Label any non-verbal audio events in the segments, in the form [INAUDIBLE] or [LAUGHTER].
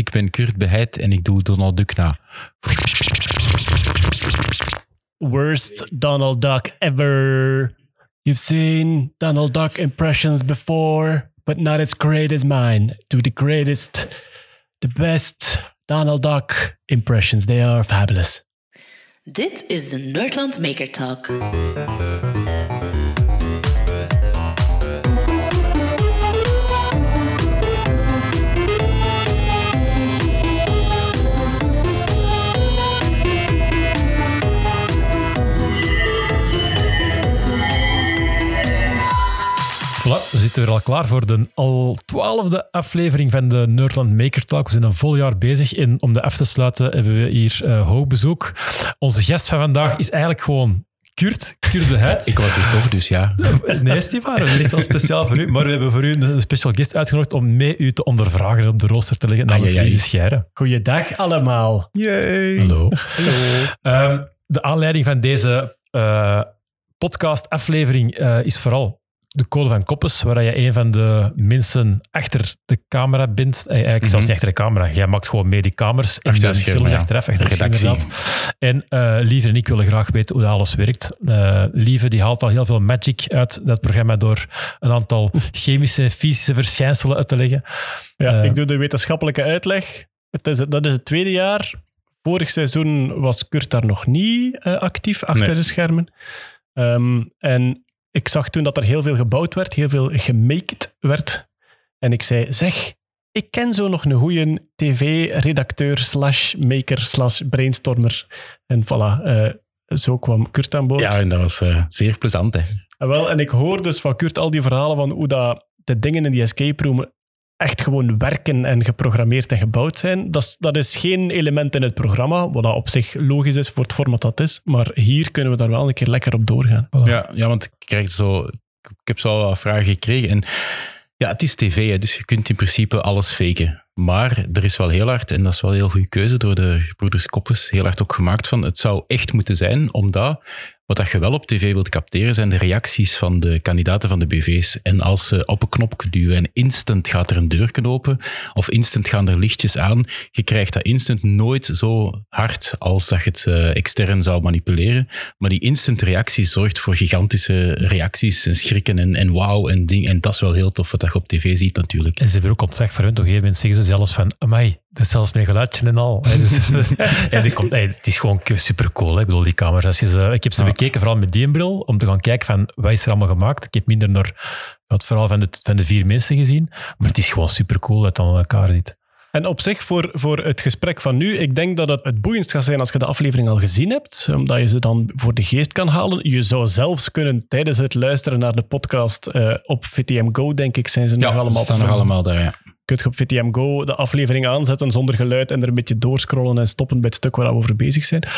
ik ben Kurt Beheid en ik doe Donald Duck na. Worst Donald Duck ever. You've seen Donald Duck impressions before, but not as great as mine. Do the greatest, the best Donald Duck impressions. They are fabulous. Dit is de Nerdland Maker Talk. Zitten weer al klaar voor de al twaalfde aflevering van de Nerdland Maker Talk. We zijn een vol jaar bezig en om de af te sluiten hebben we hier uh, hoog bezoek. Onze gast van vandaag is eigenlijk gewoon Kurt, Kurt de Heid. Ik was hier toch, dus ja. [LAUGHS] Nee, is niet waar. We hebben echt wel speciaal voor u. Maar we hebben voor u een special guest uitgenodigd om mee u te ondervragen en op de rooster te leggen. Namelijk ai. Lieve Scheire. Goeiedag allemaal. Yay. Hallo. Ehm, de aanleiding van deze eh, podcast-aflevering eh, is vooral de code van Koppes, waar je een van de mensen achter de camera bent. Eh, Eigenlijk zelfs niet achter de camera. Jij maakt gewoon mee die kamers en Achter schermen, films ja. achteraf, achter De inderdaad. En eh Lieve en ik willen graag weten hoe dat alles werkt. Eh Lieve die haalt al heel veel magic uit dat programma door een aantal chemische en fysische verschijnselen uit te leggen. Ja, ik doe de wetenschappelijke uitleg. Het is, dat is het tweede jaar. Vorig seizoen was Kurt daar nog niet eh, actief achter Nee. de schermen. Ehm, en ik zag toen dat er heel veel gebouwd werd, heel veel gemaked werd. En ik zei, zeg, ik ken zo nog een goede tv-redacteur slash maker slash brainstormer. En voilà, eh, zo kwam Kurt aan boord. Ja, en dat was eh, zeer plezant, hè. En, wel, en ik hoor dus van Kurt al die verhalen van hoe dat de dingen in die escape room echt gewoon werken en geprogrammeerd en gebouwd zijn. Dat is, dat is geen element in het programma, wat op zich logisch is voor het format dat is. Maar hier kunnen we daar wel een keer lekker op doorgaan. Ja, ja, want ik krijg zo... Ik heb zo wat vragen gekregen en... Ja, het is tv, hè, dus je kunt in principe alles faken. Maar er is wel heel hard, en dat is wel een heel goede keuze door de broeders Koppes, heel hard ook gemaakt van, het zou echt moeten zijn, omdat wat dat je wel op tv wilt capteren, zijn de reacties van de kandidaten van de BV's. En als ze op een knop duwen en instant gaat er een deurken open, of instant gaan er lichtjes aan, je krijgt dat instant nooit zo hard als dat je het eh, extern zou manipuleren. Maar die instant reactie zorgt voor gigantische reacties en schrikken en, en wauw en ding. En dat is wel heel tof wat je op tv ziet natuurlijk. En ze hebben ook ontzag voor hun. Op een gegeven moment zeggen ze zelfs van, amai, dat is zelfs mijn geluidje en al. Hè, Dus, [LAUGHS] [LAUGHS] en die komt, hey, het is gewoon super cool. Hè. Ik bedoel, die camera's. Als je ze, ik heb ze Ja. bekeken, vooral met die bril, om te gaan kijken van, wat is er allemaal gemaakt. Ik heb minder naar het verhaal van de, van de vier mensen gezien. Maar het is gewoon super cool dat het aan elkaar zit. En op zich, voor, voor het gesprek van nu, ik denk dat het het boeiendst gaat zijn als je de aflevering al gezien hebt, omdat je ze dan voor de geest kan halen. Je zou zelfs kunnen tijdens het luisteren naar de podcast eh, op VTM Go, denk ik, zijn ze nog Ja, allemaal. ze staan nog allemaal daar, ja. Je op VTM Go de aflevering aanzetten zonder geluid en er een beetje doorscrollen en stoppen bij het stuk waar we over bezig zijn.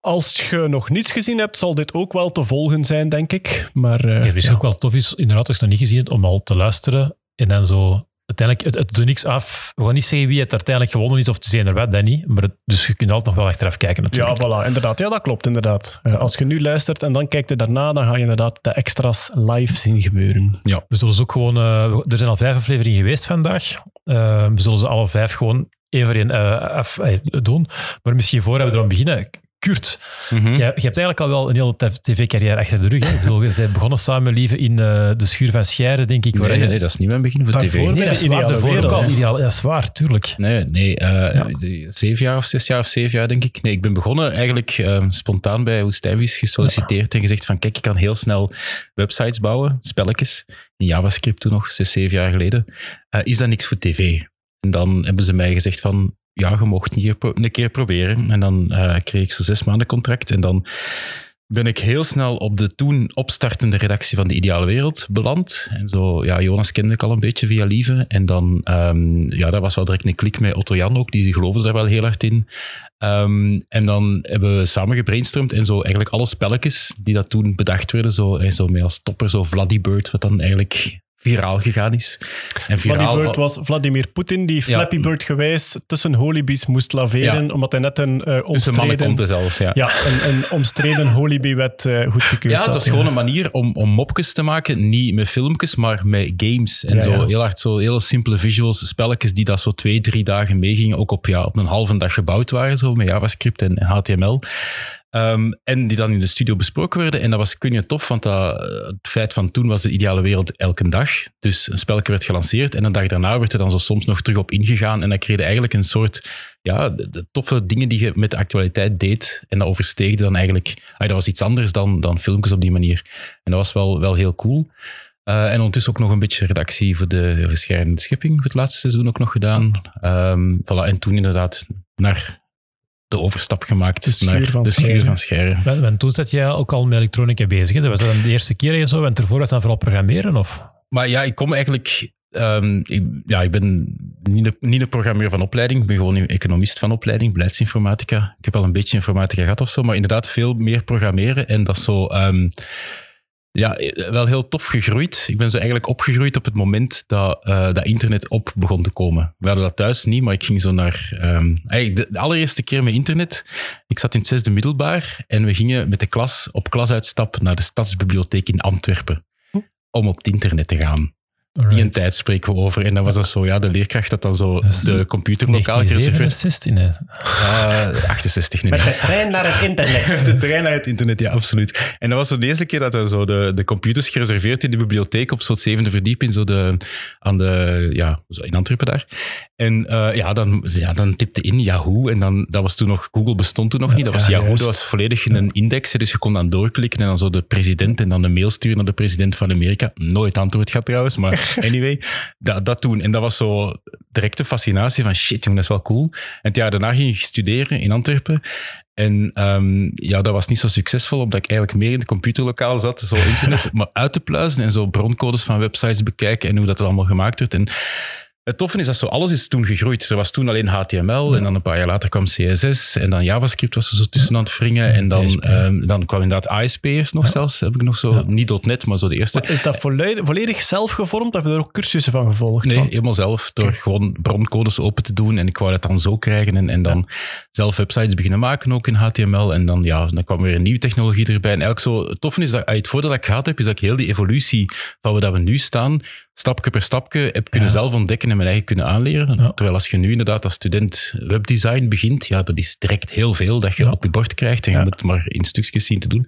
Als je nog niets gezien hebt, zal dit ook wel te volgen zijn, denk ik. Maar eh, Ja, ook wel tof is, inderdaad, als je het nog niet gezien hebt, om al te luisteren en dan zo... Uiteindelijk, het, het doet niks af. We gaan niet zeggen wie het uiteindelijk gewonnen is of te zijn er wat, dat niet. Maar het- dus je kunt altijd nog wel achteraf kijken Ja, natuurlijk. voilà, inderdaad. Ja, dat klopt, inderdaad. Eh, als je nu luistert en dan kijkt je daarna, dan ga je inderdaad de extra's live zien gebeuren. We zullen ze ook gewoon... eh, er zijn al vijf afleveringen geweest vandaag. Eh, we zullen ze alle vijf gewoon één voor één eh, af, doen. Maar misschien voor we erom beginnen... Kurt, Mhm. jij, je hebt eigenlijk al wel een hele tv-carrière achter de rug. Hè? Ik bedoel, je bent begonnen samen, lieve, in eh, de schuur van Scheire, denk ik. Nee, je- nee, nee, dat is niet mijn begin voor Daarvoor tv. Nee, de dat is waar. ook wereld. al ideaal. Dat is waar, tuurlijk. Nee, nee eh, de- zeven jaar of zes jaar of zeven jaar, denk ik. Nee, ik ben begonnen eigenlijk eh, spontaan bij Woestijnvis gesolliciteerd en gezegd van kijk, ik kan heel snel websites bouwen, spelletjes, in JavaScript toen nog, zes, zeven jaar geleden. Eh, is dat niks voor tv? En dan hebben ze mij gezegd van ja, je mocht pro- een keer proberen. En dan eh, kreeg ik zo'n zes maanden contract en dan ben ik heel snel op de toen opstartende redactie van De Ideale Wereld beland. En zo, ja, Jonas kende ik al een beetje via Lieve. En dan, ehm, ja, daar was wel direct een klik met Otto Jan ook, die geloofde daar wel heel hard in. Ehm, en dan hebben we samen gebrainstormd en zo eigenlijk alle spelletjes die dat toen bedacht werden, zo, en zo mee als topper, zo Vladdy Bird, wat dan eigenlijk viraal gegaan is. En Flappy Bird was Vladimir Poetin die Ja. Flappy Bird gewijs tussen holibies moest laveren, Ja. omdat hij net een eh omstreden, komt er zelfs, ja. ja, een, een omstreden holibiewet eh goedgekeurd Ja, het was gewoon een manier om, om mopjes te maken. Niet met filmpjes, maar met games. En zo heel hard zo hele simpele visuals, spelletjes die dat zo twee, drie dagen meegingen. Ook op, ja, op een halve dag gebouwd waren, zo met JavaScript en HTML. Ehm, en die dan in de studio besproken werden. En dat was kun je tof, want dat, het feit van toen was de ideale wereld elke dag. Dus een spelletje werd gelanceerd en een dag daarna werd er dan zo soms nog terug op ingegaan. En dat creëerde eigenlijk een soort ja, de, toffe dingen die je met de actualiteit deed. En dat oversteegde dan eigenlijk... ah, dat was iets anders dan, dan filmpjes op die manier. En dat was wel, wel heel cool. Eh, en ondertussen ook nog een beetje redactie voor de verschijnende schepping voor het laatste seizoen ook nog gedaan. Ehm, voilà, en toen inderdaad naar de overstap gemaakt De naar van de schuur van Scherren. En, en toen zat jij ook al met elektronica bezig. Hè? Dat was dan de eerste keer en zo. En ervoor was dan vooral programmeren? Of? Maar ja, ik kom eigenlijk... ehm, ik, ja, ik ben niet een, niet een programmeur van opleiding. Ik ben gewoon een economist van opleiding, beleidsinformatica. Ik heb al een beetje informatica gehad of zo, maar inderdaad veel meer programmeren. En dat is zo... ehm, ja, wel heel tof gegroeid. Ik ben zo eigenlijk opgegroeid op het moment dat, eh, dat internet op begon te komen. We hadden dat thuis niet, maar ik ging zo naar... ehm, eigenlijk de, de allereerste keer met internet, ik zat in het zesde middelbaar en we gingen met de klas op klasuitstap naar de Stadsbibliotheek in Antwerpen om op het internet te gaan. Die een tijd spreken we over. En dan was dat zo, ja, de leerkracht had dan zo de computerlokaal gereserveerd. 1967, nee. Ah, 68 nu. Met de trein naar het internet. [LAUGHS] De trein naar het internet, ja, absoluut. En dat was zo de eerste keer dat er zo de, de computers gereserveerd in de bibliotheek op zo'n zevende verdieping, zo de, aan de, ja, zo in Antwerpen daar. En eh, ja, dan, ja, dan tipte in Yahoo en dan, dat was toen nog, Google bestond toen nog niet, dat was Ja, Yahoo, juist. dat was volledig een index, dus je kon dan doorklikken en dan zo de president en dan de mail sturen naar de president van Amerika. Nooit antwoord gehad trouwens, maar [LAUGHS] [LAUGHS] anyway, dat, dat toen. En dat was zo directe fascinatie van shit, jongen, dat is wel cool. En het jaar daarna ging ik studeren in Antwerpen. En ehm, ja, dat was niet zo succesvol, omdat ik eigenlijk meer in het computerlokaal zat, zo internet [LAUGHS] maar uit te pluizen en zo broncodes van websites bekijken en hoe dat allemaal gemaakt werd. En het toffe is dat zo alles is toen gegroeid. Er was toen alleen HTML en dan een paar jaar later kwam CSS en dan JavaScript was er zo tussen aan het wringen. En dan, ehm, dan kwam inderdaad ASP'ers nog zelfs, heb ik nog zo, niet .NET, maar zo de eerste. Maar is dat volledig, volledig zelf gevormd? Heb je er ook cursussen van gevolgd? Nee, van? helemaal zelf. Door gewoon broncodes open te doen. En ik wou dat dan zo krijgen. En, en dan zelf websites beginnen maken, ook in HTML. En dan, ja, dan kwam weer een nieuwe technologie erbij. En eigenlijk zo, het toffe is dat, het voordeel dat ik gehad heb, is dat ik heel die evolutie van waar we nu staan, stapje per stapje, heb kunnen zelf ontdekken en mijn eigen kunnen aanleren. Ja. Terwijl als je nu inderdaad als student webdesign begint, ja, dat is direct heel veel dat je Ja. op je bord krijgt. En je moet het maar in stukjes zien te doen.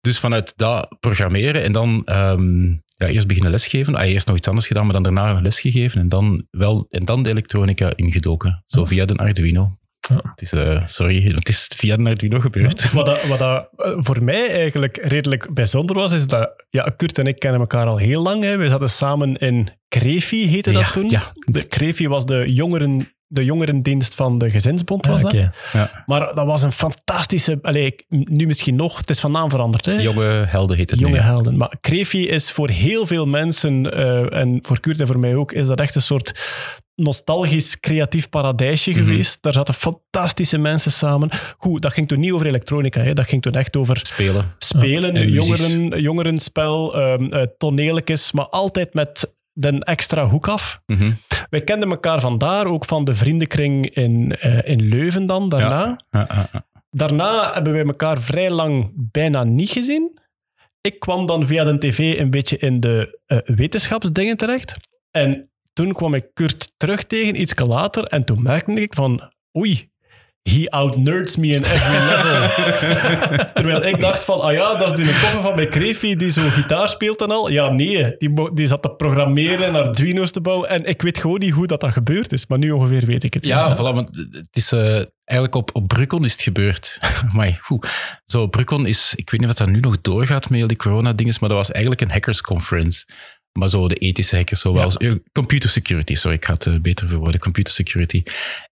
Dus vanuit dat programmeren en dan ehm, ja, eerst beginnen lesgeven. Ah, eerst nog iets anders gedaan, maar dan daarna lesgegeven. En dan, wel, en dan de elektronica ingedoken. Zo via de Arduino. Ja. Het is, eh, sorry, het is via de Arduino gebeurd. Wat, dat, wat dat eh, voor mij eigenlijk redelijk bijzonder was, is dat ja, Kurt en ik kennen elkaar al heel lang. Hè. We zaten samen in Krefi, heette dat Ja, toen. ja. De Krefi was de, jongeren, de jongerendienst van de Gezinsbond. Was Ah, dat. Ja. Maar dat was een fantastische... Allee, ik- nu misschien nog, het is van naam veranderd. Hè. Jonge helden heet het Jonge nu. ja. helden. Maar Krefi is voor heel veel mensen, eh, en voor Kurt en voor mij ook, is dat echt een soort nostalgisch creatief paradijsje Mhm. geweest. Daar zaten fantastische mensen samen. Goed, dat ging toen niet over elektronica. Hè. Dat ging toen echt over Spelen. spelen, jongeren, jongerenspel, um, uh, toneeltjes, maar altijd met de extra hoek af. Mhm. Wij kenden elkaar vandaar, ook van de vriendenkring in, eh, in Leuven dan, daarna. Ja. Daarna hebben wij elkaar vrij lang bijna niet gezien. Ik kwam dan via de tv een beetje in de eh, wetenschapsdingen terecht. En toen kwam ik Kurt terug tegen, iets later. En toen merkte ik van, oei, he outnerds me in every level. [LAUGHS] Terwijl ik dacht van, ah ja, dat is die koffer van bij Krefi die zo gitaar speelt en al. Ja, nee, die, die zat te programmeren en Arduino's te bouwen. En ik weet gewoon niet hoe dat, dat gebeurd is. Maar nu ongeveer weet ik het. Ja, voilà, want het is eh, eigenlijk op, op Brucon is het gebeurd. [LAUGHS] maar Zo, Brucon is, ik weet niet wat dat nu nog doorgaat met heel die corona-dinges, maar dat was eigenlijk een hackers conference. Maar zo de ethische hackers, eh, computer security, sorry, ik ga het eh, beter verwoorden, computer security.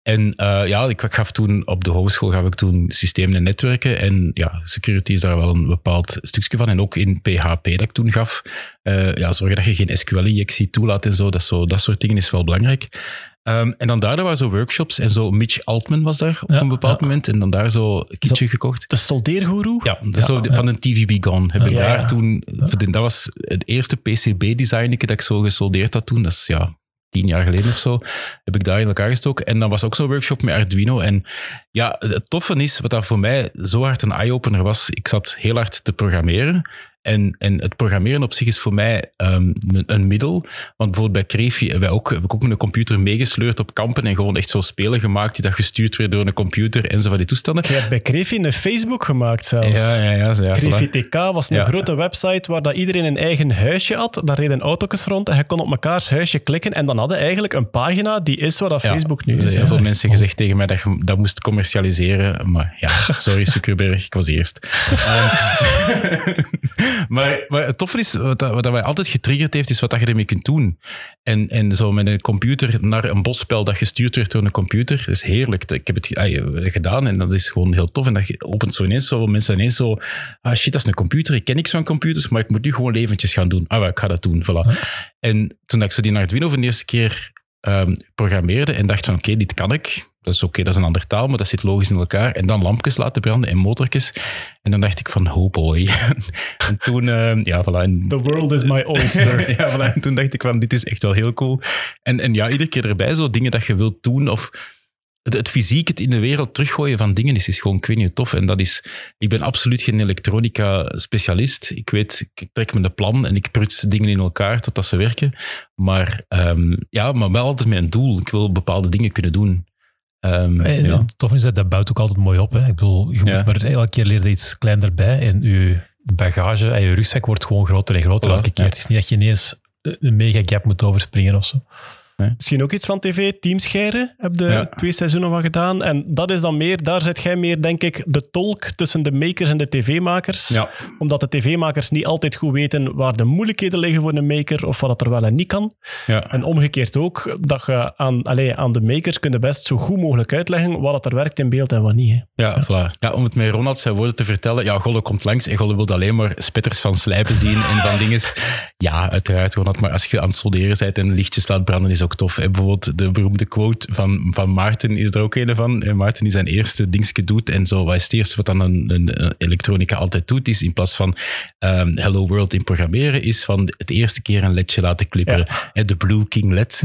En eh, ja, ik, gaf toen op de hogeschool gaf ik toen systemen en netwerken. En ja, security is daar wel een bepaald stukje van. En ook in PHP dat ik toen gaf. eh, ja, zorgen dat je geen SQL-injectie toelaat en zo dat, zo. dat soort dingen is wel belangrijk. Ehm, en dan daar waren zo workshops en zo. Mitch Altman was daar op Ja, een bepaald ja. moment. En dan daar zo een kitje gekocht. De soldeergoeroe? Ja, dat is zo de- van een TVB Gone heb ik daar toen... Dat was het eerste PCB-design dat ik zo gesoldeerd had toen. Dat is ja, tien jaar geleden of zo. Heb ik daar in elkaar gestoken. En dan was ook zo'n workshop met Arduino. En ja, het toffe is, wat dat voor mij zo hard een eye-opener was, ik zat heel hard te programmeren. En, en het programmeren op zich is voor mij ehm, een, een middel. Want bijvoorbeeld bij Krefi hebben wij ook, heb ik ook met een computer meegesleurd op kampen en gewoon echt zo spelen gemaakt die dat gestuurd werden door een computer en zo van die toestanden. Je hebt bij Krefi een Facebook gemaakt zelfs. Ja, ja, ja. ja, voilà. TK was een Ja. grote website waar dat iedereen een eigen huisje had. Daar reden auto's rond en je kon op mekaars huisje klikken. En dan hadden eigenlijk een pagina die is wat dat Ja, Facebook nu er is. zijn heel veel mensen gezegd tegen mij dat je dat moest commercialiseren. Maar ja, sorry Zuckerberg, ik was eerst. [LAUGHS] Ehm, [LAUGHS] maar, maar het toffe is, wat, dat, wat dat mij altijd getriggerd heeft, is wat dat je ermee kunt doen. En, en zo met een computer naar een bosspel dat gestuurd werd door een computer, dat is heerlijk. Ik heb het ge- ah, gedaan en dat is gewoon heel tof. En dat je opent zo ineens zo, mensen ineens zo, ah shit, dat is een computer, ik ken niks van computers, maar ik moet nu gewoon leventjes gaan doen. Ah, ik ga dat doen, voilà. En toen ik zo die Arduino voor de eerste keer ehm, programmeerde en dacht van oké, dit kan ik. Dat is oké, dat is een andere taal, maar dat zit logisch in elkaar. En dan lampjes laten branden en motortjes. En dan dacht ik van, oh boy. [LAUGHS] en toen, ehm, ja, voilà. En, The world is my oyster. [LAUGHS] ja, voilà. En toen dacht ik van, dit is echt wel heel cool. En, en ja, iedere keer erbij zo dingen dat je wilt doen of... Het, het fysiek, het in de wereld teruggooien van dingen is, is gewoon, ik weet niet, tof. En dat is... Ik ben absoluut geen elektronica-specialist. Ik weet, ik trek me de plan en ik pruts dingen in elkaar totdat ze werken. Maar ehm, ja, maar wel altijd met een doel. Ik wil bepaalde dingen kunnen doen. Eh, ja. Tof is dat, dat bouwt ook altijd mooi op. Hè. Ik bedoel, je Ja. moet maar elke keer leer je iets kleiner bij en je bagage en je rugzak wordt gewoon groter en groter elke keer. Het is niet dat je ineens een mega gap moet overspringen of zo. Misschien ook iets van tv, Teamscheren, heb je Ja. twee seizoenen van gedaan. En dat is dan meer, daar zit jij meer, denk ik, de tolk tussen de makers en de tv-makers. Ja. Omdat de tv-makers niet altijd goed weten waar de moeilijkheden liggen voor een maker of wat het er wel en niet kan. Ja. En omgekeerd ook, dat je aan, allee, aan de makers kunnen best zo goed mogelijk uitleggen wat het er werkt in beeld en wat niet. Hè. Ja, voilà. ja, om het met Ronald zijn woorden te vertellen. Ja, Golle komt langs en Golle wil alleen maar spetters van slijpen zien en van dingen. Ja, uiteraard, Ronald. Maar als je aan het solderen bent en lichtjes laat branden, is ook tof. En bijvoorbeeld de beroemde quote van, van Maarten is er ook een van. En Maarten die zijn eerste dingetje doet en zo. Wat is het eerste wat dan een, een, elektronica altijd doet, is in plaats van ehm, Hello World in programmeren, is van het eerste keer een ledje laten klipperen. En [LAUGHS] de Blue King LED.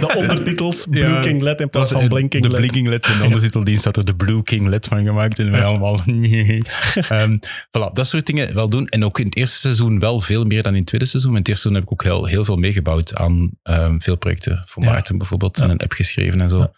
De ondertitels, Blue Ja, King LED in plaats van Blinking de LED. Blinking LED in de ondertiteldienst had er de Blue King LED van gemaakt. En wij allemaal... [LAUGHS] Ehm, voilà, dat soort dingen wel doen. En ook in het eerste seizoen wel veel meer dan in het tweede seizoen. In het eerste seizoen heb ik ook heel, heel veel meegebouwd aan ehm, veel projecten. Voor. Maarten bijvoorbeeld. En een app geschreven en zo.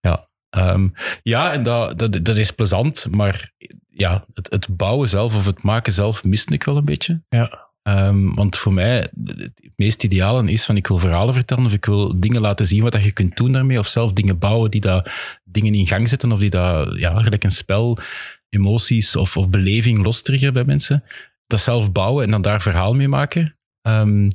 Ja, Ehm, ja en dat, dat, dat is plezant. Maar ja, het, het bouwen zelf of het maken zelf miste ik wel een beetje. Ja. Ehm, want voor mij, het meest ideale is van ik wil verhalen vertellen of ik wil dingen laten zien wat dat je kunt doen daarmee. Of zelf dingen bouwen die daar dingen in gang zetten of die daar, ja, gelijk een spel, emoties of, of beleving lostriggeren bij mensen. Dat zelf bouwen en dan daar verhaal mee maken. Ehm,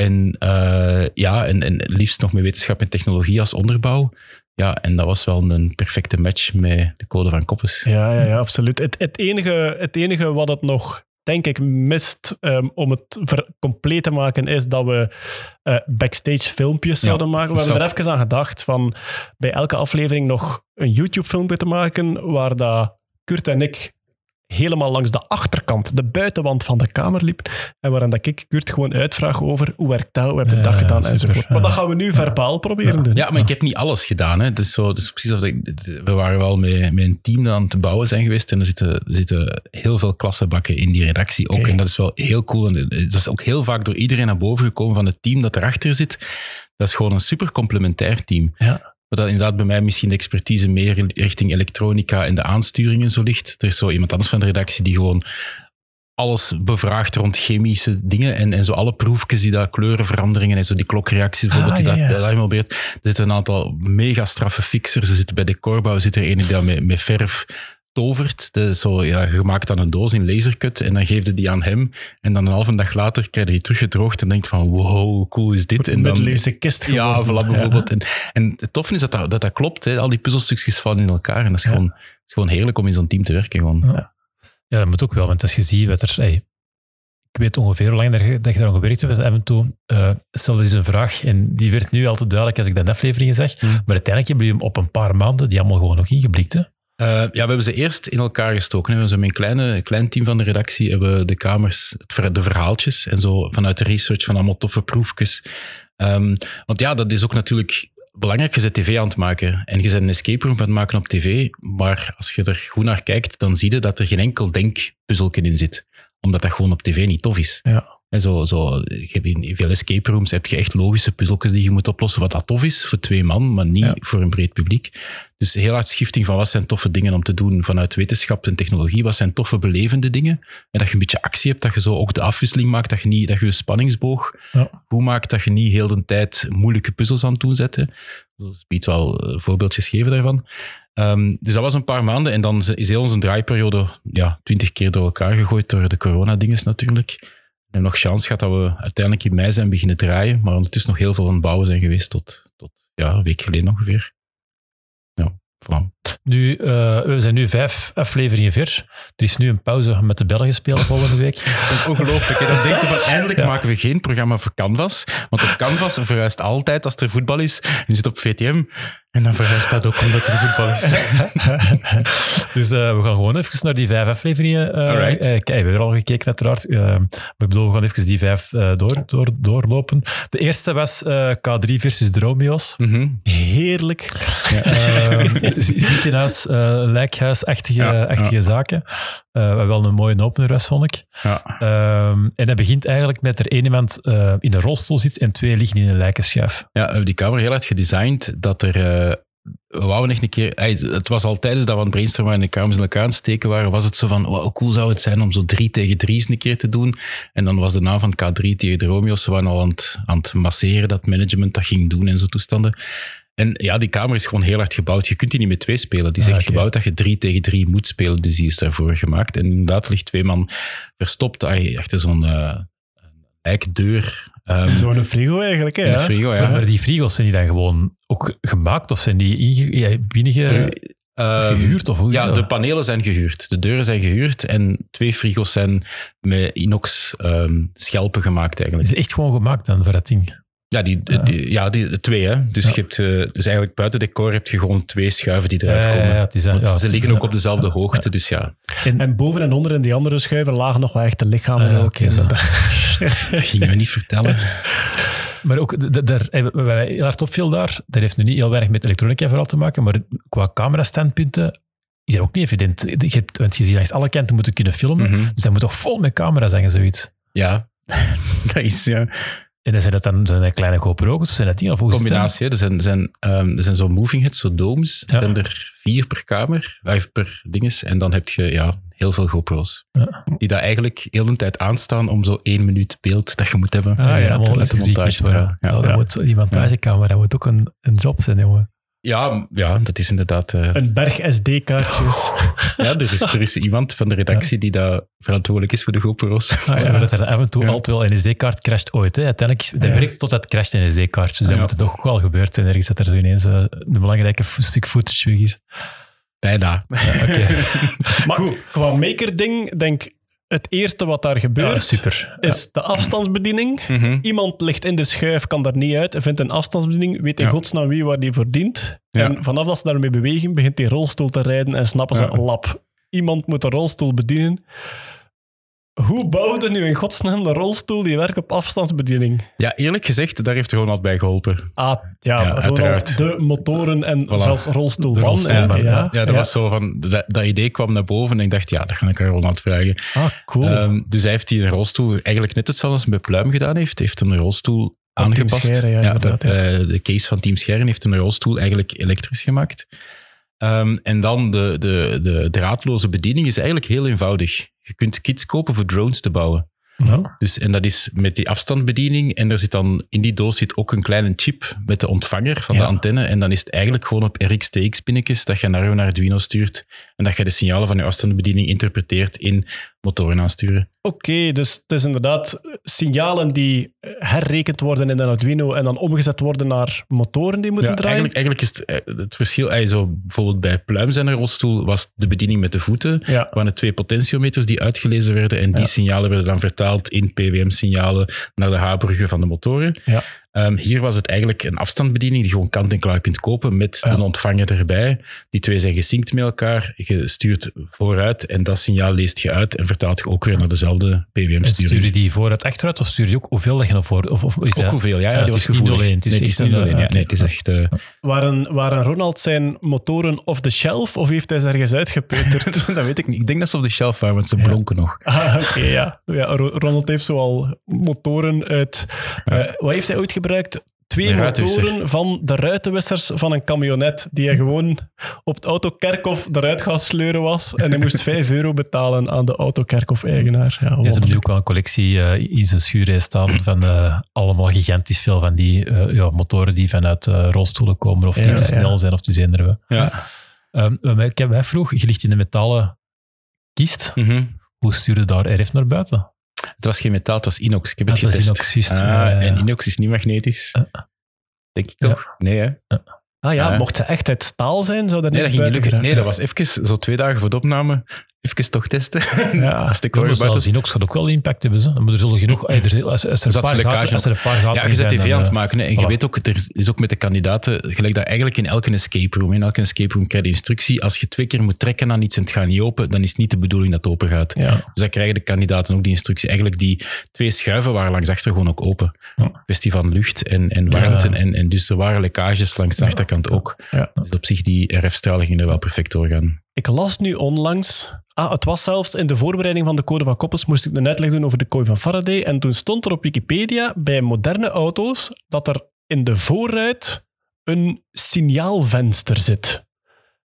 en eh, ja, en, en liefst nog met wetenschap en technologie als onderbouw. Ja, en dat was wel een perfecte match met de code van Koppes. Ja, ja, ja absoluut. Het, het, enige, het enige wat het nog, denk ik, mist ehm, om het ver- compleet te maken, is dat we eh, backstage filmpjes Ja, zouden maken. We hebben er even aan gedacht van bij elke aflevering nog een YouTube-filmpje te maken waar dat Kurt en ik helemaal langs de achterkant, de buitenwand van de kamer liep. En waarin dat ik Kurt gewoon uitvraag over hoe werkt dat, hoe heb je Ja, dat gedaan super, enzovoort. Maar dat gaan we nu verbaal proberen doen. Ja, maar ik heb niet alles gedaan. Hè. Het is zo, het is precies of ik, we waren wel met, met een team dat aan het bouwen zijn geweest. En er zitten, er zitten heel veel klassenbakken in die redactie ook. En dat is wel heel cool. En dat is ook heel vaak door iedereen naar boven gekomen van het team dat erachter zit. Dat is gewoon een super complementair team. Ja. Wat dat inderdaad bij mij misschien de expertise meer in- richting elektronica en de aansturingen zo ligt. Er is zo iemand anders van de redactie die gewoon alles bevraagt rond chemische dingen en, en zo alle proefjes die daar kleurenveranderingen en zo die klokreacties bijvoorbeeld, Ah, die ja, dat, ja. dat helemaal beheert. Er zitten een aantal mega straffe fixers. Er zitten bij de korbouw zit er een die dat met, met verf tovert. Is zo, ja, je maakt dan een doos in lasercut en dan geef je die aan hem. En dan een halve dag later krijg je die teruggedroogd en denkt van wow, hoe cool is dit? En dan, kist ja, voilà, bijvoorbeeld. En, en het toffe is dat dat, dat, dat klopt. Hè. Al die puzzelstukjes vallen in elkaar. En dat is, Ja. gewoon, is gewoon heerlijk om in zo'n team te werken. Gewoon. Ja. Ja, dat moet ook wel, want als je ziet wat er... hey, ik weet ongeveer hoe lang dat je, dat je daar aan gewerkt hebt. En toe uh, stelde eens een vraag en die werd nu al te duidelijk als ik de afleveringen zeg. Hmm. Maar uiteindelijk hebben jullie hem op een paar maanden die allemaal gewoon nog ingeblikt. Hè? Uh, ja, we hebben ze eerst in elkaar gestoken. We zijn met een kleine, klein team van de redactie hebben de kamers, de verhaaltjes en zo vanuit de research van allemaal toffe proefjes. Um, want ja, dat is ook natuurlijk belangrijk. Je bent tv aan het maken en je bent een escape room aan het maken op tv. Maar als je er goed naar kijkt, dan zie je dat er geen enkel denkpuzzelken in zit. Omdat dat gewoon op tv niet tof is. Ja. En zo, zo, in veel escape rooms heb je echt logische puzzeltjes die je moet oplossen, wat dat tof is voor twee man, maar niet Ja. voor een breed publiek. Dus heel hard schifting van wat zijn toffe dingen om te doen vanuit wetenschap en technologie, wat zijn toffe belevende dingen. En dat je een beetje actie hebt, dat je zo ook de afwisseling maakt, dat je, niet, dat je een spanningsboog Ja. goed maakt, dat je niet heel de tijd moeilijke puzzels aan het doen zet. Dus biedt wel eh, voorbeeldjes geven daarvan. Ehm, dus dat was een paar maanden en dan is heel onze draaiperiode ja, twintig keer door elkaar gegooid door de coronadinges natuurlijk. Hebben nog kans gehad dat we uiteindelijk in mei zijn beginnen draaien, maar ondertussen nog heel veel aan het bouwen zijn geweest tot, tot ja, een week geleden ongeveer. Ja, voilà. Nu, eh, we zijn nu vijf afleveringen ver. Er is nu een pauze met de Belgen spelen volgende week. [LAUGHS] Ongelooflijk. hè. Dat is [LAUGHS] denk je van, eindelijk maken we geen programma voor Canvas. Want op Canvas verhuist altijd als er voetbal is. En je zit op VTM. En dan verhuist dat ook omdat er voetbal is. [LAUGHS] Dus eh, we gaan gewoon even naar die vijf afleveringen eh, eh, kijken. We hebben er al gekeken uiteraard. Eh, maar ik bedoel, we gaan even die vijf eh, door, door, doorlopen. De eerste was eh, K3 versus de Romeo's. Mhm. Heerlijk. Eh, [LAUGHS] z- ziekenhuis, eh lijkhuisachtige Ja, achtige zaken. Eh, wat wel een mooie opener was, vond ik. Ja. Ehm, en dat begint eigenlijk met er één iemand eh, in een rolstoel zit en twee liggen in een lijkenschuif. Ja, we hebben die camera heel hard gedesigned dat er... we wouden echt een keer... ey, Het was al tijdens dat we aan het brainstormen en de kamers in elkaar aan het steken waren, was het zo van, wow, hoe cool zou het zijn om zo drie tegen drie eens een keer te doen. En dan was de naam van K3 tegen de Romeo's. Ze waren al aan het, aan het masseren dat management dat ging doen en zo toestanden. En ja, die kamer is gewoon heel hard gebouwd. Je kunt die niet met twee spelen. Die is Ah, echt gebouwd dat je drie tegen drie moet spelen. Dus die is daarvoor gemaakt. En inderdaad ligt twee man verstopt achter zo'n eh lijkdeur. Ehm, Zo'n frigo eigenlijk, hè? een frigo, ja. Maar, die frigo's zijn die dan gewoon ook gemaakt of zijn die inge, ja, binnenge, Ehm, gehuurd? Of hoe Ja, de panelen zijn gehuurd. De deuren zijn gehuurd en twee frigo's zijn met inox ehm, schelpen gemaakt Het eigenlijk. is echt gewoon gemaakt dan voor dat ding. Ja, die, die- ja. die, de twee. Hè. Dus, Ja. je hebt, eh, dus eigenlijk buiten decor heb je gewoon twee schuiven die eruit komen. ja, het is, Want ja, ze liggen ook op dezelfde hoogte, dus ja. En boven en onder in die andere schuiven lagen nog wel echte lichamen. Ja, ook oké, in. Dat gingen we niet vertellen. [LAUGHS] Maar ook, daar, eh, wat mij heel hard opviel daar, dat heeft nu niet heel weinig met elektronica vooral te maken, maar qua camerastandpunten is dat ook niet evident. Je hebt, want je ziet langs alle kanten moeten kunnen filmen, Mhm. dus dat moet toch vol met camera's zijn, zoiets. Ja, [LAUGHS] dat is ja. En dan zijn dat dan zijn dat kleine GoPro's, zijn dat die of hoe combinatie. Er zijn, zijn, ehm, er zijn zo moving heads, zo domes. Er Ja. zijn er vier per kamer, vijf per dinges. En dan heb je ja, heel veel GoPro's. Ja. Die daar eigenlijk heel de tijd aanstaan om zo één minuut beeld dat je moet hebben. Ah, ja, uit allemaal de exclusief montage te halen. Ja, Ja, dat ja. moet, die montagecamera moet ook een, een job zijn, jongen. Ja, ja, dat is inderdaad... eh, Een berg SD-kaartjes. [LAUGHS] ja, er is, er is iemand van de redactie die daar verantwoordelijk is voor de GoPro's. Ah, ja, maar dat er af en toe Ja. altijd wel een SD-kaart crasht ooit. Hè. Uiteindelijk, is- dat Ja. werkt totdat het crasht een SD-kaart. Dus dat Ja. moet het toch ook wel gebeurd zijn. Ergens dat er ineens eh, een belangrijke stuk footage weg is. Bijna. Ja, oké. [LAUGHS] Maar qua maker-ding, denk het eerste wat daar gebeurt, Ja, is de afstandsbediening. Mhm. Iemand ligt in de schuif, kan daar niet uit, vindt een afstandsbediening, weet in Ja. godsnaam wie waar die voor dient. En vanaf dat ze daarmee bewegen, begint die rolstoel te rijden en snappen ze, lap. Iemand moet de rolstoel bedienen. Hoe bouwde nu in godsnaam de rolstoel die werkt op afstandsbediening? Ja, eerlijk gezegd, daar heeft Ronald bij geholpen. Ah, ja, uiteraard. de motoren en Voilà. zelfs rolstoel rolstoelman, en- ja. Ja, dat was zo van... Dat, dat idee kwam naar boven en ik dacht, ja, dat ga ik aan Ronald vragen. Ah, cool. Ehm, dus hij heeft die rolstoel eigenlijk net hetzelfde als hij bij Pluim gedaan heeft. Hij heeft een rolstoel Van aangepast. Scheren, ja, de, eh, de case van Team Scheren heeft een rolstoel eigenlijk elektrisch gemaakt. Ehm, en dan de, de, de draadloze bediening is eigenlijk heel eenvoudig. Je kunt kits kopen voor drones te bouwen. Ja. Dus, en dat is met die afstandsbediening. En er zit dan, in die doos zit ook een kleine chip met de ontvanger van Ja. de antenne. En dan is het eigenlijk gewoon op RxTX-pinnetjes dat je naar je Arduino stuurt. En dat je de signalen van je afstandsbediening interpreteert in motoren aansturen. Oké, dus het is inderdaad signalen die herrekend worden in een Arduino en dan omgezet worden naar motoren die moeten Ja, draaien. eigenlijk, eigenlijk is het, eh, het verschil, eh, zo bijvoorbeeld bij Pluim zijn rolstoel was de bediening met de voeten, Ja. waren het twee potentiometers die uitgelezen werden en die Ja. signalen werden dan vertaald in PWM-signalen naar de H-bruggen van de motoren. Ehm, hier was het eigenlijk een afstandsbediening die je gewoon kant-en-klaar kunt kopen met Ja. een ontvanger erbij. Die twee zijn gesynct met elkaar. Je stuurt vooruit en dat signaal leest je uit en vertaalt je ook weer naar dezelfde En stuur PWM-sturing. je die vooruit achteruit of stuur je ook hoeveel dat je nog voor... Of, of is Ook dat- hoeveel, ja, ja, Ja, die het was is niet alleen, het is nee, het is niet een, alleen. Ja, nee, het is echt... eh, Waren, waren Ronald zijn motoren off the shelf of heeft hij ze ergens uitgepeuterd? [LAUGHS] dat weet ik niet. Ik denk dat ze op de shelf waren, want ze Ja. blonken nog. ah, oké, ja. ja. Ro- Ronald heeft zoal motoren uit... eh, wat heeft hij ooit gebruikt? Twee De motoren van de ruitenwissers van een camionet die hij gewoon op het autokerkhof eruit gaan sleuren was. En hij moest [LAUGHS] 5 euro betalen aan de autokerkhof-eigenaar. Ja, Ja, ze hebben nu ook wel een collectie eh, in zijn schuur staan van eh, allemaal gigantisch veel van die eh, ja, motoren die vanuit rolstoelen komen of Ja, niet te ja. snel zijn of te zinderen. Ja. Um, ik heb mij vroeg, je ligt in een metalen kist. Mhm. Hoe stuur je daar RF naar buiten? Het was geen metaal, het was inox. Ik heb het Ah, het was getest. inox. Ah, Ja. En inox is niet magnetisch. Denk ik toch? Nee, hè? Ah ja, mocht ze echt uit staal zijn, zou dat Nee, niet dat ging. Nee, dat was even, zo twee dagen voor de opname, even toch testen. Ja. [LAUGHS] Als maar buiten inox gaat ook wel impact hebben. Ze. Maar er zullen genoeg... er, als, als, er Zat een paar lekkage gaten, als er een paar gaten Ja, je zijn, tv aan het eh, maken. Hè. En je weet ook, er is ook met de kandidaten, gelijk dat eigenlijk in elke escape room, in elke escape room krijg je instructie, als je twee keer moet trekken aan iets en het gaat niet open, dan is het niet de bedoeling dat het open gaat. Ja. Dus dan krijgen de kandidaten ook die instructie. Eigenlijk die twee schuiven waren langs achter gewoon ook open. Ja. Kwestie van lucht en, en warmte. Ja. En, en dus er waren lekkages langs de achterkant ook. Ja. Dus op zich, die RF-straling ging er wel perfect doorgaan. Ik las nu onlangs. Ah, het was zelfs in de voorbereiding van de code van Koppels moest ik een uitleg doen over de kooi van Faraday. En toen stond er op Wikipedia bij moderne auto's dat er in de voorruit een signaalvenster zit.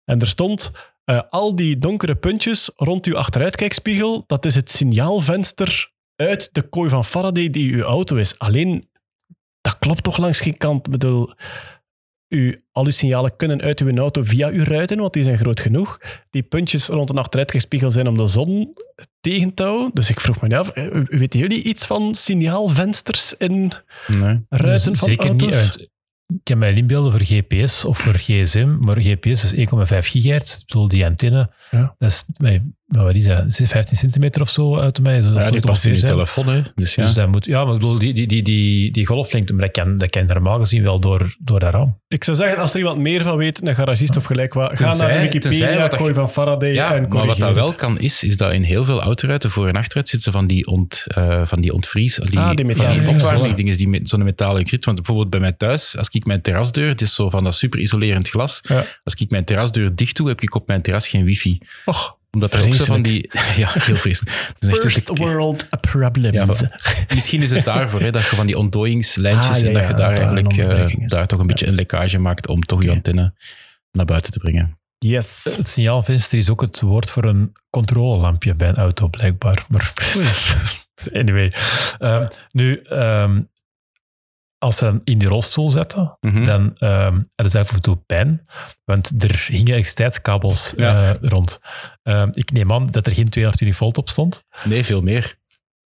En er stond eh, al die donkere puntjes rond uw achteruitkijkspiegel, dat is het signaalvenster uit de kooi van Faraday die uw auto is. Alleen, dat klopt toch langs geen kant. Ik bedoel, uw, al uw signalen kunnen uit uw auto via uw ruiten, want die zijn groot genoeg. Die puntjes rond een achteruitkijkspiegel zijn om de zon tegen te houden. Dus ik vroeg me af, eh, weten jullie iets van signaalvensters in Nee. ruiten Dus van zeker auto's? niet uit. Ik kan mij inbeelden voor GPS of voor gsm, maar GPS is 1,5 gigahertz. Ik bedoel, die antenne, Ja. dat is, nee, wat is dat? Is het 15 centimeter of zo uit mij? Zo, dat Ja, die past in je telefoon, hè. Dus ja. Dus dat moet, ja, maar ik bedoel, die, die, die, die, die golflengte, maar dat kan, dat kan normaal gezien wel door, door dat raam. Ik zou zeggen, als er iemand meer van weet, een garagist of gelijk wat, ga naar de Wikipedia, wat dat kooi van Faraday Ja, en maar wat dat wel kan is, is dat in heel veel autoruiten voor en achteruit zitten van die, ont, eh, van die ontvries, die, Ah, die van metalen die dingen, die met zo'n metalen grid. Want bijvoorbeeld bij mij thuis, als ik mijn terrasdeur, het is zo van dat super isolerend glas, Ja. als ik mijn terrasdeur dicht doe, heb ik op mijn terras geen wifi. Och, Omdat er ook zo van die... [LAUGHS] Ja, heel vreselijk. Dus echt first world problems. Ja, maar- Misschien is het daarvoor, hè, dat je van die ontdooingslijntjes Ah, ja, en dat je daar eigenlijk eh, daar toch een beetje een lekkage maakt om toch je antenne naar buiten te brengen. yes. Het signaalvenster is ook het woord voor een controlelampje bij een auto, blijkbaar. Maar [LAUGHS] anyway. Ehm, nu, ehm, als ze hem in die rolstoel zetten, Mhm. dan ehm hadden ze af en toe pijn, want er hingen elektriciteitskabels Ja. eh, rond. Ehm, ik neem aan dat er geen 220 volt op stond. Nee, veel meer.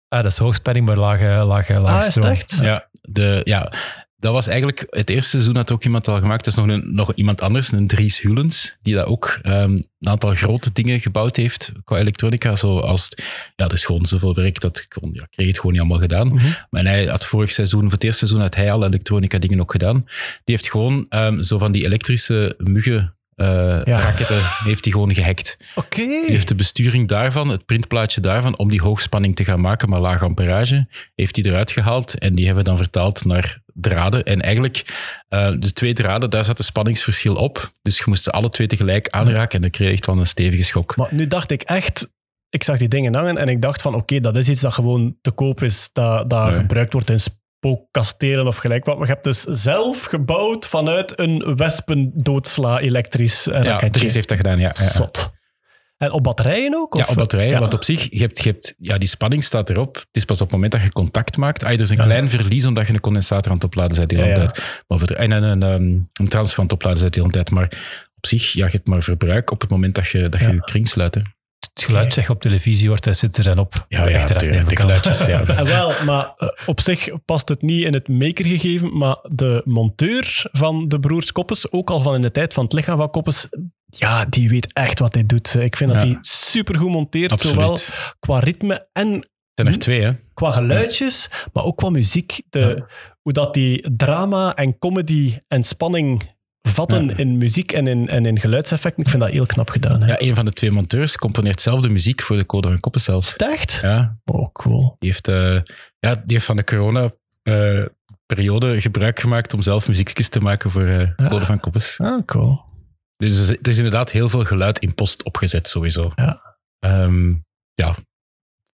Ah, dat is hoogspanning, maar lage, lage, lage Ah, is stroom. echt? Ja, de, ja, dat was eigenlijk het eerste seizoen had ook iemand al gemaakt. Dat is nog, een, nog iemand anders, een Dries Hulens, die dat ook ehm, een aantal grote dingen gebouwd heeft qua elektronica. Zoals, ja, dat is gewoon zoveel werk dat ik kon, ja, kreeg het gewoon niet allemaal gedaan. Mhm. Maar hij had vorig seizoen, voor het eerste seizoen, had hij al elektronica dingen ook gedaan. Die heeft gewoon ehm, zo van die elektrische muggen. Eh Ja. raketten heeft hij gewoon gehackt. Oké. Die heeft de besturing daarvan, het printplaatje daarvan, om die hoogspanning te gaan maken, maar laag amperage, heeft hij eruit gehaald en die hebben we dan vertaald naar draden. En eigenlijk, eh, de twee draden, daar zat een spanningsverschil op. Dus je moest ze alle twee tegelijk aanraken en dan kreeg je echt wel een stevige schok. Maar nu dacht ik echt, ik zag die dingen hangen en ik dacht van oké, dat is iets dat gewoon te koop is, dat, dat Nee. gebruikt wordt in spookkastelen of gelijk wat. Maar je hebt dus zelf gebouwd vanuit een wespendoodssla elektrisch eh, Ja, raketje. Dries heeft dat gedaan, ja. ja, ja. Zot. En op batterijen ook? Ja, of- op batterijen. Ja. Want op zich, je hebt, je hebt, ja, die spanning staat erop. Het is pas op het moment dat je contact maakt. Ah, er is een Ja. klein verlies omdat je een condensator aan het opladen bent de hele Ja, ja. tijd. Maar voor, en een, een, ehm, een transfer aan het opladen bent de hele tijd. Maar op zich, ja, je hebt maar verbruik op het moment dat je, dat je, Ja. je kring sluit. hè. Het geluid zeg op televisie hoort, hij zit er en op. Ja, ja, de, geluidjes, ja. [LAUGHS] Ah, wel, maar eh, op zich past het niet in het makergegeven, maar de monteur van de broers Koppes, ook al van in de tijd van het lichaam van Koppes, ja, die weet echt wat hij doet. Ik vind dat hij supergoed monteert, zowel qua ritme en Het zijn er twee, hè. qua geluidjes, maar ook qua muziek. De, Hoe dat die drama en comedy en spanning vatten Ja. in muziek en in, en in geluidseffecten. Ik vind dat heel knap gedaan. Hè. Ja, een van de twee monteurs componeert zelf de muziek voor de Code van Koppen zelfs. Echt? Ja, Oh, cool. die heeft, eh, ja, die heeft van de corona-periode gebruik gemaakt om zelf muziekjes te maken voor eh Ja. Code van Koppes. Ah, cool. Dus er is- er inderdaad heel veel geluid in post opgezet, sowieso. Ja. Ehm, ja,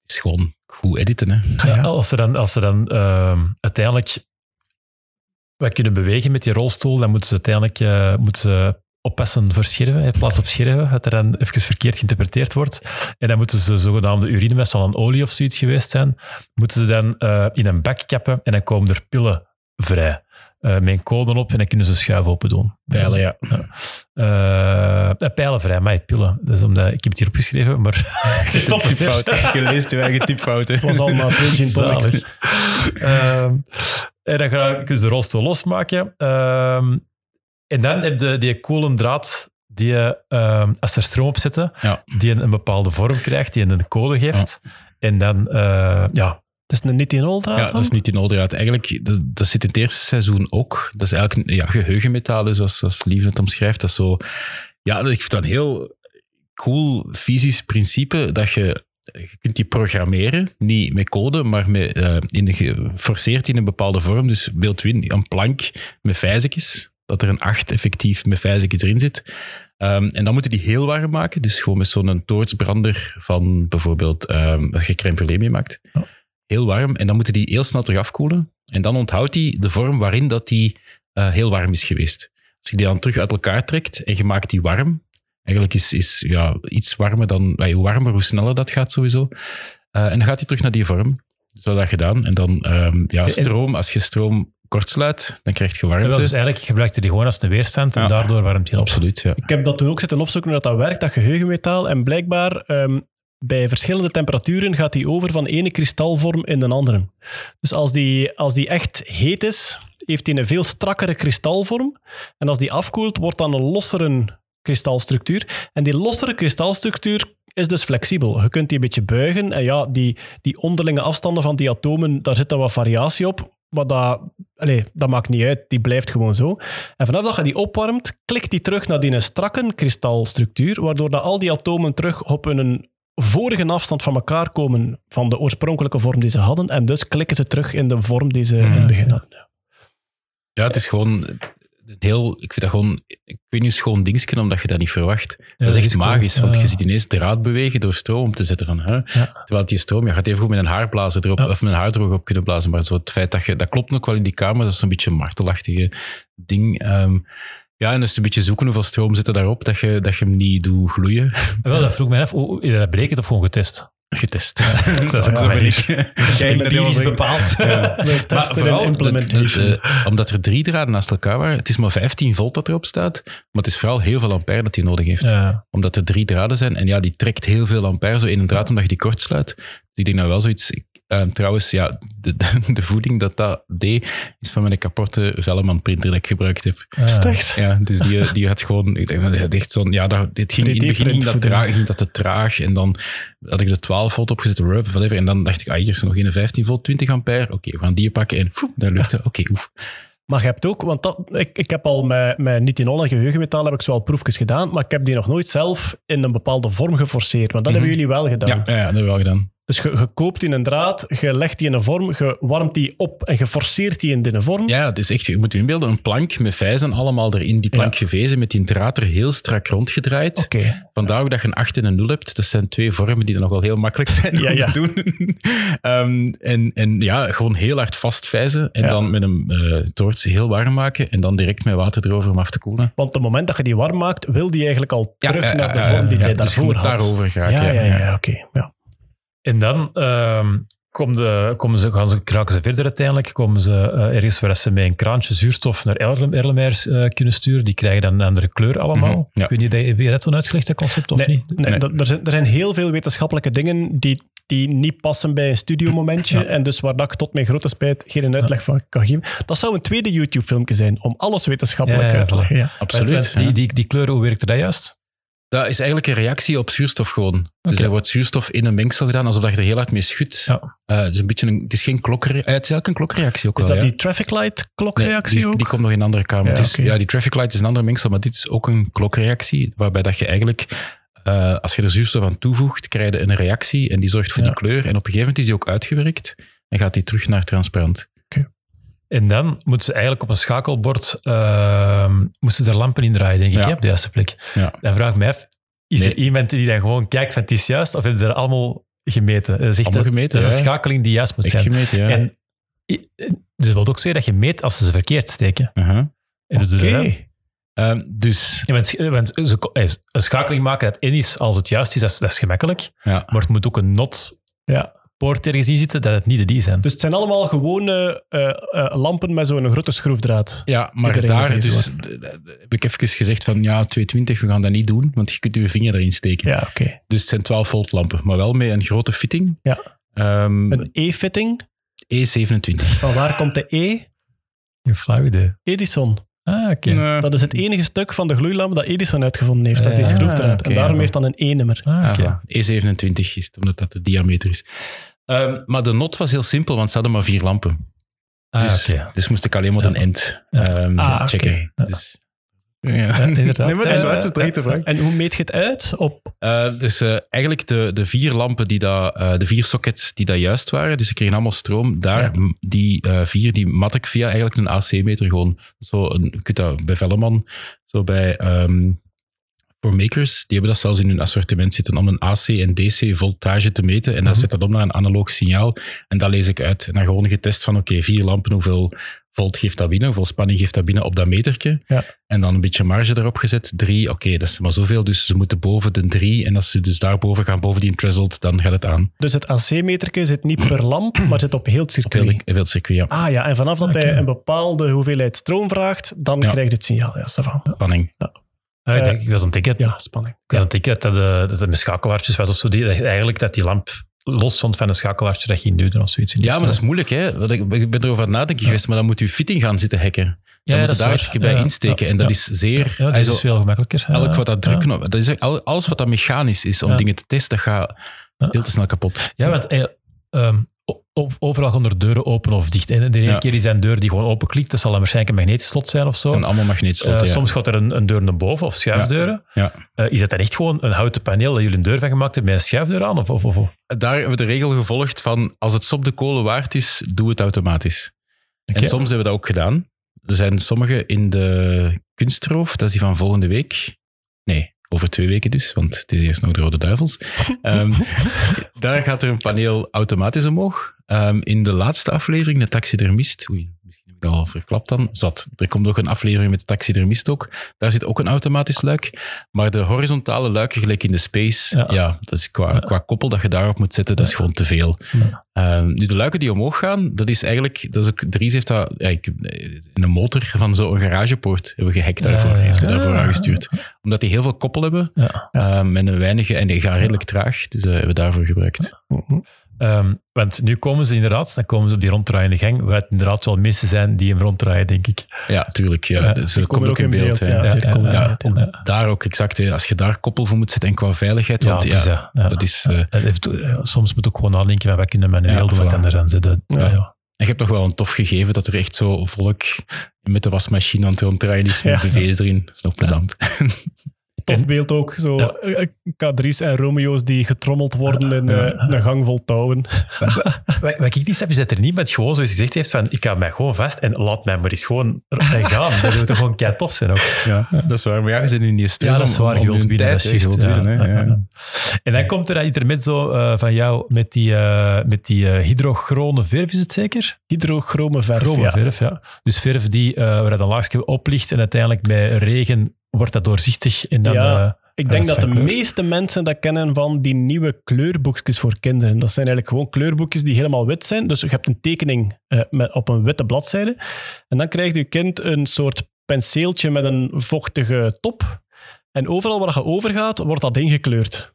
het is gewoon goed editen, hè. Ja. Ja, als ze dan, als ze dan ehm, uiteindelijk wij kunnen bewegen met die rolstoel, dan moeten ze uiteindelijk eh, moeten ze oppassen voor scherven, in plaats op scherven, dat er dan even verkeerd geïnterpreteerd wordt. En dan moeten ze zogenaamde urine, met zal een olie of zoiets geweest zijn, moeten ze dan eh, in een bak kappen en dan komen er pillen vrij. Eh, met een code op en dan kunnen ze schuif open doen. Pijlen, ja. Eh, eh, pijlen vrij, maar pillen. Dat is omdat, ik heb het hier opgeschreven, maar [LAUGHS] het is [LAUGHS] Typfout. Je leest je eigen typfouten. Het was allemaal Virgin Comics. En dan ga ik dus de rolstoel losmaken. Ehm, en dan heb je die kolen draad die je, ehm, als er stroom op zit, Ja. die een, een bepaalde vorm krijgt, die een code geeft. En dan, eh, ja, Het is een niet in draad Ja, dat is niet in Oldraad. Eigenlijk, dat, dat zit in het eerste seizoen ook. Dat is eigenlijk een ja, geheugenmetalen, zoals, zoals Lieve het omschrijft. Dat is zo... Ja, ik vind dat een heel cool fysisch principe, dat je... Je kunt die programmeren, niet met code, maar met, eh, in de, geforceerd in een bepaalde vorm. Dus beeld u in een plank met vijzekjes, dat er een 8 effectief met vijzekjes erin zit. Ehm, en dan moeten die heel warm maken. Dus gewoon met zo'n toortsbrander van bijvoorbeeld um, dat je crème brûlée mee maakt. Heel warm. En dan moeten die heel snel terug afkoelen. En dan onthoudt die de vorm waarin dat die uh, heel warm is geweest. Als je die dan terug uit elkaar trekt en je maakt die warm. Eigenlijk is, is ja, iets warmer dan... Hoe warmer, hoe sneller dat gaat sowieso. Uh, en dan gaat hij terug naar die vorm. Zo dat gedaan. En dan um, ja, stroom. Als je stroom kortsluit, dan krijg je warmte. Ja, dus eigenlijk gebruikte die gewoon als een weerstand en ja, daardoor warmt hij op. Absoluut, ja. Ik heb dat toen ook zitten opzoeken hoe dat, dat werkt, dat geheugenmetaal. En blijkbaar, um, bij verschillende temperaturen gaat die over van ene kristalvorm in de andere. Dus als die, als die echt heet is, heeft hij een veel strakkere kristalvorm. En als die afkoelt, wordt dan een lossere kristalstructuur. En die lossere kristalstructuur is dus flexibel. Je kunt die een beetje buigen. En ja, die, die onderlinge afstanden van die atomen, daar zit dan wat variatie op. Maar dat, allez, dat maakt niet uit, die blijft gewoon zo. En vanaf dat je die opwarmt, klikt die terug naar die strakke kristalstructuur, waardoor dat al die atomen terug op een vorige afstand van elkaar komen van de oorspronkelijke vorm die ze hadden. En dus klikken ze terug in de vorm die ze in het begin hadden. Ja, het is gewoon heel, ik vind dat gewoon, ik weet niet, schoon dingetje, omdat je dat niet verwacht. Ja, dat is echt is magisch, cool. want je ziet ineens draad bewegen door stroom om te zetten van, hè? Ja. terwijl die stroom, je gaat even goed met een haarblazer erop, of met een haardroger op kunnen blazen, maar zo het feit dat je, dat klopt ook wel in die kamer, dat is zo'n beetje een martelachtige ding. Um, ja, en dus een beetje zoeken hoeveel stroom zit er daarop, dat je, dat je hem niet doet gloeien. Wel, dat vroeg mij af, dat berekend of gewoon getest? Getest. [LAUGHS] Dat is ook zo ben [LAUGHS] ik. Empirisch bepaald. [LAUGHS] Maar vooral de, de, de, omdat er drie draden naast elkaar waren. Het is maar 15 volt dat erop staat. Maar het is vooral heel veel ampère dat hij nodig heeft. Ja. Omdat er drie draden zijn. En ja, die trekt heel veel ampère zo in een draad omdat je die kort sluit. Dus ik denk nou wel zoiets... Uh, trouwens, ja, de, de, de, voeding dat dat deed, is van mijn kapotte Velleman printer dat ik gebruikt heb. Ah. Echt? Ja, dus die, [LAUGHS] die had gewoon, ik denk dat echt zo'n, ja, dat, dit ging, in het begin ging dat, traag, ging dat te traag en dan had ik de 12 volt opgezet, rub, whatever, en dan dacht ik, ah, hier is nog een 15 volt, 20 ampère, oké, okay, we gaan die pakken en foep, dat lukte, oké, okay, oef. Maar je hebt ook, want dat, ik, ik heb al met, met nitinol en geheugenmetaal heb ik zoal proefjes gedaan, maar ik heb die nog nooit zelf in een bepaalde vorm geforceerd. Maar dat mm -hmm. hebben jullie wel gedaan. Ja, ja, dat hebben we wel gedaan. Dus je, je, koopt in een draad, je legt die in een vorm, je warmt die op en je forceert die in een vorm. Ja, het is echt, je moet je inbeelden, een plank met vijzen allemaal erin, die plank ja. gevezen, met die draad er heel strak rondgedraaid. Okay. Vandaar ook dat je een 8 en een 0 hebt. Dat zijn twee vormen die dan nog wel heel makkelijk [LAUGHS] zijn ja, om ja. te doen. um, en, en ja, gewoon heel hard vastvijzen en dan met een uh, toorts heel warm maken en dan direct met water erover om af te koelen. Want op het moment dat je die warm maakt, wil die eigenlijk al terug naar de vorm die hij dus daarvoor had. daarover graag. Ja, ja, ja, ja oké. Okay. En dan, um, komen, de, komen ze, gaan ze, raken ze verder uiteindelijk. Komen ze eh, ergens waar ze met een kraantje zuurstof naar Erlenmeers uh, kunnen sturen. Die krijgen dan een andere kleur allemaal. Mhm, ja. Ik weet niet, heb je dat zo'n uitgelegd, dat concept, of Nee, niet? nee, Er, zijn, er zijn heel veel wetenschappelijke dingen die, die niet passen bij een studiomomentje. En dus waar dat ik tot mijn grote spijt geen uitleg van kan geven. Dat zou een tweede YouTube-filmpje zijn om alles wetenschappelijk Ja, ja, uit te leggen. Ja. Absoluut. Die, die, die kleuren, hoe werkte dat juist? Dat is eigenlijk een reactie op zuurstof gewoon. Dus er wordt zuurstof in een mengsel gedaan, alsof je er heel hard mee schudt. Ja. Eh, dus een beetje een, het is geen klokreactie. het is eigenlijk een klokreactie ook Is wel, dat ja. die traffic light Nee, klokreactie die, komt nog in een andere kamer. Ja, is, ja, die traffic light is een andere mengsel, maar dit is ook een klokreactie, waarbij dat je eigenlijk, eh, als je er zuurstof aan toevoegt, krijg je een reactie en die zorgt voor Ja. die kleur. En op een gegeven moment is die ook uitgewerkt en gaat die terug naar transparant. En dan moeten ze eigenlijk op een schakelbord ehm moesten ze er lampen in draaien, denk ik, Ja. hè, op de juiste plek. Ja. Dan vraag ik me af, is Nee. er iemand die dan gewoon kijkt van het is juist, of hebben ze er allemaal gemeten? Dat is, echt Allemaal gemeten, dat is een schakeling die juist moet Echt zijn. gemeten, ja. En dus dat wil ook zeggen dat je meet als ze ze verkeerd steken. Doe je Oké. Ehm, dus, Ja, want, want ze- eh, een schakeling maken dat in is als het juist is, dat is, dat is gemakkelijk. ja. Maar het moet ook een not Ja. Poort ergens in zitten dat het niet de die zijn. Dus het zijn allemaal gewone eh, eh, lampen met zo'n grote schroefdraad. Ja, maar daar dus, heb ik even gezegd van ja, 220, we gaan dat niet doen, want je kunt je vinger erin steken. Ja, oké. Dus het zijn 12 volt lampen, maar wel met een grote fitting. Ja. Ehm, Een E-fitting. E27. Van waar komt de E? Een flauw idee. Edison. Ah, oké. Nee. Dat is het enige stuk van de gloeilamp dat Edison uitgevonden heeft. Dat is Ah, schroefdraad. oké. en daarom heeft dat een E-nummer. Ah. Ah, E27 is het, omdat dat de diameter is. Ehm, maar de not was heel simpel, want ze hadden maar vier lampen. Ah, Dus, oké. dus moest ik alleen maar Ja. een end ehm, Ah, checken. Ja. Dus, Ja, [LAUGHS] inderdaad. Nee, maar dat is het ervan. En hoe meet je het uit? Op, Eh, dus eh, eigenlijk de, de vier lampen, die dat, eh, de vier sockets die dat juist waren, dus ze kregen allemaal stroom, daar, Ja. die eh, vier, die mat ik via eigenlijk een AC-meter gewoon. Zo een, je kunt dat bij Velleman, zo bij ehm voor makers, die hebben dat zelfs in hun assortiment zitten om een AC en DC voltage te meten. En dan Mhm. zet dat om naar een analoog signaal. En dat lees ik uit. En dan gewoon getest van, oké, vier lampen, hoeveel volt geeft dat binnen? Hoeveel spanning geeft dat binnen op dat metertje? Ja. En dan een beetje marge erop gezet. Drie, oké, dat is maar zoveel. Dus ze moeten boven de drie. En als ze dus daarboven gaan, boven die threshold, dan gaat het aan. dus het AC-meterke zit niet per lamp, maar zit op heel het Op heel, circuit. heel het circuit, ja. Ah ja, en vanaf dat hij een bepaalde hoeveelheid stroom vraagt, dan Ja. krijg je het signaal. Ja, Stefan. Spanning. Ah, ik, denk, ik was het denken, Ja, spanning. ik was aan het denken dat, dat, dat het met schakelaartjes was of zo. Die, dat eigenlijk dat die lamp los stond van een schakelaartje dat ging duwden of zoiets. in Ja, maar dat is moeilijk, hè. Want ik, ben erover aan het nadenken geweest, maar dan moet je fitting gaan zitten hacken. Dan ja, moet dat je is daar eens bij insteken. en dat is zeer... Dat is veel gemakkelijker. elk wat dat op- Dat is, al- alles wat dat mechanisch is om dingen te testen, dat gaat Ja. veel te snel kapot. Ja, want eh, overal gaan er deuren open of dicht. En de ene Ja. keer is een deur die gewoon openklikt. Dat zal dan waarschijnlijk een magnetisch slot zijn of zo. En allemaal magneetslotten, Eh, ja. Soms gaat er een, een deur naar boven of schuifdeuren. Ja. Eh, is dat dan echt gewoon een houten paneel dat jullie een deur van gemaakt hebben met een schuifdeur aan? Of, of, of? Daar hebben we de regel gevolgd van als het sop de kolen waard is, doe het automatisch. En soms hebben we dat ook gedaan. Er zijn sommige in de kunstroof, dat is die van volgende week. Nee, over twee weken dus, want het is eerst nog de Rode Duivels. [LAUGHS] Ehm, daar gaat er een paneel automatisch omhoog. Ehm, in de laatste aflevering, de taxidermist, oei, heb ik dat al verklapt dan, zat. Er komt nog een aflevering met de taxidermist ook. Daar zit ook een automatisch luik. Maar de horizontale luiken, gelijk in de space, ja, Ja. dat is qua, qua koppel dat je daarop moet zetten, dat is gewoon te veel. Ja. Ehm, nu, de luiken die omhoog gaan, dat is eigenlijk, dat is ook, Dries heeft dat, ja, ik, in een motor van zo'n garagepoort hebben we gehackt daarvoor, Ja, ja, heeft hij ja. daarvoor aangestuurd. Omdat die heel veel koppel hebben, Ja. ehm, met een weinige, en die gaan redelijk traag, dus dat hebben we daarvoor gebruikt. Ehm, want nu komen ze inderdaad, dan komen ze op die ronddraaiende gang, waar het inderdaad wel mensen zijn die hem ronddraaien, denk ik. Ja, tuurlijk, ja, Ja, dus die dat komt komen ook in beeld. ja. ja. Ja, ja, Ja, ja. daar ook exact, hè, als je daar koppel voor moet zetten en qua veiligheid, want ja, is dat, ja. dat is... eh, heeft- soms moet ook gewoon nadenken, van, wat kunnen we manueel Ja, doen, wat voilà. kan er aan zitten. Ja, Ja. ja. En je hebt toch wel een tof gegeven dat er echt zo volk met de wasmachine aan het ronddraaien is, met Ja. BV's erin. Dat is nog plezant. [LAUGHS] Tof beeld ook, zo Ja. eh, K3's en Romeo's die getrommeld worden in eh, een gang vol touwen. Wat, wat ik niet snap, is dat er niemand gewoon zoiets gezegd heeft van ik hou mij gewoon vast en laat mij maar eens gewoon gaan. Dat zou toch gewoon kei tof zijn ook. Ja, dat is waar. Maar ja, je zit nu niet stress Ja, dat is waar. Je wilt winnen, dat is juist. Ja, ja, ja. En dan komt er dat intermezzo eh van jou met die, eh, met die eh, hydrochrone verf, is het zeker? Hydrochrome verf, Chrome ja. verf, ja. Dus verf die, eh waar dat een laagje op ligt en uiteindelijk bij regen wordt dat doorzichtig en dan Ja. eh, Ik denk dat de kleur. meeste mensen dat kennen van die nieuwe kleurboekjes voor kinderen. Dat zijn eigenlijk gewoon kleurboekjes die helemaal wit zijn. Dus je hebt een tekening eh, met, op een witte bladzijde. En dan krijgt je kind een soort penseeltje met een vochtige top. En overal waar je overgaat, wordt dat ingekleurd.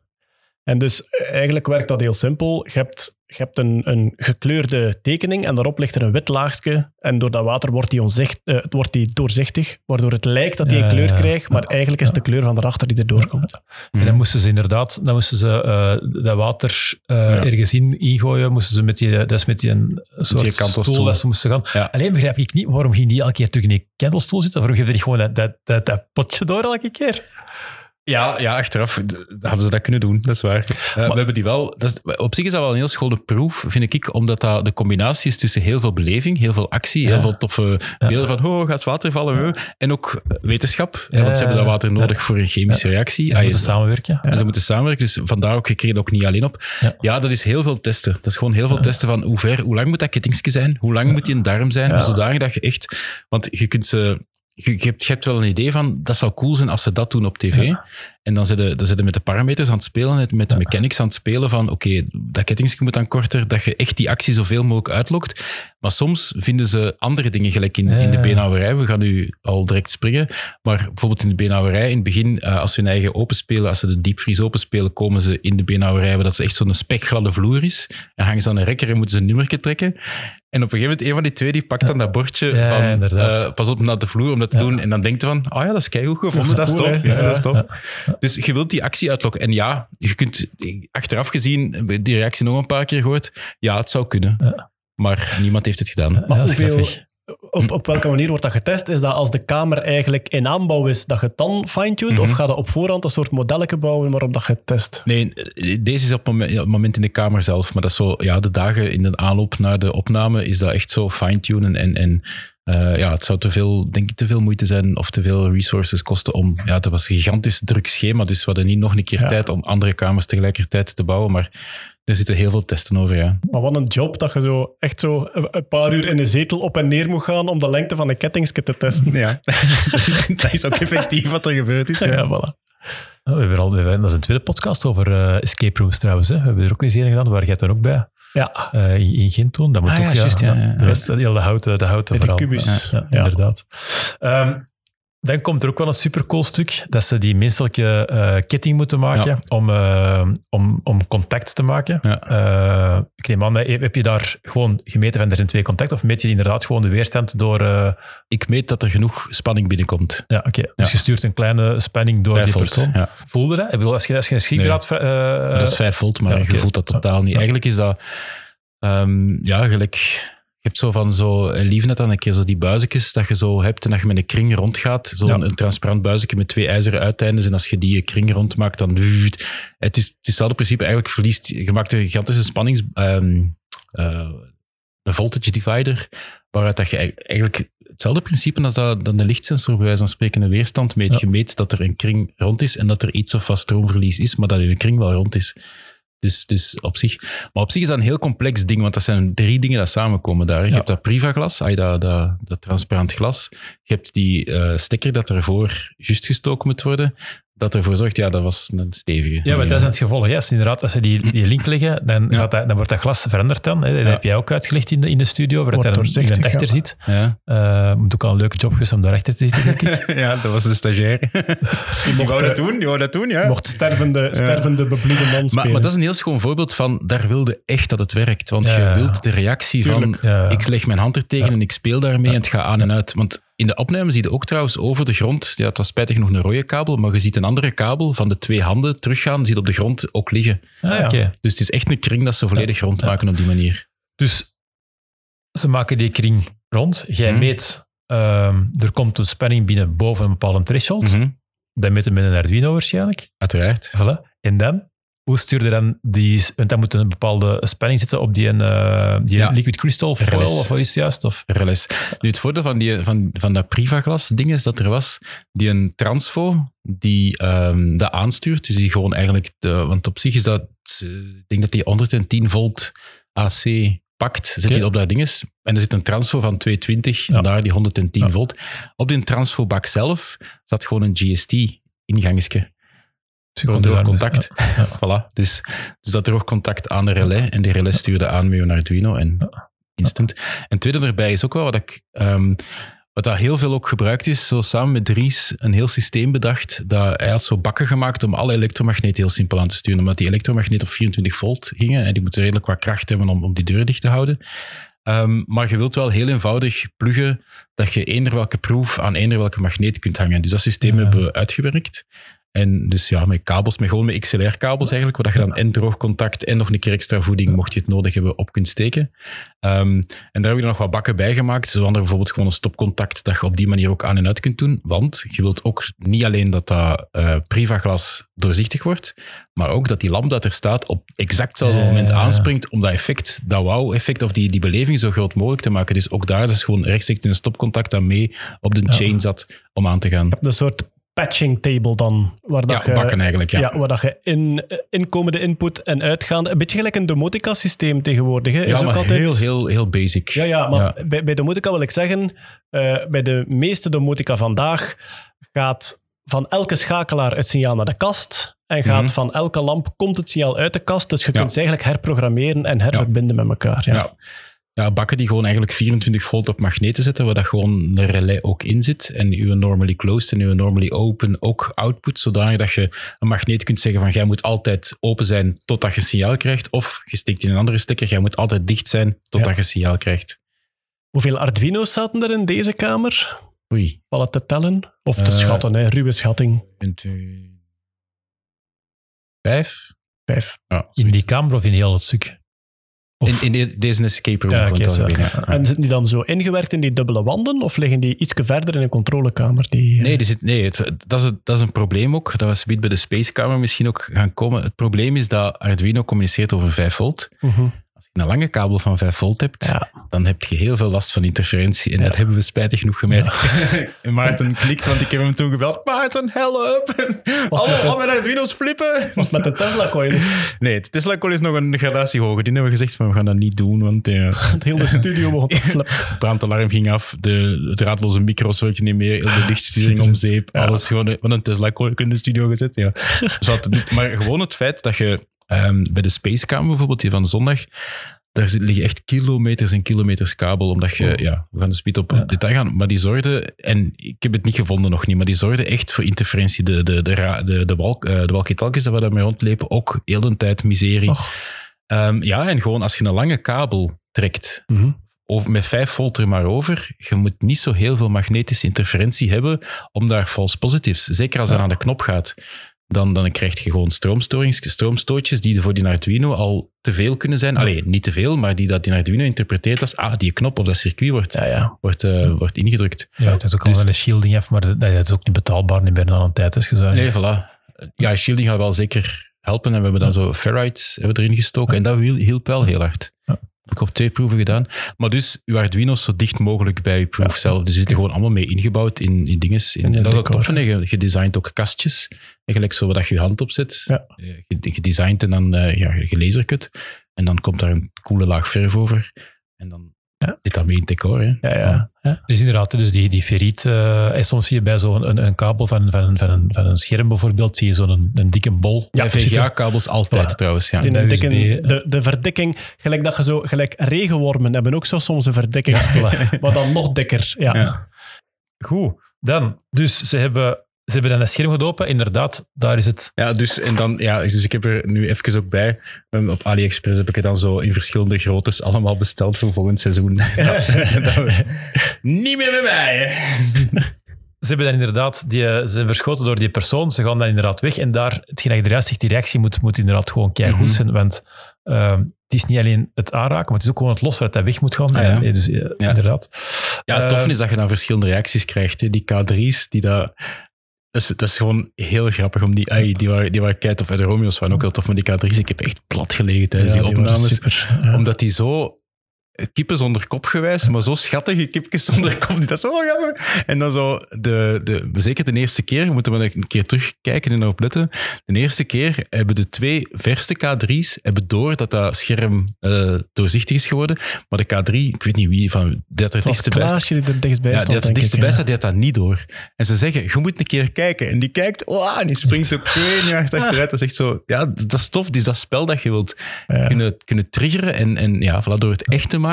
En dus eh, eigenlijk werkt dat heel simpel. Je hebt, je hebt een, een gekleurde tekening en daarop ligt er een wit laagje. En door dat water wordt die, onzicht, eh, wordt die doorzichtig, waardoor het lijkt dat hij een Ja, kleur ja, ja. krijgt, maar eigenlijk is het de kleur van daarachter die erdoor komt. En dan moesten ze inderdaad, dan moesten ze eh, dat water eh, Ja. ergens in ingooien, moesten ze met die, dus met die een soort die kantelstoel. stoel dat ze moesten gaan. Ja. Alleen begrijp ik niet, waarom ging die elke keer terug in die kantelstoel zitten? Waarom geef je niet gewoon dat, dat, dat, dat potje door elke keer? Ja, ja, achteraf hadden ze dat kunnen doen, dat is waar. Eh, we hebben die wel, dat is- op zich is dat wel een heel schone proef, vind ik, omdat dat de combinatie is tussen heel veel beleving, heel veel actie, heel veel toffe beelden van, oh, gaat het water vallen? En ook wetenschap, hè, Ja, want ze hebben dat water nodig voor een chemische reactie. Ze Ah, moeten samenwerken. En ze moeten samenwerken, dus vandaar ook, je ook niet alleen op. Ja. Ja, dat is heel veel testen. Dat is gewoon heel veel testen van hoe ver, hoe lang moet dat kettingske zijn? Hoe lang moet die een darm zijn? Zodanig dat je echt... Want je kunt ze... Je, hebt wel een idee van, dat zou cool zijn als ze dat doen op tv. En dan zitten dan zitten met de parameters aan het spelen, met- met de mechanics aan het spelen van, oké, dat kettingske moet dan korter, dat je echt die actie zoveel mogelijk uitlokt. Maar soms vinden ze andere dingen, gelijk in, in de beenhouwerij. We gaan nu al direct springen. Maar bijvoorbeeld in de beenhouwerij, in het begin, eh, als ze hun eigen openspelen, als ze de diepvries openspelen, komen ze in de beenhouwerij, waar dat ze echt zo'n spekgladde vloer is. En hangen ze aan een rekker en moeten ze een nummertje trekken. En op een gegeven moment, een van die twee, die pakt dan dat bordje Ja, van, inderdaad. eh, pas op naar de vloer om dat te doen. En dan denkt hij van, oh ja, dat is keigoed gevonden, dat is tof. Ja, dat is tof. Dus je wilt die actie uitlokken. En ja, je kunt, achteraf gezien, die reactie nog een paar keer gehoord, ja, het zou kunnen. Ja. Maar niemand heeft het gedaan. Maar Ja, dat is hoeveel. Op, op welke manier wordt dat getest? Is dat als de kamer eigenlijk in aanbouw is, dat je het dan fine-tuned? Mhm. Of ga je op voorhand een soort modelletje bouwen waarop dat je het test? Nee, deze is op het moment, in de kamer zelf. Maar dat is zo, ja, de dagen in de aanloop naar de opname is dat echt zo fine-tunen. En, en eh, ja, het zou te veel, denk ik, te veel moeite zijn of te veel resources kosten om... Ja, het was een gigantisch druk schema, dus we hadden niet nog een keer Ja. tijd om andere kamers tegelijkertijd te bouwen. Maar er zitten heel veel testen over, ja. Maar wat een job dat je zo echt zo een paar uur in een zetel op en neer moet gaan om de lengte van een kettingske te testen. Ja, [LAUGHS] dat is, ook effectief wat er gebeurd is. [LAUGHS] Ja, voilà. We hebben al, we hebben, dat is een tweede podcast over eh, escape rooms trouwens. Hè. We hebben er ook eens een gedaan, waar jij dan ook bij Ja, eh, in, toen. Dat moet Ah, ook, ja, juist, ja, ja, dat heel de houten, de houten Met de verhaal. kubus. Ja, Ja. inderdaad. Ehm, dan komt er ook wel een supercool stuk, dat ze die menselijke eh, ketting moeten maken Ja. om, eh, om, om contact te maken. Ja. Ik neem aan, heb je daar gewoon gemeten van er zijn twee contacten, of meet je inderdaad gewoon de weerstand door... Ik meet dat er genoeg spanning binnenkomt. ja, oké. Dus Ja. je stuurt een kleine spanning door die persoon. Voelde dat? Ik bedoel, als je, als je een schrikdraad... eh, dat is 5 volt, maar je voelt dat totaal niet. Eigenlijk is dat, ehm, ja, gelijk. Je hebt zo van zo, eh, lief net dan een keer zo die buizekjes dat je zo hebt en dat je met een kring rondgaat. Zo'n Ja. een transparant buizetje met twee ijzeren uiteindes. En als je die kring rondmaakt, dan. Het is, het is hetzelfde principe. Eigenlijk verliest je maakt een gigantische spannings. ehm, eh, een voltage divider, waaruit dat je eigenlijk- eigenlijk hetzelfde principe als dat, dan de lichtsensor bij wijze van spreken een weerstand meet. Ja. Je meet dat er een kring rond is en dat er iets of wat stroomverlies is, maar dat je kring wel rond is. Dus, dus op zich. Maar op zich is dat een heel complex ding, want dat zijn drie dingen dat samenkomen daar. Je Ja. hebt dat Priva-glas, dat, dat, dat transparant glas. Je hebt die eh, stekker dat ervoor juist gestoken moet worden. Dat ervoor zorgt, ja, dat was een stevige. Ja, maar dat is het gevolg. Hè. Als, inderdaad, als ze die, die link leggen, dan, Ja. gaat dat, dan wordt dat glas veranderd dan. Hè. Dat Ja. heb jij ook uitgelegd in de, in de studio, waar het dan echter ja. zit. Ja. Eh moet ook al een leuke job geweest om daarachter te zitten, denk ik. [LAUGHS] ja, dat was de stagiair. [LAUGHS] Die wou dat doen, die wou dat doen, ja. mocht stervende, stervende bebloede man spelen. Maar, maar dat is een heel schoon voorbeeld van, daar wilde echt dat het werkt. Want Ja. je wilt de reactie Tuurlijk. van, Ja. ik leg mijn hand er tegen en ik speel daarmee en het gaat aan en uit. Want in de opname zie je ook trouwens over de grond, ja, het was spijtig nog een rode kabel, maar je ziet een andere kabel van de twee handen teruggaan, zie je op de grond ook liggen. Ah, ja. oké. Dus het is echt een kring dat ze volledig rondmaken op die manier. Dus ze maken die kring rond. Jij Mhm. meet, ehm, er komt een spanning binnen boven een bepaalde threshold. Mhm. Dat meten met een Arduino waarschijnlijk. Uiteraard. Voilà. En dan? Hoe stuur je dan die... Want dan moet een bepaalde spanning zitten op die, eh, die Ja. liquid crystal foil, of wat is het juist? Of, Relais. Nu, het voordeel van, die, van, van dat Privaglas ding is dat er was die een transfo die ehm, dat aanstuurt. Dus die gewoon eigenlijk, de, want op zich is dat, ik denk dat die 110 volt AC pakt, Oké. hij op dat ding is. En er zit een transfo van 220 Ja. en daar die 110 Ja. volt. Op die transfobak zelf zat gewoon een GST ingangske. Dus je Door kon een droog daar- contact. Ja. Voilà. Dus, dus dat droog contact aan de relais. En die relais stuurde aan met een Arduino en instant. En tweede erbij is ook wel wat ik... ehm, wat dat heel veel ook gebruikt is, zo samen met Dries een heel systeem bedacht. Dat hij had zo bakken gemaakt om alle elektromagneten heel simpel aan te sturen. Omdat die elektromagneten op 24 volt gingen. En die moeten redelijk wat kracht hebben om, om die deur dicht te houden. Ehm, maar je wilt wel heel eenvoudig pluggen dat je eender welke proef aan eender welke magneet kunt hangen. Dus dat systeem Ja. hebben we uitgewerkt. En dus ja, met kabels, met gewoon met XLR-kabels eigenlijk, waar je dan en droog contact en nog een keer extra voeding, mocht je het nodig hebben, op kunt steken. Ehm, en daar heb je nog wat bakken bij gemaakt, zoals bijvoorbeeld gewoon een stopcontact, dat je op die manier ook aan en uit kunt doen. Want je wilt ook niet alleen dat dat eh Privaglas doorzichtig wordt, maar ook dat die lamp dat er staat op exact hetzelfde moment aanspringt om dat effect, dat wow-effect of die, die beleving zo groot mogelijk te maken. Dus ook daar is gewoon rechtstreeks een stopcontact dat mee op de chain zat om aan te gaan. Een soort patching table dan. Waar dat Ja, je, eigenlijk, ja. Ja, waar dat je in, inkomende input en uitgaande... Een beetje gelijk een domotica-systeem tegenwoordig. Hè, is Ja, ook altijd, heel, heel, heel basic. Ja, ja, maar Bij, bij domotica wil ik zeggen, eh, bij de meeste domotica vandaag gaat van elke schakelaar het signaal naar de kast en gaat Mhm. van elke lamp komt het signaal uit de kast. Dus je Ja. kunt ze eigenlijk herprogrammeren en herverbinden met elkaar. Ja. Ja. Ja, bakken die gewoon eigenlijk 24 volt op magneten zetten, waar dat gewoon de relais ook in zit. En uw normally closed en uw normally open ook output, zodanig dat je een magneet kunt zeggen van jij moet altijd open zijn totdat je signaal krijgt. Of je steekt in een andere stekker, jij moet altijd dicht zijn totdat je signaal krijgt. Hoeveel Arduino's zaten er in deze kamer? Oei. Vallen te tellen? Of te Eh, schatten, hè? ruwe schatting. Een, Vijf? Vijf. Ja, In die kamer of in heel het stuk? In, Of- in de- deze escape room Ja, van het ja. En zitten die dan zo ingewerkt in die dubbele wanden? Of liggen die iets verder in een controlekamer? Die, eh, Nee, er zit, nee het, dat, is, een- dat is een probleem ook. Dat was bij de Spacekamer misschien ook gaan komen. Het probleem is dat Arduino communiceert over 5 volt. Mhm. Als je een lange kabel van 5 volt hebt, Ja. dan heb je heel veel last van interferentie. En dat hebben we spijtig genoeg gemerkt. [LAUGHS] en Maarten klikt, want ik heb hem toen gebeld. Maarten, help! Alle, de- al mijn Arduino's flippen! Was met de Tesla-coil. Nee, het Tesla Coil is nog een gradatie hoger. Die hebben we gezegd van we gaan dat niet doen, want [LAUGHS] Het hele studio begon te [LAUGHS] flippen. brandalarm ging af, de het draadloze micro's werkten niet meer, de lichtsturing om zeep, alles gewoon van een Tesla Coil in de studio gezet. Ja. Dus dit, maar gewoon het feit dat je ehm, bij de Spacecam bijvoorbeeld, die van zondag, daar liggen echt kilometers en kilometers kabel, omdat je, ja, we gaan de speed op detail gaan, maar die zorgde, en ik heb het niet gevonden nog niet, maar die zorgde echt voor interferentie. De, de, de, de, de, walk, eh, de walkie-talkies dat we daarmee rondlepen, ook heel de tijd miserie. Ehm, ja, en gewoon als je een lange kabel trekt, Mhm. over, met 5 volt er maar over, je moet niet zo heel veel magnetische interferentie hebben om daar false positives, zeker als dat aan de knop gaat, dan, dan krijg je gewoon stroomstootjes die voor die Arduino al te veel kunnen zijn. Allee, niet te veel, maar die dat die Arduino interpreteert als ah, die knop of dat circuit wordt, Ja, ja. wordt, eh, wordt ingedrukt. Ja, het is ook al Dus- wel een shielding maar dat, dat is ook niet betaalbaar niet meer dan een tijd is gezegd. Nee, voilà. Ja, shielding gaat wel zeker helpen. En we hebben dan zo ferrites hebben we erin gestoken. En dat hiel- hielp wel heel hard. Heb ik op twee proeven gedaan. Maar dus, uw Arduino's zo dicht mogelijk bij je proef zelf. Dus die zitten gewoon allemaal mee ingebouwd in, in dinges. In, In en dat is het toffe. hè. Je, je designt ook kastjes. Eigenlijk zo waar je je hand op zet. Ja. Eh, Je, je designt en dan uh, ja, je lasercut. En dan komt daar een coole laag verf over. En dan Ja. zit dat mee in het decor. Hè. Ja, ja. ja. Dus inderdaad, dus die, die ferriet, eh, en soms zie je bij zo'n een, een kabel van, van, van, een, van een scherm bijvoorbeeld, zie je zo'n een, een dikke bol. Ja. VGA-kabels altijd Voilà. trouwens. Ja. Die USB, dikke, de, de verdikking, gelijk dat je zo, gelijk regenwormen hebben ook zo soms een verdikking, [LAUGHS] maar dan nog dikker. Ja. Ja. Goed, dan, dus ze hebben, ze hebben dan een scherm gedopen, inderdaad, daar is het. Ja, dus, en dan, ja, dus ik heb er nu even ook bij. Op AliExpress heb ik het dan zo in verschillende groottes allemaal besteld voor volgend seizoen. [LAUGHS] Dat [LAUGHS] Niet meer bij mij. Ze hebben dan inderdaad, die, eh, ze zijn verschoten door die persoon, ze gaan dan inderdaad weg en daar, hetgeen dat je eruit zegt, die reactie moet, moet inderdaad gewoon keigoed Mhm. zijn, want ehm, het is niet alleen het aanraken, maar het is ook gewoon het lossen dat hij weg moet gaan. Ah, ja. En, dus, eh, Ja. inderdaad. Ja, het Eh, toffe is dat je dan verschillende reacties krijgt. Hè. Die K3's, die dat... Dat is, dat is gewoon heel grappig. Om die, ai, die waren, die waren. En de Romeo's waren ook heel tof, maar die K3's, ik heb echt plat gelegen tijdens Ja, die opnames. super. Ja. Omdat die zo kippen zonder kop gewijs, maar zo schattige kipjes zonder kop. Dat is wel jammer. En dan zo, de, de, zeker de eerste keer, moeten we een keer terugkijken en erop letten. De eerste keer hebben de twee verste K3's hebben door dat dat scherm eh, doorzichtig is geworden. Maar de K3, ik weet niet wie, van dat er Het staat. Klaasje die er dichtstbij Ja, stond, die er ja. staat, die had dat niet door. En ze zeggen, je moet een keer kijken. En die kijkt, oh, en die springt zo kwijt achteruit. Dat is echt zo, ja, dat is tof. Dat is dat spel dat je wilt Ja. kunnen, kunnen triggeren. En, en ja, voilà, door het echt te maken,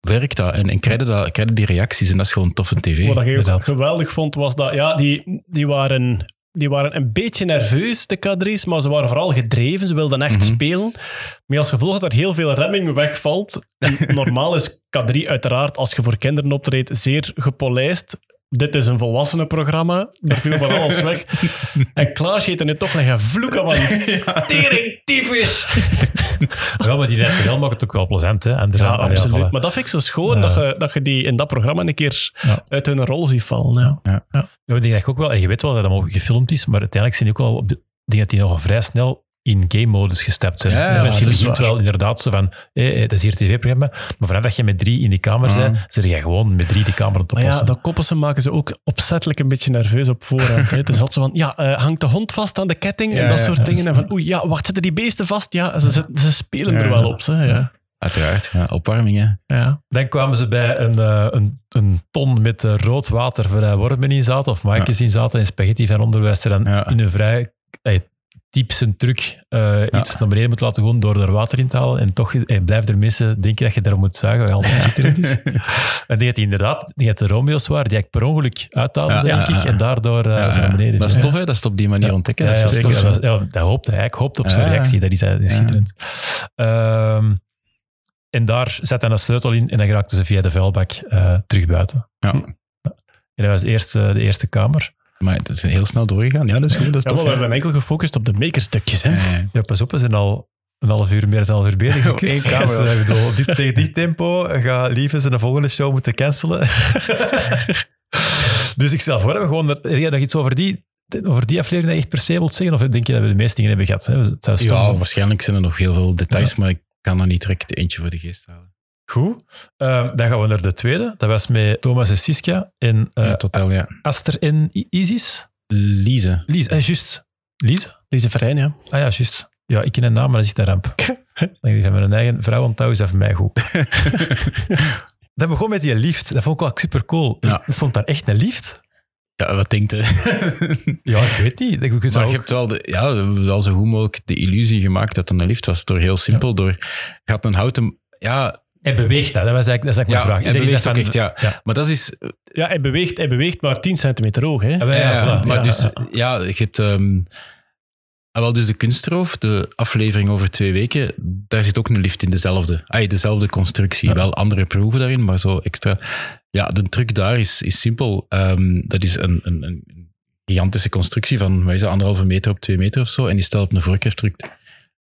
werkt dat. En, en krijg, je dat, krijg je die reacties. En dat is gewoon tof in tv. Wat ik ook Inderdaad. geweldig vond, was dat ja, die, die, waren, die waren een beetje nerveus, de K3's, maar ze waren vooral gedreven. Ze wilden echt Mhm. spelen. Met als gevolg dat er heel veel remming wegvalt. En [LAUGHS] normaal is K3 uiteraard, als je voor kinderen optreedt, zeer gepolijst. Dit is een volwassenenprogramma. Daar viel van alles weg. [LAUGHS] En Klaas heeft er nu toch een vloeken van. [LAUGHS] Tering, tyfus. Ja, maar die RTL maakt het ook wel plezant. Hè? En er Ja, zijn- absoluut. Maar dat vind ik zo schoon, Ja. dat, je, dat je die in dat programma een keer Ja. uit hun rol ziet vallen. Ja. Ja, ik denk dat ook wel, en je weet wel dat dat allemaal gefilmd is, maar uiteindelijk zijn die ook wel op de, ik denk dat die nog vrij snel in game-modus gestapt zijn. Ja, En ja, Misschien is het wel inderdaad zo van, eh, dat is hier tv-programma, maar vanaf dat je met drie in die kamer Ah. bent, zit je gewoon met drie de kamer aan het Maar ja, dat koppelsen maken ze ook opzettelijk een beetje nerveus op voorhand. hè. Het is altijd zo van, ja, eh, hangt de hond vast aan de ketting en dat ja. soort dingen. En van, oei, ja, wacht, zitten die beesten vast? Ja, ze, ze, ze spelen er Ja. wel op. Ze, ja. Uiteraard, ja, opwarmingen. Ja. Dan kwamen ze bij een, eh, een, een ton met eh, rood water waar wormen in zaten, of maakjes in zaten, en spaghetti van onderwijs ze dan Ja. in een vrij eh, typische truc eh, iets naar beneden moet laten gaan door er water in te halen. En toch eh, blijven er mensen denken dat je daarom moet zuigen, wat altijd schitterend is. [LAUGHS] en denk die inderdaad, ik denk dat de Romeo's waren, die ik per ongeluk uithaalde, Ja, denk ja, ik, en daardoor eh, Ja, van beneden. dat is tof, hè? Dat is op die manier ontdekken. Ja, Dat is tof. Dat, was- ja, dat hoopte hij. Ik hoopte op zijn reactie. Dat is, dat is Ja. schitterend. Ehm, en daar zat hij een sleutel in en dan raakten ze via de vuilbak eh, terug buiten. Ja. En dat was eerst eh, de eerste kamer. Maar het is heel snel doorgegaan. Ja, dat is goed. Dat is Ja, tof. we hebben enkel gefocust op de makerstukjes. Hè? Ja, pas op, we zijn al een half uur meer dan een half uur bezig. Op één kamer. Ik bedoel, op dit, [LAUGHS] tegen dit tempo ga lieve zijn volgende show moeten cancelen. [LAUGHS] dus ik stel voor dat we gewoon... nog iets over die, over die aflevering dat je echt per se wilt zeggen? Of denk je dat we de meeste dingen hebben gehad? Hè? Ja, waarschijnlijk zijn er nog heel veel details, maar ik kan dat niet direct eentje voor de geest halen. Goed. Ehm, dan gaan we naar de tweede. Dat was met Thomas en Siska en eh, ja, totaal, ja. Aster en I- Isis. Lise. Lies, eh, juist. Lies? Lise Verijn, ja. Ah ja, juist. Ja, ik ken een naam, maar dat is de ramp. [LAUGHS] Dan denk ik mijn eigen vrouw onthouden is dat voor mij goed. [LAUGHS] dat begon met die lift. Dat vond ik wel super cool. Ja. Er stond daar echt een lift? Ja, wat denkt er? [LAUGHS] Ja, ik weet niet. Ik, Maar zou je ook- hebt wel, de, ja, we hebben wel zo goed mogelijk de illusie gemaakt dat het een lift was. Door heel simpel, door... Je had een houten... Ja, Hij beweegt dat. Dat was eigenlijk, dat is eigenlijk ja mijn vraag. hij beweegt dat ook van- echt, ja. Ja. Maar dat is... Ja, hij beweegt, hij beweegt maar 10 centimeter hoog. Hè? Ja, Ja, maar Ja, dus, ja. ja, je hebt... ehm, ah, wel, dus de kunstroof, de aflevering over twee weken, daar zit ook een lift in, dezelfde. Ah, dezelfde constructie. Ja. Wel andere proeven daarin, maar zo extra. Ja, de truc daar is, is simpel. Ehm, dat is een, een, een gigantische constructie van, wat is dat, anderhalve meter op twee meter of zo, en die stelt op een drukt.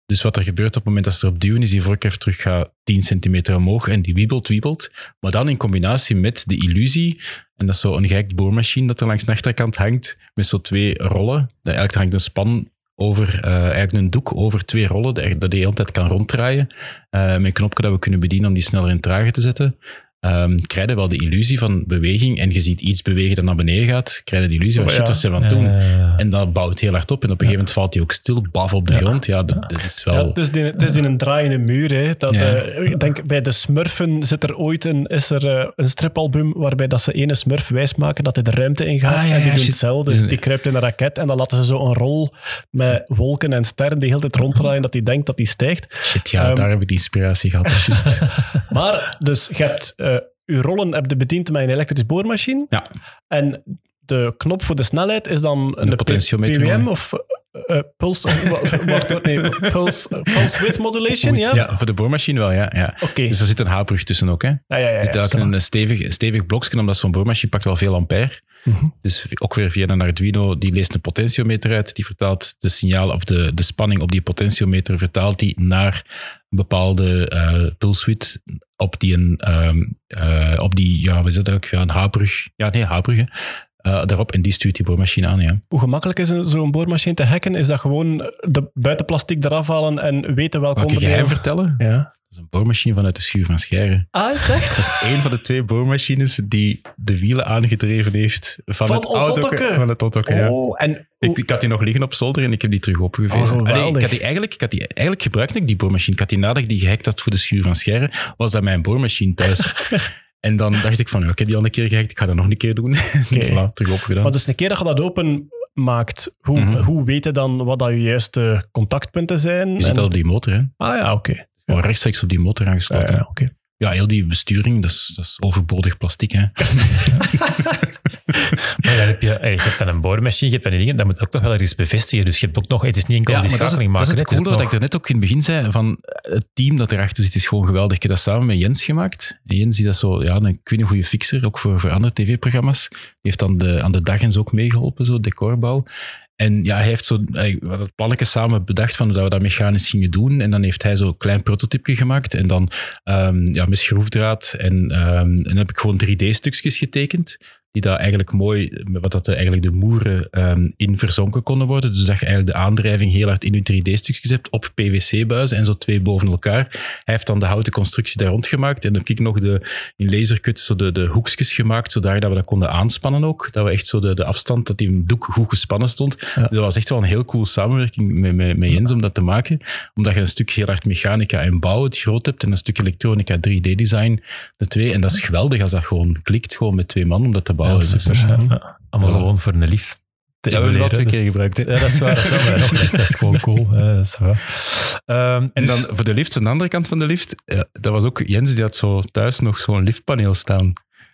Dus wat er gebeurt op het moment dat ze erop duwen, is die vorkheft terug gaat 10 centimeter omhoog en die wiebelt, wiebelt. Maar dan in combinatie met de illusie, en dat is zo een gehackt boormachine dat er langs de achterkant hangt, met zo twee rollen. Eigenlijk hangt een span over, eh, eigenlijk een doek over twee rollen, dat dat die de hele tijd kan ronddraaien. eh, met een knopje dat we kunnen bedienen om die sneller in trager te zetten. Ehm krijg je wel de illusie van beweging en je ziet iets bewegen dat naar beneden gaat, krijg je de illusie van Oh, shit, ja. wat aan het doen? En dat bouwt heel hard op. En op een gegeven moment valt hij ook stil, baf op de grond. Ja, dat, dat is wel... Ja, het is die, het is die een draaiende muur. Hè. Dat, Ja. eh, ik denk, bij de Smurfen zit er ooit een, is er, eh, een stripalbum waarbij dat ze ene Smurf wijsmaken dat hij de ruimte ingaat. Ah, ja, en die ja, doet shit. hetzelfde. Die kruipt in een raket en dan laten ze zo een rol met wolken en sterren die heel de tijd ronddraaien dat hij denkt dat hij stijgt. Shit, ja, Ehm, daar heb ik die inspiratie gehad. [LAUGHS] Maar, dus je hebt eh je rollen heb je bediend met een elektrische boormachine. Ja. En de knop voor de snelheid is dan de, potentiometer, PWM of eh, eh, pulse, [LAUGHS] wa- wacht, nee, pulse, pulse width modulation, Goed, ja? ja, voor de boormachine wel, ja. ja. Dus er zit een haarbrug tussen ook. Hè. Er Ja, ja, ja. zit ja, eigenlijk een stevig, stevig blokje, omdat zo'n boormachine pakt wel veel ampère. Mhm. Dus ook weer via een Arduino, die leest een potentiometer uit, die vertaalt de signaal of de, de spanning op die potentiometer, vertaalt die naar een bepaalde eh pulse width op die, een, ehm, eh, op die ja, wat is dat ook, ja, een haarbrug. Ja, nee, haarbrug. Eh, daarop en die stuurt die boormachine aan, ja. Hoe gemakkelijk is een- zo'n boormachine te hacken? Is dat gewoon de buitenplastiek eraf halen en weten welk Mag ik een geheim onderdeel? vertellen? Ja. Dat is een boormachine vanuit de schuur van Scheire. Ah, is het echt? Dat is één van de twee boormachines die de wielen aangedreven heeft van, Van het ons auto. Ottoke? Van het ja. Oh, en Ik, ik had die nog liggen op zolder en ik heb die terug opgevezen. Oh, Allee, geweldig. ik had die eigenlijk, ik had die, eigenlijk gebruikte ik die boormachine. Ik had die nadat ik die gehackt had voor de schuur van Scherren, was dat mijn boormachine thuis. [LAUGHS] en dan dacht ik van, ja, ik heb die al een keer gehackt, ik ga dat nog een keer doen. [LAUGHS] voilà, terug opgedaan. Maar dus een keer dat je dat open maakt, hoe, Mhm. hoe weet je dan wat dat je juiste contactpunten zijn? Je zit En- al op die motor, hè. Ah ja, oké. Gewoon rechtstreeks op die motor aangesloten. ja, oké. Ja, heel die besturing, dat is, dat is overbodig plastic, hè. [LAUGHS] Maar dan heb je, eh, je hebt dan een boormachine, je hebt dan die dingen, dat moet ook nog wel ergens bevestigen. Dus je hebt ook nog, het is niet enkel Ja, die dat is, schakeling dat is maken. het coole wat ik er net ook in het begin zei, van het team dat erachter zit is gewoon geweldig. Ik heb dat samen met Jens gemaakt. En Jens die dat zo, ja, een, goede fixer, ook voor, voor andere tv-programma's. Die heeft dan de, aan de dag en zo ook meegeholpen, zo decorbouw. En ja, hij heeft zo het plannetje samen bedacht van hoe dat we dat mechanisch gingen doen. En dan heeft hij zo'n klein prototype gemaakt. En dan ehm, ja, met schroefdraad. En, ehm, en dan heb ik gewoon 3D-stukjes getekend. Die daar eigenlijk mooi, wat dat eigenlijk de moeren ehm, in verzonken konden worden. Dus dat je eigenlijk de aandrijving heel hard in je 3D-stukjes hebt op PVC-buizen en zo twee boven elkaar. Hij heeft dan de houten constructie daar rond gemaakt. En dan heb ik nog de, in lasercut zo de, de hoekjes gemaakt, zodat we dat konden aanspannen ook. Dat we echt zo de, de afstand, dat die doek goed gespannen stond. Dus dat was echt wel een heel cool samenwerking met, met, met Jens om dat te maken. Omdat je een stuk heel hard mechanica en bouw het groot hebt en een stuk elektronica 3D-design, de twee. En dat is geweldig als dat gewoon klikt, gewoon met twee man om dat te Ja, bouwen. Dus, super. Ja, ja. Allemaal gewoon voor een liefst te Ja, we hebben dat emuleren. twee keer Dus- gebruikt. Hè. Ja, dat is waar. Dat is, wel, [LAUGHS] nog, dat is, dat is gewoon cool. Ja, dat is waar. Ehm, En dus- dan voor de lift, aan de andere kant van de lift, ja, dat was ook Jens, die had zo thuis nog zo'n liftpaneel staan.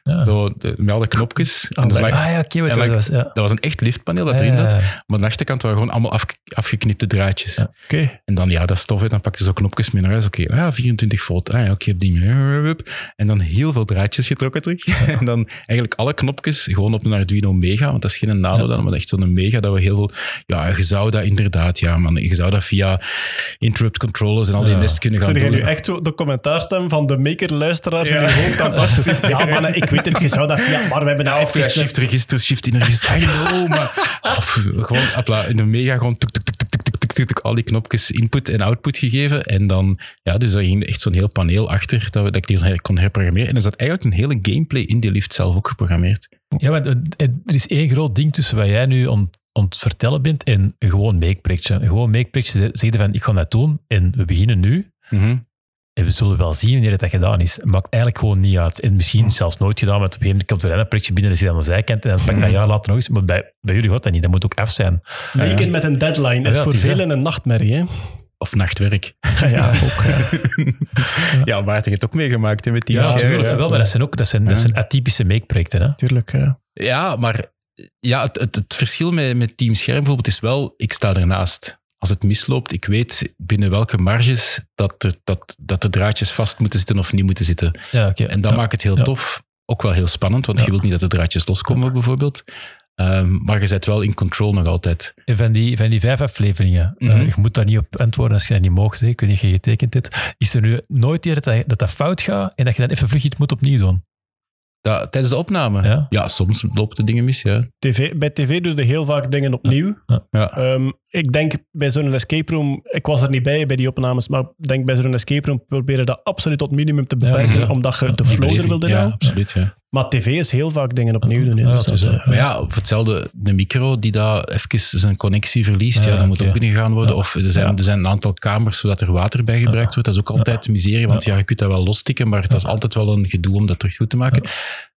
Ja. Zo, de, met alle knopjes. En Ah ja, oké, dat was. Ja. dat was een echt liftpaneel dat Ja, erin zat. Maar aan de achterkant waren gewoon allemaal afge- afgeknipte draadjes. Ja. Oké. En dan, ja, dat is tof. hè. Dan pakte ze zo knopjes mee naar huis. Oké, ah ja, 24 volt. Ah ja, oké, op die manier. En dan heel veel draadjes getrokken terug. [LAUGHS] en dan eigenlijk alle knopjes gewoon op een Arduino Mega. Want dat is geen nano dan, maar echt zo'n Mega. Dat we heel veel... Ja, je zou dat inderdaad, ja man. Je zou dat via interrupt controllers en al die Ja. nest kunnen gaan Zijn jij doen. nu echt zo de commentaarstem van de maker-luisteraars in je hoofd aan het? [LAUGHS] Ja, man, ik weet je dat... Ja, maar we hebben nou. Ja, shift register, shift ah, oh, in register. I gewoon appla, in een mega gewoon... Tuk, tuk, al die knopjes input en output gegeven. En dan, ja, dus daar ging echt zo'n heel paneel achter dat, we, dat ik die kon herprogrammeren. En is zat eigenlijk een hele gameplay in die lift zelf ook geprogrammeerd. Ja, maar er is één groot ding tussen wat jij nu om, vertellen bent en gewoon makeprojectje. Gewoon makeprojectje zeggen van, ik ga dat doen en we beginnen nu. Mm. En we zullen wel zien wanneer dat gedaan is. Het maakt eigenlijk gewoon niet uit. En misschien zelfs nooit gedaan, want op een gegeven moment komt er een projectje binnen, dan zit je aan de zijkant en dan pak je dat jaar later nog eens. Maar bij, bij jullie gaat dat niet, dat moet ook af zijn. Maken met een deadline is Ja, voor het is, hè. velen een nachtmerrie, hè? Of nachtwerk. [LAUGHS] Ja, [LAUGHS] ook. ja. Ja, Maarten heeft het ook meegemaakt hè, met die Ja, natuurlijk. Wel, maar dat zijn ook dat zijn, dat Ja. zijn atypische make-projecten. Hè? Tuurlijk, ja. Ja, maar ja, het, het, het verschil met, met Team Scherm bijvoorbeeld is wel, ik sta ernaast. Als het misloopt, ik weet binnen welke marges dat, er, dat, dat de draadjes vast moeten zitten of niet moeten zitten. Ja, oké. En dat Ja. maakt het heel Ja. tof. Ook wel heel spannend, want Ja. je wilt niet dat de draadjes loskomen bijvoorbeeld. Ehm, maar je zit wel in control nog altijd. En van die, van die vijf afleveringen, Mhm. je moet daar niet op antwoorden als je dat niet mocht. Hè. Ik weet niet of je getekend hebt. Is er nu nooit eerder dat, dat dat fout gaat en dat je dan even vlug iets moet opnieuw doen? Dat, tijdens de opname? Ja. soms lopen de dingen mis, ja. TV, bij tv doe je heel vaak dingen opnieuw. ja. Ehm, ik denk bij zo'n escape room, ik was er niet bij bij die opnames, maar ik denk bij zo'n escape room proberen dat absoluut tot minimum te beperken, ja. omdat je Ja, de flow er wilde Ja, absoluut, ja. Maar tv is heel vaak dingen opnieuw doen. Dus dat, eh, Maar ja, voor hetzelfde, de micro die daar even zijn connectie verliest, ja, dan moet ook binnengegaan worden. Of er zijn, er zijn een aantal kamers zodat er water bij gebruikt wordt. Dat is ook altijd miserie, want ja. je kunt dat wel lostikken, maar dat is altijd wel een gedoe om dat terug goed te maken.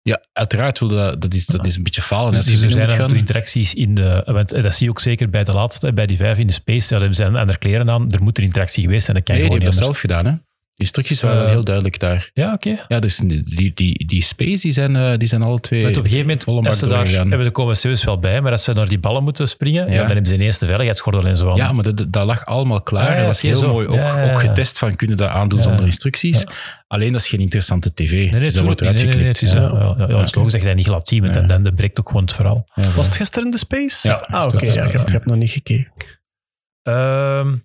Ja, uiteraard dat, dat is, dat is een beetje falen. Je Dus er zijn gaan. interacties in de... Want eh, dat zie je ook zeker bij de laatste, bij die vijf in de space. Ja, er zijn aan de kleren aan. Er moet een interactie geweest zijn. Dat kan je Nee, die gewoon hebben dat zelf gedaan, hè. Die instructies waren Eh, wel heel duidelijk daar. Ja, oké. Ja, dus die, die, die space, die zijn, eh, die zijn alle twee Want op een gegeven moment, volle als ze daar, hebben de commissaris wel bij, maar als ze naar die ballen moeten springen, ja. Ja. dan hebben ze ineens de veiligheidsgordel en zo aan. Ja, maar dat, dat lag allemaal klaar. Ah, ja, dat was heel zo. mooi ook, Ja, ja, ja. ook getest van kunnen dat aandoen Ja. zonder instructies. Alleen dat is geen interessante tv. Nee, nee, dus dat wordt eruit niet. nee, nee, nee, geknipt. ja. Ja, ja, ja, het is logisch dat je dat niet laat zien, want Ja. dan, dan dan breekt ook gewoon het verhaal. Was het gisteren de space? Ja, ah, oké. heb, ik heb nog niet gekeken. Ehm,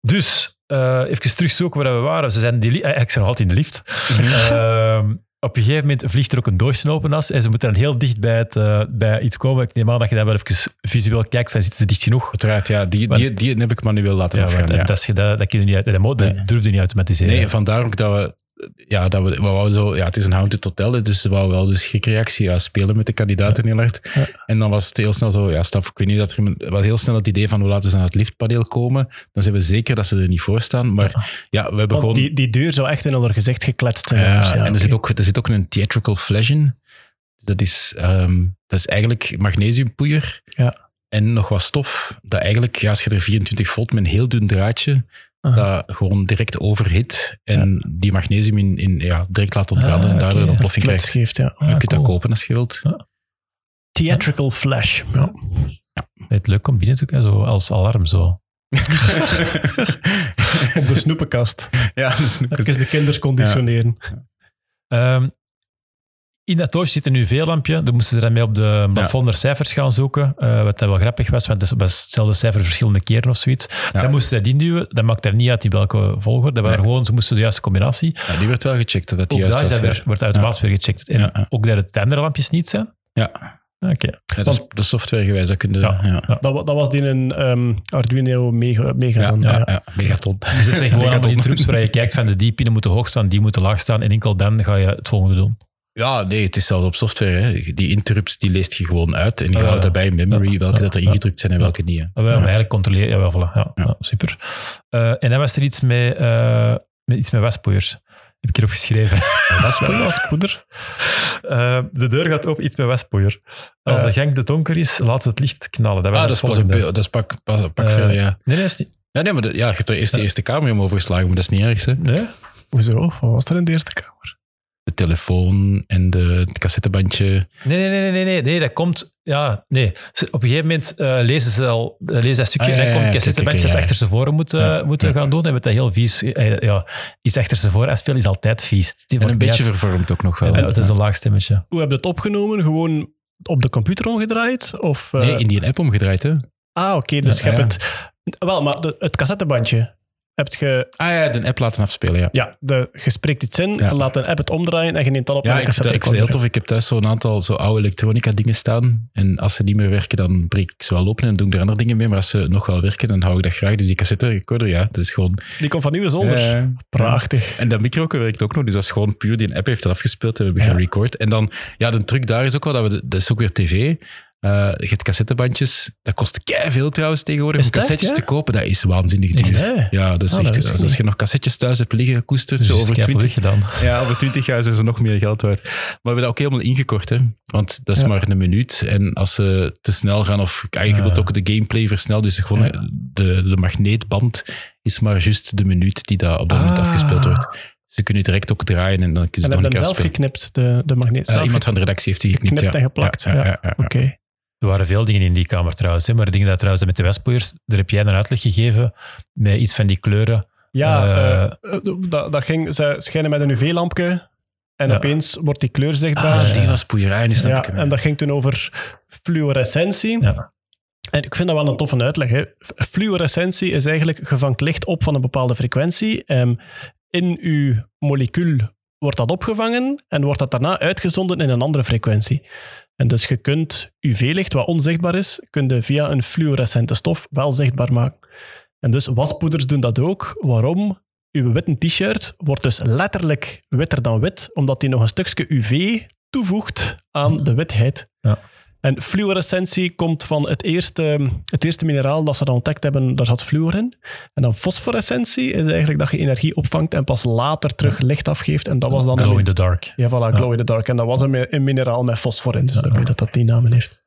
dus, eh, even terugzoeken waar we waren. Ze zijn die li- eh, ik ben nog altijd in de lift. [LAUGHS] Ehm, op een gegeven moment vliegt er ook een doosje open as en ze moeten dan heel dicht bij, het, eh, bij iets komen. Ik neem aan dat je dan wel even visueel kijkt van zitten ze dicht genoeg? Uiteraard, ja. Die, die, die heb ik manueel laten Ja, afgaan. want ja. dat, is, dat, dat kun je niet uit, dat, dat Nee. je niet automatiseren. Nee, vandaar ook dat we... Ja, dat we, we wouden zo, ja, het is een haunted hotel, dus we wouden wel de schrikreactie ja, spelen met de kandidaten heel hard. Ja. En dan was het heel snel zo, ja, staf, ik weet niet dat er was heel snel het idee van we laten ze aan het liftpaneel komen. Dan zijn we zeker dat ze er niet voor staan. Maar ja, we hebben Want gewoon... die, die deur zou echt in haar gezicht gekletst zijn. Ja. Ja, en er, zit ook, er zit ook een theatrical flash in. Dat is, ehm, dat is eigenlijk magnesiumpoeier Ja. en nog wat stof. Dat eigenlijk, ja, als je er 24 volt met een heel dun draadje, Aha. dat gewoon direct overhit en die magnesium in, in, ja, direct laat ontbranden Ah, en daardoor een ontploffing krijgt. geeft, ja. je kunt dat kopen als je wilt. Theatrical flash. Ja. Het leuk om binnen te komen, zo als alarm. Zo. [LAUGHS] Op de snoepenkast. ja, dus Even de kinders conditioneren. Ehm, in dat doosje zit een UV-lampje. Daar moesten ze dan mee op de plafond cijfers gaan zoeken. eh, wat dan wel grappig was, want dat was hetzelfde cijfer verschillende keren of zoiets. Ja. Dan moesten ze dat induwen. Dat maakt er niet uit in welke volgorde. Dat waren gewoon, ze moesten de juiste combinatie. ja, die werd wel gecheckt. of Dat die Ook juist daar was, is dat ja. weer, wordt automatisch weer gecheckt. En ook dat het de andere lampjes niet zijn. Ja, Oké. ja, dat is de softwaregewijs. Dat kun je, Ja. ja. Ja, Dat, wa- dat was die een ehm, Arduino mega, mega ja, dan, ja, ja. megaton. Dus het zijn [LAUGHS] gewoon allemaal interrupts waar je kijkt van de die pinnen moeten hoog staan, die moeten laag staan. En enkel dan ga je het volgende doen. Ja, nee, het is zelfs op software. Hè. Die interrupts die leest je gewoon uit en die Ah, houdt daarbij in memory welke dat er ingedrukt zijn en welke niet. hè. Maar we eigenlijk controleren. Ja, wel, voilà. Ja, Ja. ja, super. Eh, en dan was er iets met, eh, met, iets met waspoeiers. Heb ik erop geschreven. Waspoeier? [LAUGHS] Waspoeder. Eh, de deur gaat open, iets met waspoeier. Als de gang te donker is, laat het licht knallen. Dat was Ah, dat is pas dat is pak, pak, pak verder, ja. Nee, nee, is niet. Ja, nee, maar de- ja, je hebt er eerst de eerste kamer om overgeslagen, maar dat is niet erg. Hè. Nee? Hoezo? Wat was er in de eerste kamer? Telefoon en de, het cassettebandje. Nee, nee, nee, nee, nee, nee, dat komt... Ja, nee. Ze- Op een gegeven moment eh, lezen ze al eh, lezen dat stukje Ah, ja, en dan komt ja, cassettebandjes kijk, kijk, ja. achterstevoren moeten, Ja, moeten ja. gaan doen. En met dat heel vies... eh, ja, iets achterstevoren afspelen is altijd vies. Die En wordt een beetje uit. vervormd ook nog wel. Ja, het is een laag stemmetje. Hoe heb je het opgenomen? Gewoon op de computer omgedraaid? Of, eh, Nee, in die app omgedraaid, hè? Ah, oké. dus Ja, je hebt het... Wel, maar de, het cassettebandje. Heb je... Ah ja, de app laten afspelen, ja. Ja, de, je spreekt iets in, Ja. je laat een app het omdraaien en je neemt dat op Ja, ik een dat, ik het heel tof. Ik heb thuis zo'n aantal zo oude elektronica dingen staan. En als ze niet meer werken, dan breek ik ze wel open en doe ik er andere dingen mee. Maar als ze nog wel werken, dan hou ik dat graag. Dus die cassette recorder, ja, dat is gewoon... Die komt van nieuwe zolder. Ja. Prachtig. En dat micro werkt ook nog, dus dat is gewoon puur, die app heeft dat afgespeeld en we hebben Ja. gerecord. En dan, ja, de truc daar is ook wel, dat, we dat is ook weer tv. Eh, je hebt cassettebandjes, dat kost kei veel trouwens tegenwoordig. Is Om echt, cassettes te kopen, dat is waanzinnig duur. Ja, dat is Ah, echt, dat als je nog cassettes thuis hebt liggen, koestert Dus ze over keiveel 20, gedaan. ja, over 20 jaar zijn ze nog meer geld waard. Maar we hebben dat ook helemaal ingekort, hè. Want dat is Ja. maar een minuut. En als ze te snel gaan, of ah, Ja. wilt ook de gameplay versnellen, dus gewoon Ja. de, de magneetband is maar juist de minuut die dat op dat moment Ah. afgespeeld wordt. Ze kunnen direct ook draaien en dan kunnen En ze heb nog een hem keer zelf spelen. geknipt, de, de magneet? Eh, iemand van de redactie heeft die geknipt, geknipt ja. en geplakt. Ja. Oké. Er waren veel dingen in die kamer trouwens. Hè, maar dingen dat trouwens met de waspoeiers, daar heb jij een uitleg gegeven met iets van die kleuren. Ja, Eh, eh, dat, dat ging, ze schijnen met een UV-lampje en Ja. opeens wordt die kleur zichtbaar. Ah, die was poeierij, nu snap ja, ik hem. en dat ging toen over fluorescentie. Ja. En ik vind dat wel een toffe uitleg. Hè. Fluorescentie is eigenlijk, je vangt licht op van een bepaalde frequentie. Ehm, in uw molecuul wordt dat opgevangen en wordt dat daarna uitgezonden in een andere frequentie. En dus je kunt UV-licht, wat onzichtbaar is, kun via een fluorescente stof wel zichtbaar maken. En dus waspoeders doen dat ook. Waarom? Uw witte t-shirt wordt dus letterlijk witter dan wit, omdat die nog een stukje UV toevoegt aan de witheid. Ja. En fluorescentie komt van het eerste, het eerste mineraal dat ze dan ontdekt hebben, daar zat fluor in. En dan fosforescentie is eigenlijk dat je energie opvangt en pas later terug licht afgeeft. En dat was dan Glow in the dark. ja, voilà, glow in the dark. En dat was een, mi- een mineraal met fosfor in, dus daarmee dat dat die namen heeft.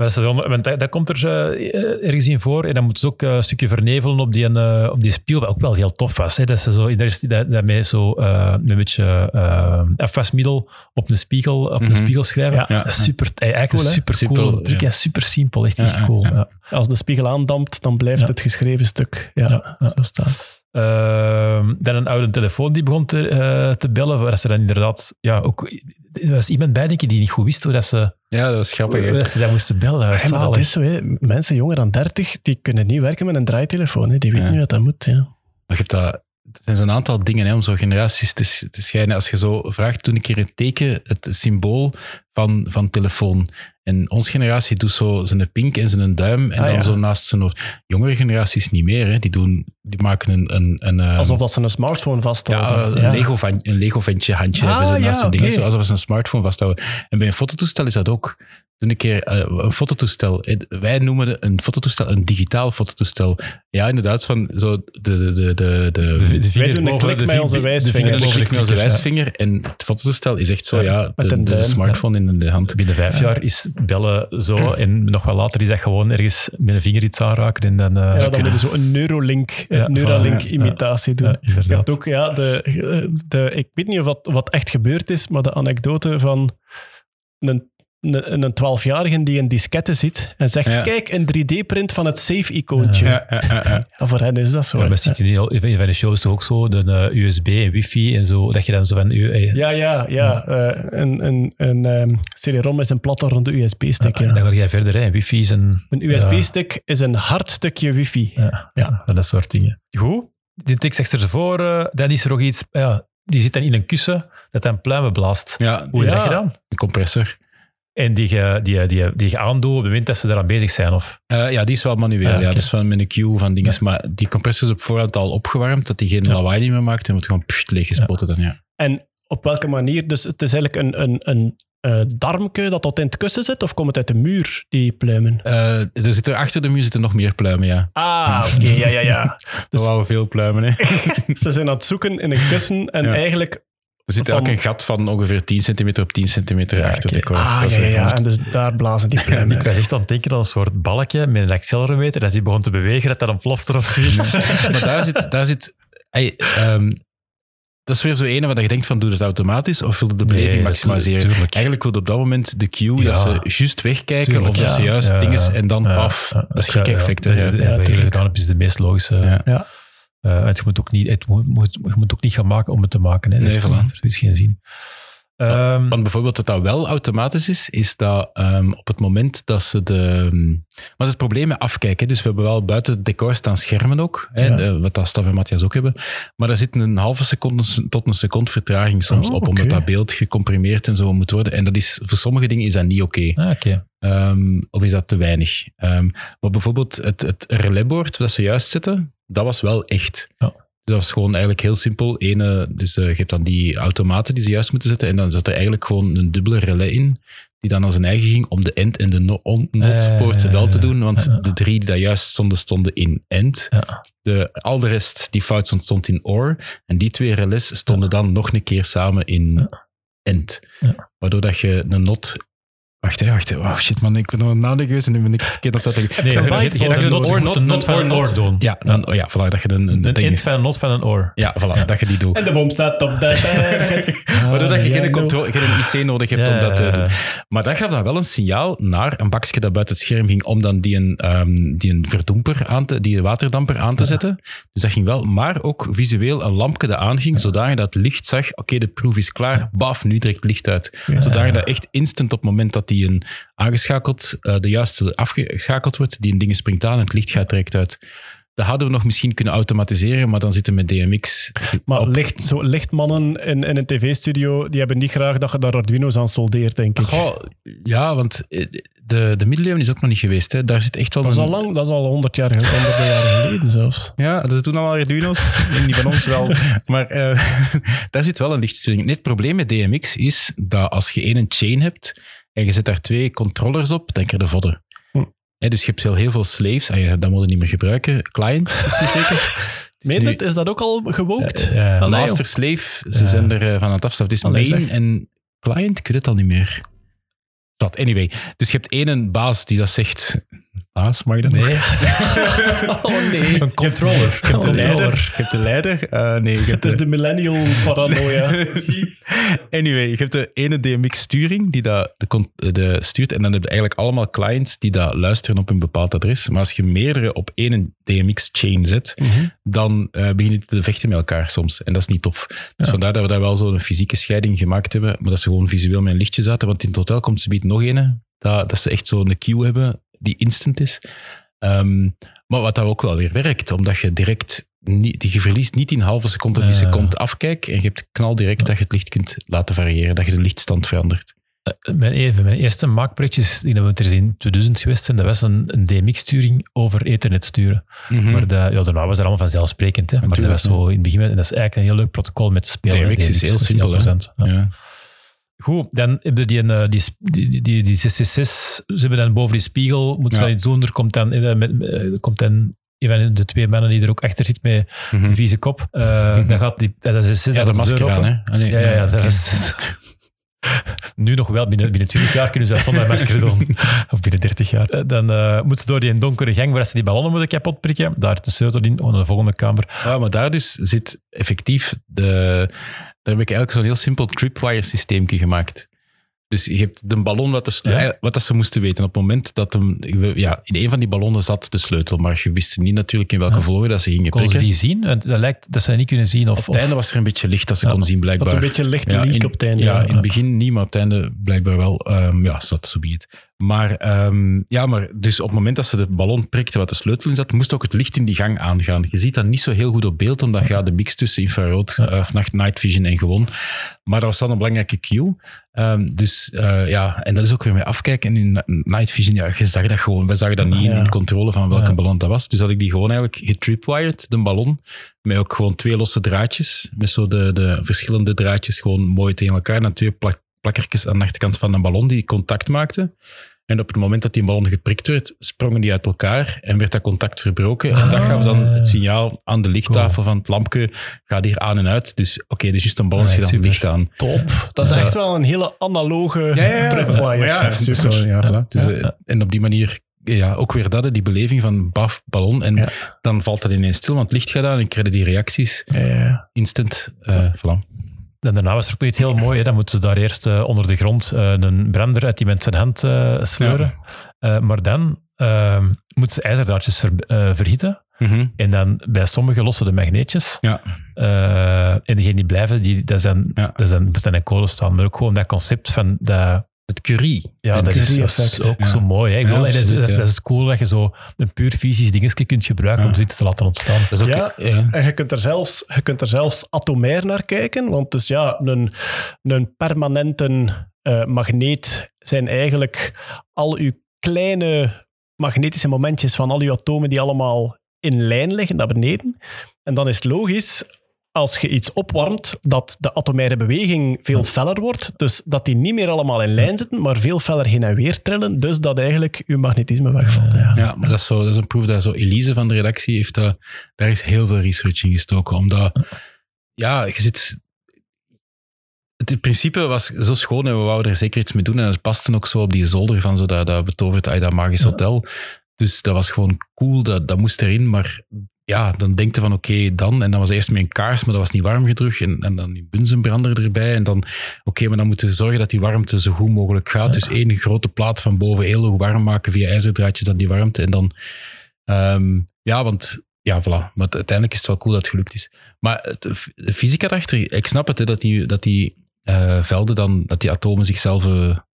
Maar dat, want dat, dat komt er eh, ergens in voor. En dan moeten ze ook eh, een stukje vernevelen op die, eh, op die spiegel, wat ook wel heel tof was. Hè? Dat ze zo, de dat, dat mij zo eh, een beetje uh, afwasmiddel op een spiegel, op Mhm. een spiegel schrijven. Ja. Dat is super, eigenlijk Cool, super Simpel, cool truc. ja. Ja. super simpel, echt, Ja, echt ja, cool. ja. Ja. Als de spiegel aandampt, dan blijft Ja. het geschreven stuk. Ja, Ja, ja. zo staan. Ehm, dan een oude telefoon die begon te, eh, te bellen, waar ze dan inderdaad, ja, ook, er was iemand bij, denk ik, die niet goed wist hoe dat ze, Ja, dat was grappig. hè. hoe dat, ze dat moesten bellen. Dat was Ja, maar dat zalig. is zo, hè. mensen jonger dan 30, die kunnen niet werken met een draaitelefoon. Hè. Die weten Ja. niet wat dat moet. Ja. Maar je hebt dat, er zijn zo'n aantal dingen hè, om zo generaties te, te scheiden. Als je zo vraagt, toen een keer een teken, het symbool van, van telefoon. En onze generatie doet zo zijn pink en zijn duim en Ah, dan ja. zo naast zijn. Jongere generaties niet meer. Hè. Die, doen, die maken een... een, een eh, Alsof dat ze een smartphone vasthouden. ja, een Lego, van, een Lego ventje handje Ah, hebben ze ja, hun zoals ze een smartphone vasthouden. En bij een fototoestel is dat ook. Toen een keer eh, een fototoestel. eh, Wij noemen een fototoestel een digitaal fototoestel. Ja, inderdaad, van zo de, de, de, de, de, De, de vinger doen een klik de met onze de wijsvinger. de klik met onze ja. wijsvinger. En het fototoestel is echt zo, Ja, ja, met de, een de smartphone in de hand. Binnen vijf jaar is bellen zo [CLEARS THROAT] en nog wel later is dat gewoon ergens met een vinger iets aanraken en dan... eh, Ja, dan kunnen. moeten we zo een Neuralink, Ja, een Neuralink voilà, ja. imitatie doen. ja, Je hebt inderdaad. ook, ja, de, de, ik weet niet of wat, wat echt gebeurd is, maar de anekdote van een, een, een 12-jarige die een diskette ziet en zegt: Ja. Kijk, een 3D-print van het save-icoontje. Ja. Ja, ja, ja, ja. voor hen is dat zo. Maar zit je niet al, in van de shows toch ook zo, de eh, USB en wifi en zo, dat je dan zo van... eh, ja, ja, ja. eh, een een, een ehm, CD-ROM is een platte ronde USB-stick. En dan ga jij verder, hè. wifi is een... Een USB-stick is een hard stukje wifi. Ja, ja, dat soort dingen. Goed. Die tekst zegt ervoor, dan is er nog iets... Ja, die zit dan in een kussen dat dan pluimen blaast. Ja, Hoe is Ja. dat gedaan? een compressor. En die je, die, die, die je aandoet op het moment dat ze eraan bezig zijn? Of? Eh, ja, die is wel manueel. Ja, Ja, oké. dat is van met een queue van dingen. Maar die compressor is op voorhand al opgewarmd, dat die geen Ja. lawaai niet meer maakt. En wordt gewoon pssst, leeggespoten dan, ja. En op welke manier? Dus het is eigenlijk een, een, een eh, darmke dat tot in het kussen zit, of komt het uit de muur, die pluimen? Eh, er zit er achter de muur zitten nog meer pluimen, ja. Ah, oké, ja, ja, ja. [LAUGHS] Dus- waren veel pluimen, hè. [LAUGHS] Ze zijn aan het zoeken in een kussen en Ja. eigenlijk... Er zit ook een gat van ongeveer 10 centimeter op 10 centimeter Ja, achter de korf. Ah, Dat ja, ja, En dus daar blazen die [LAUGHS] pluimen Ik was echt aan het denken aan een soort balkje met een accelerometer. Als die begon te bewegen, dat dat een plofter of zoiets. [LAUGHS] Maar daar zit... Daar zit ey, ehm, dat is weer zo ene waar je denkt van, doe het automatisch of wil je de beleving Nee, maximaliseren? tu- tuurlijk. Eigenlijk wil je op dat moment de cue, Ja. dat ze juist wegkijken Tuurlijk, of dat ja. ze juist Ja, dingen en dan ja, paf. ja. dat is Ja, gek ja. effect. Dat Ja. ja, Ja, wat je tuurlijk. gedaan hebt, is de meest logische. Ja. Eh, want je moet ook niet, het moet, moet, je moet ook niet gaan maken om het te maken. Hè. Dat Nee, heeft voilà. zoiets geen zin. Ehm, Want bijvoorbeeld dat dat wel automatisch is, is dat ehm, op het moment dat ze de... Maar het probleem met afkijken, dus we hebben wel buiten het decor staan schermen ook, hè, Ja. wat dat Staf en Matthias ook hebben, maar daar zit een halve seconde tot een seconde vertraging soms Oh, op, omdat dat beeld gecomprimeerd en zo moet worden. En dat is, voor sommige dingen is dat niet oké. ah. Ehm, of is dat te weinig? Ehm, maar bijvoorbeeld het, het relaisbord dat ze juist zetten, dat was wel echt. Ja. Dus dat was gewoon eigenlijk heel simpel. Ene, dus eh, je hebt dan die automaten die ze juist moeten zetten. En dan zat er eigenlijk gewoon een dubbele relais in. Die dan aan zijn eigen ging om de end en de no- on- notpoort Eh, wel te doen. Want de drie die daar juist stonden, stonden in end. De, al de rest die fout stond, stond in or. En die twee relais stonden dan nog een keer samen in end. Waardoor dat je een not... Wacht, hè, wacht. Hè. Oh shit, man. Ik ben nog een nadenken geweest en nu ben ik verkeerd het denken. Nee, je de not- not- een van een oor doen. Ja, dan, ja, voilà, dat je een, een, Een ding- int van een not van een oor. Ja, voilà, dat je die doet. En de boom staat op de [LAUGHS] berg. Waardoor dat je Ah, ja, geen, no. controle, geen IC nodig hebt Ja, om dat te doen. Maar dat gaf dan wel een signaal naar een bakje dat buiten het scherm ging om dan die een, ehm, die een verdomper aan te, die een waterdamper aan te zetten. Dus dat ging wel, maar ook visueel een lampje dat aanging, zodat je dat licht zag. Oké, de proef is klaar. Baf, nu trekt het licht uit. Zodat je dat echt instant op het moment dat die een aangeschakeld, eh, de juiste afgeschakeld wordt, die een ding springt aan en het licht gaat direct uit. Dat hadden we nog misschien kunnen automatiseren, maar dan zitten we met DMX. Maar op- licht, zo, lichtmannen in, in een tv-studio, die hebben niet graag dat je daar Arduino's aan soldeert, denk ik. Goh, ja, want eh, de, de middeleeuwen is ook nog niet geweest. Hè. Daar zit echt wel Dat is een... al lang, dat is al honderd jaar, ge- honderden jaren geleden zelfs. [LAUGHS] Ja, dat doen al Arduino's. Niet van ons wel. [LAUGHS] Maar eh, [LAUGHS] daar zit wel een lichtsturing. Nee, het probleem met DMX is dat als je één chain hebt en je zet daar twee controllers op, krijg je de vodden. Hm. Dus je hebt heel, heel veel slaves. Ah, ja, dat moet je niet meer gebruiken. Clients, is niet zeker. [LAUGHS] Meen? Is dat ook al gewookt? Allee, joh. Master slave, ze zijn er eh, van aan het afstappen. Het is Allee, main zeg. en client, ik weet het al niet meer. Dat, anyway. Dus je hebt één baas die dat zegt... Baas, mag je dat Nee, [LAUGHS] Oh nee. een controller. Je hebt de Oh, leider. Je hebt de leider. Eh, nee, je hebt Het is de millennial paranoia. [LAUGHS] Anyway, je hebt de ene DMX-sturing die dat de, stuurt. En dan heb je eigenlijk allemaal clients die dat luisteren op een bepaald adres. Maar als je meerdere op één DMX-chain zet, dan eh beginnen die te vechten met elkaar soms. En dat is niet tof. Dus vandaar dat we daar wel zo'n fysieke scheiding gemaakt hebben. Maar dat ze gewoon visueel met een lichtje zaten. Want in het hotel komt ze biedt nog een. Dat, dat ze echt zo'n queue hebben die instant is. Ehm, maar wat dat ook wel weer werkt, omdat je direct niet, je verliest niet in halve seconde, die seconde afkijk en je hebt knal direct dat je het licht kunt laten variëren, dat je de lichtstand verandert. Mijn, even, mijn eerste maakprojectjes, die dat we er in 2000 geweest zijn, dat was een, een DMX-sturing over ethernet sturen. Maar de, ja, daarna was het allemaal vanzelfsprekend. Hè. Maar dat Mhm. Was zo in het begin, en dat is eigenlijk een heel leuk protocol met te spelen. DMX is heel Dat simpel, ja. Goed, dan hebben die, een, eh, die, die, die, die, CC6, ze hebben dan boven die spiegel, moeten ze Ja. iets doen, er komt dan, eh, eh, er komt dan een van de twee mannen die er ook achter zit met Mhm. een vieze kop. Eh, [LAUGHS] dan gaat die, dat is Ja, de masker aan, hè? Allee, Ja, ja, was... [LAUGHS] Nu nog wel, binnen, binnen 20 jaar kunnen ze dat zonder masker doen. [LAUGHS] Of binnen 30 jaar. Eh, Dan eh, moeten ze door die donkere gang waar ze die ballonnen moeten kapot prikken. Daar is de sleutel in, oh, naar de volgende kamer. Ja, maar daar dus zit effectief de... Daar heb ik eigenlijk zo'n heel simpel tripwire systeemje gemaakt. Dus je hebt de ballon wat, de sleu- Ja. wat dat ze moesten weten. Op het moment dat hem... Ja, in een van die ballonnen zat de sleutel, maar je wist niet natuurlijk in welke volgorde dat ze gingen Konden ze prikken. die zien? Want dat lijkt dat ze niet kunnen zien. Of, Op het einde was er een beetje licht dat ze Ja, kon zien, blijkbaar. Dat een beetje licht Ja, in, op het einde. Ja, in het begin niet, maar op het einde blijkbaar wel. Ehm, ja, zat zo be it. Maar, ehm, ja, maar dus op het moment dat ze de ballon prikte wat de sleutel in zat, moest ook het licht in die gang aangaan. Je ziet dat niet zo heel goed op beeld, omdat ja, de mix tussen infrarood, Ja. eh, nacht night vision en gewoon. Maar dat was wel een belangrijke cue. Ehm, dus eh, ja, en dat is ook weer met afkijken. En in night vision, ja, je zag dat gewoon. We zagen dat niet Ja. in controle van welke Ja. ballon dat was. Dus had ik die gewoon eigenlijk getripwired, de ballon. Met ook gewoon twee losse draadjes. Met zo de, de verschillende draadjes gewoon mooi tegen elkaar. En dan twee plak plakkertjes aan de achterkant van een ballon die contact maakten. En op het moment dat die ballon geprikt werd, sprongen die uit elkaar en werd dat contact verbroken. En dat gaf dan het signaal aan de lichttafel van het lampje gaat hier aan en uit. Dus oké, dus juist een ballon Ja, schiet dan licht aan. Top. Dat is Ja. echt wel een hele analoge Maar tripwire. ja, super. zo, ja, voilà. Dus, eh, En op die manier, ja, ook weer dat, die beleving van baf, ballon. En Ja. dan valt dat ineens stil, want het licht gaat aan en ik krijg die reacties Ja, ja. instant. eh voilà. En daarna was er ook nog iets heel mooi. Hè. Dan moeten ze daar eerst eh, onder de grond eh, een brander uit die met zijn hand eh, sleuren. Maar dan eh, moeten ze ijzerdraadjes ver, eh, verhitten. En dan bij sommige lossen de magneetjes. Ja. En degenen die blijven, die, dat zijn, Ja. dat zijn, moet dan in kolen staan. Maar ook gewoon dat concept van dat... Het Curie. Ja, En dat is, dat ook Ja. zo mooi. Hè. Ik Ja, bedoel, en dat, is, absoluut, dat, is- ja. dat is het cool dat je zo een puur fysisch dingetje kunt gebruiken Ja. om zoiets te laten ontstaan. Dat is ook, Ja. ja. En je kunt, er zelfs, je kunt er zelfs atomair naar kijken. Want dus ja, een, een permanente eh, magneet zijn eigenlijk al uw kleine magnetische momentjes van al uw atomen die allemaal in lijn liggen naar beneden. En dan is het logisch, als je iets opwarmt, dat de atomaire beweging veel feller wordt. Dus dat die niet meer allemaal in lijn zitten, maar veel feller heen en weer trillen. Dus dat eigenlijk uw magnetisme wegvalt. Ja. Ja, maar dat is, zo, dat is een proef dat zo Elise van de redactie heeft dat, daar is heel veel research in gestoken. Omdat, ja, je zit... Het principe was zo schoon en we wouden er zeker iets mee doen. En het paste ook zo op die zolder van zo dat, dat betoverd, dat magisch hotel. Dus dat was gewoon cool, dat, dat moest erin. Maar ja, dan denk je van oké, dan. En dan was eerst met een kaars, maar dat was niet warm genoeg. En, en dan die bunzenbrander erbij. En dan, oké, maar dan moeten we zorgen dat die warmte zo goed mogelijk gaat. Dus één grote plaat van boven heel hoog warm maken via ijzerdraadjes dan die warmte. En dan, ehm, ja, want ja, voilà. Maar uiteindelijk is het wel cool dat het gelukt is. Maar de fysica daarachter, ik snap het, hè, dat die, dat die eh, velden dan, dat die atomen zichzelf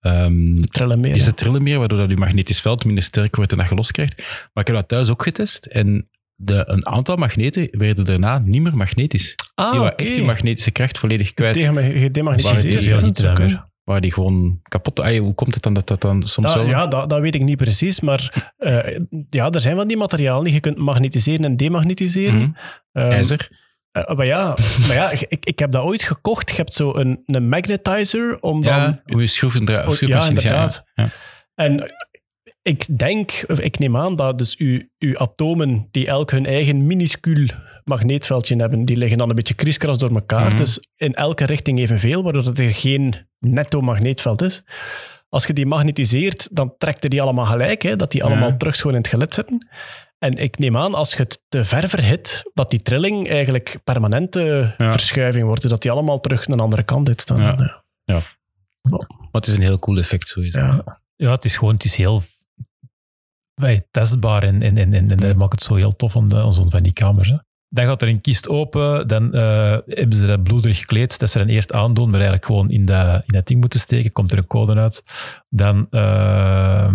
ehm, Trillen meer. is ja. het trillen meer, waardoor dat je magnetisch veld minder sterk wordt en dat je los krijgt. Maar ik heb dat thuis ook getest en de, een aantal magneten werden daarna niet meer magnetisch. Ah, die waren echt die magnetische kracht volledig kwijt. Gedemagnetiseerd. die ja, niet meer. kunnen. Waar die gewoon kapot... Ah, hoe komt het dan dat dat dan soms Ja, wel... ja dat, dat weet ik niet precies, maar eh, ja, er zijn van die materialen die je kunt magnetiseren en demagnetiseren. Mhm. Ehm, IJzer. eh, maar ja, [LAUGHS] maar ja ik, ik heb dat ooit gekocht. Je hebt zo een, een magnetizer om dan... Ja, hoe je schroeven dra- of Oh, ja, inderdaad. ja. En ik denk, of ik neem aan dat dus uw, uw atomen, die elk hun eigen minuscuul magneetveldje hebben, die liggen dan een beetje kriskras door elkaar. Mhm. Dus in elke richting evenveel, waardoor er geen netto magneetveld is. Als je die magnetiseert, dan trekt je die allemaal gelijk, hè, dat die allemaal Ja. terug gewoon in het gelid zitten. En ik neem aan, als je het te ver verhit, dat die trilling eigenlijk permanente Ja. verschuiving wordt, dus dat die allemaal terug een andere kant uitstaan. Ja. Ja. Maar het is een heel cool effect sowieso. Ja. Ja, het is gewoon, het is heel wij, testbaar en, en, en, en, en dat maakt het zo heel tof de, om zo'n van die kamers. Hè. Dan gaat er een kist open, dan eh, hebben ze dat bloederig gekleed, dat ze dan eerst aandoen, maar eigenlijk gewoon in dat, in dat ding moeten steken, komt er een code uit. Dan eh,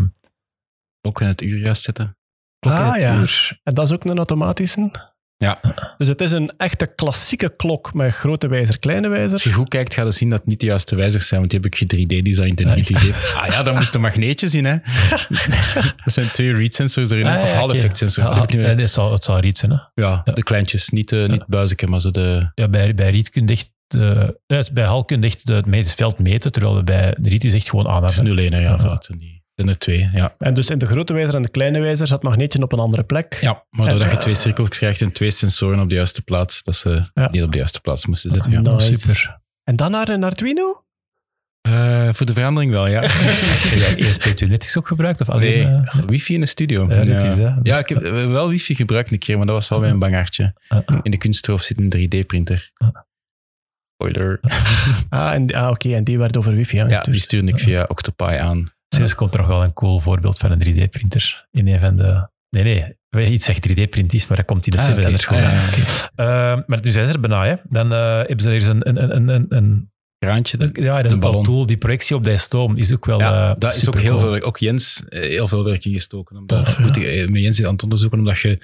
Ook in het uur juist zetten. klok in Ah het ja, uur. en dat is ook een automatische? Ja. Dus het is een echte klassieke klok met grote wijzer, kleine Als wijzer. je goed kijkt, ga je zien dat het niet de juiste wijzers zijn, want die heb ik ge-3D-designed en niet idee. [LAUGHS] Ah ja, daar moesten magneetjes in, hè. Dat [LAUGHS] zijn twee read sensors erin, Ah, ja, of oké. Hall effect sensor. dat Ja, meer. nee, het, zal, het zal Riet zijn. Hè? Ja, de kleintjes, niet, uh, niet buizen, maar zo de... Ja, bij, bij Riet kun je echt, eh, ja, bij Hal kun je echt het veld meten, terwijl bij Riet is echt gewoon Het is aanheffen. 0 1 ja. Ja. Zijn. Er twee, ja. En dus in de grote wijzer en de kleine wijzer zat magneetje op een andere plek. Ja, maar En, doordat je eh, twee cirkels krijgt en twee sensoren op de juiste plaats, dat ze Ja. niet op de juiste plaats moesten zitten. Ja. Nice. Super. En dan naar een Arduino? Eh, voor de verandering wel, ja. [LAUGHS] Heb jij ESP32 ook gebruikt? Of alleen, Nee, eh, wifi in de studio. Ja, is, hè. ja, ik heb eh, wel wifi gebruikt een keer, maar dat was wel bij een bangaartje. Ah. In de kunstroof zit een 3D-printer. Ah. Spoiler. Ah, en, ah oké, en die werd over wifi Ja, aangestuurd. die stuurde ik via Octopi aan. Er nog wel een cool voorbeeld van een 3D-printer. In een van de... Nee, nee. Iets zegt 3D-print is, maar dat komt in de Ah, oké. anders gewoon Ah, Eh, maar nu zijn ze er bijna. Hè. Dan eh, hebben ze er eens een, een, een, een, een, Kraantje. de- ja, dat is tool. Die projectie op die stoom is ook wel Ja, eh, dat is ook heel veel. Ook Jens heel veel werk in gestoken. Omdat, Tof, moet ik, met Jens aan het onderzoeken, omdat je.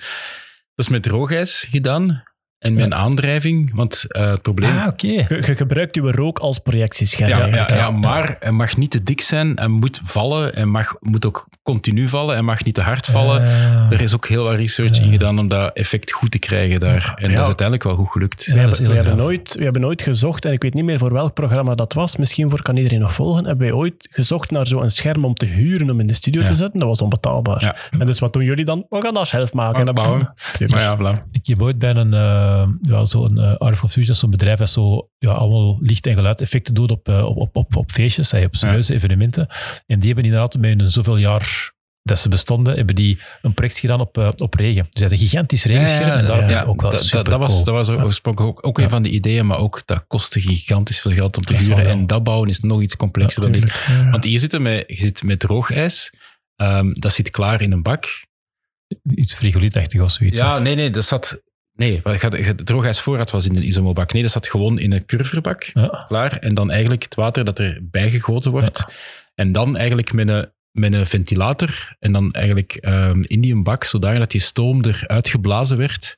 Dat is met droogijs gedaan en een aandrijving. Want eh, het probleem. Ah, oké. Je, je gebruikt je rook als projectiescherm. ja, ja, ja, maar hij mag niet te dik zijn. Hij moet vallen. En mag, moet ook continu vallen. Hij mag niet te hard vallen. Eh, er is ook heel wat research in gedaan om dat effect goed te krijgen daar. En dat is uiteindelijk wel goed gelukt. Ja, We, dat is hebben, heel we, hebben nooit, we hebben nooit gezocht, en ik weet niet meer voor welk programma dat was, misschien voor kan iedereen nog volgen, hebben wij ooit gezocht naar zo'n scherm om te huren om in de studio Ja. te zetten. Dat was onbetaalbaar. Ja. En dus wat doen jullie dan? We gaan dat zelf maken. Gaan dat bouwen. Maar ja, bla. Ik heb ooit bij een, uh, ja, zo'n uh, Art of Fusion, zo'n bedrijf dat zo ja, allemaal licht- en geluideffecten doet op, uh, op, op, op, op feestjes, op serieuze ja. evenementen. En die hebben inderdaad met een zoveel jaar dat ze bestonden, hebben die een project gedaan op, uh, op regen. Dus een gigantisch regenscherm. Ja, en daar ja, ook wel dat, super dat, was, cool. dat was oorspronkelijk ook, ook een van de ideeën, maar ook dat kostte gigantisch veel geld om te huren. En dat bouwen is nog iets complexer dan dit. Want hier zit met, je zit met droogijs, um, dat zit klaar in een bak. Iets frigolietachtig of zoiets. Ja, of? nee, nee, dat zat... Nee, het droogijsvoorraad was in een isomobak. Nee, dat zat gewoon in een curverbak, ja. klaar. En dan eigenlijk het water dat er bijgegoten wordt. Ja. En dan eigenlijk met een, met een ventilator en dan eigenlijk um, in die bak, zodanig dat die stoom eruit geblazen werd.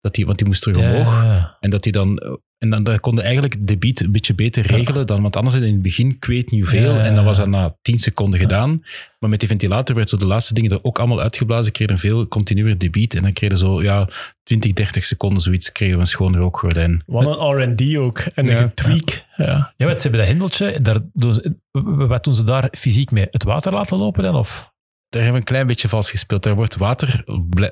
Dat die, want die moest terug omhoog. Ja. En dat die dan... En dan, dan konden eigenlijk de beat een beetje beter regelen dan... Want anders in het begin kweet niet veel. En dan was dat na 10 seconden gedaan. Maar met die ventilator werd zo de laatste dingen er ook allemaal uitgeblazen. Kregen veel continuer debiet. En dan kregen zo ja, 20, 30 seconden zoiets. Kregen we een schoon rookgordijn. Wat een R&D ook. En een tweak. Ja. ja, ze hebben dat hendeltje. Daar doen ze, wat doen ze daar fysiek mee? Het water laten lopen dan? Of? Daar hebben we een klein beetje vals gespeeld. Daar wordt water,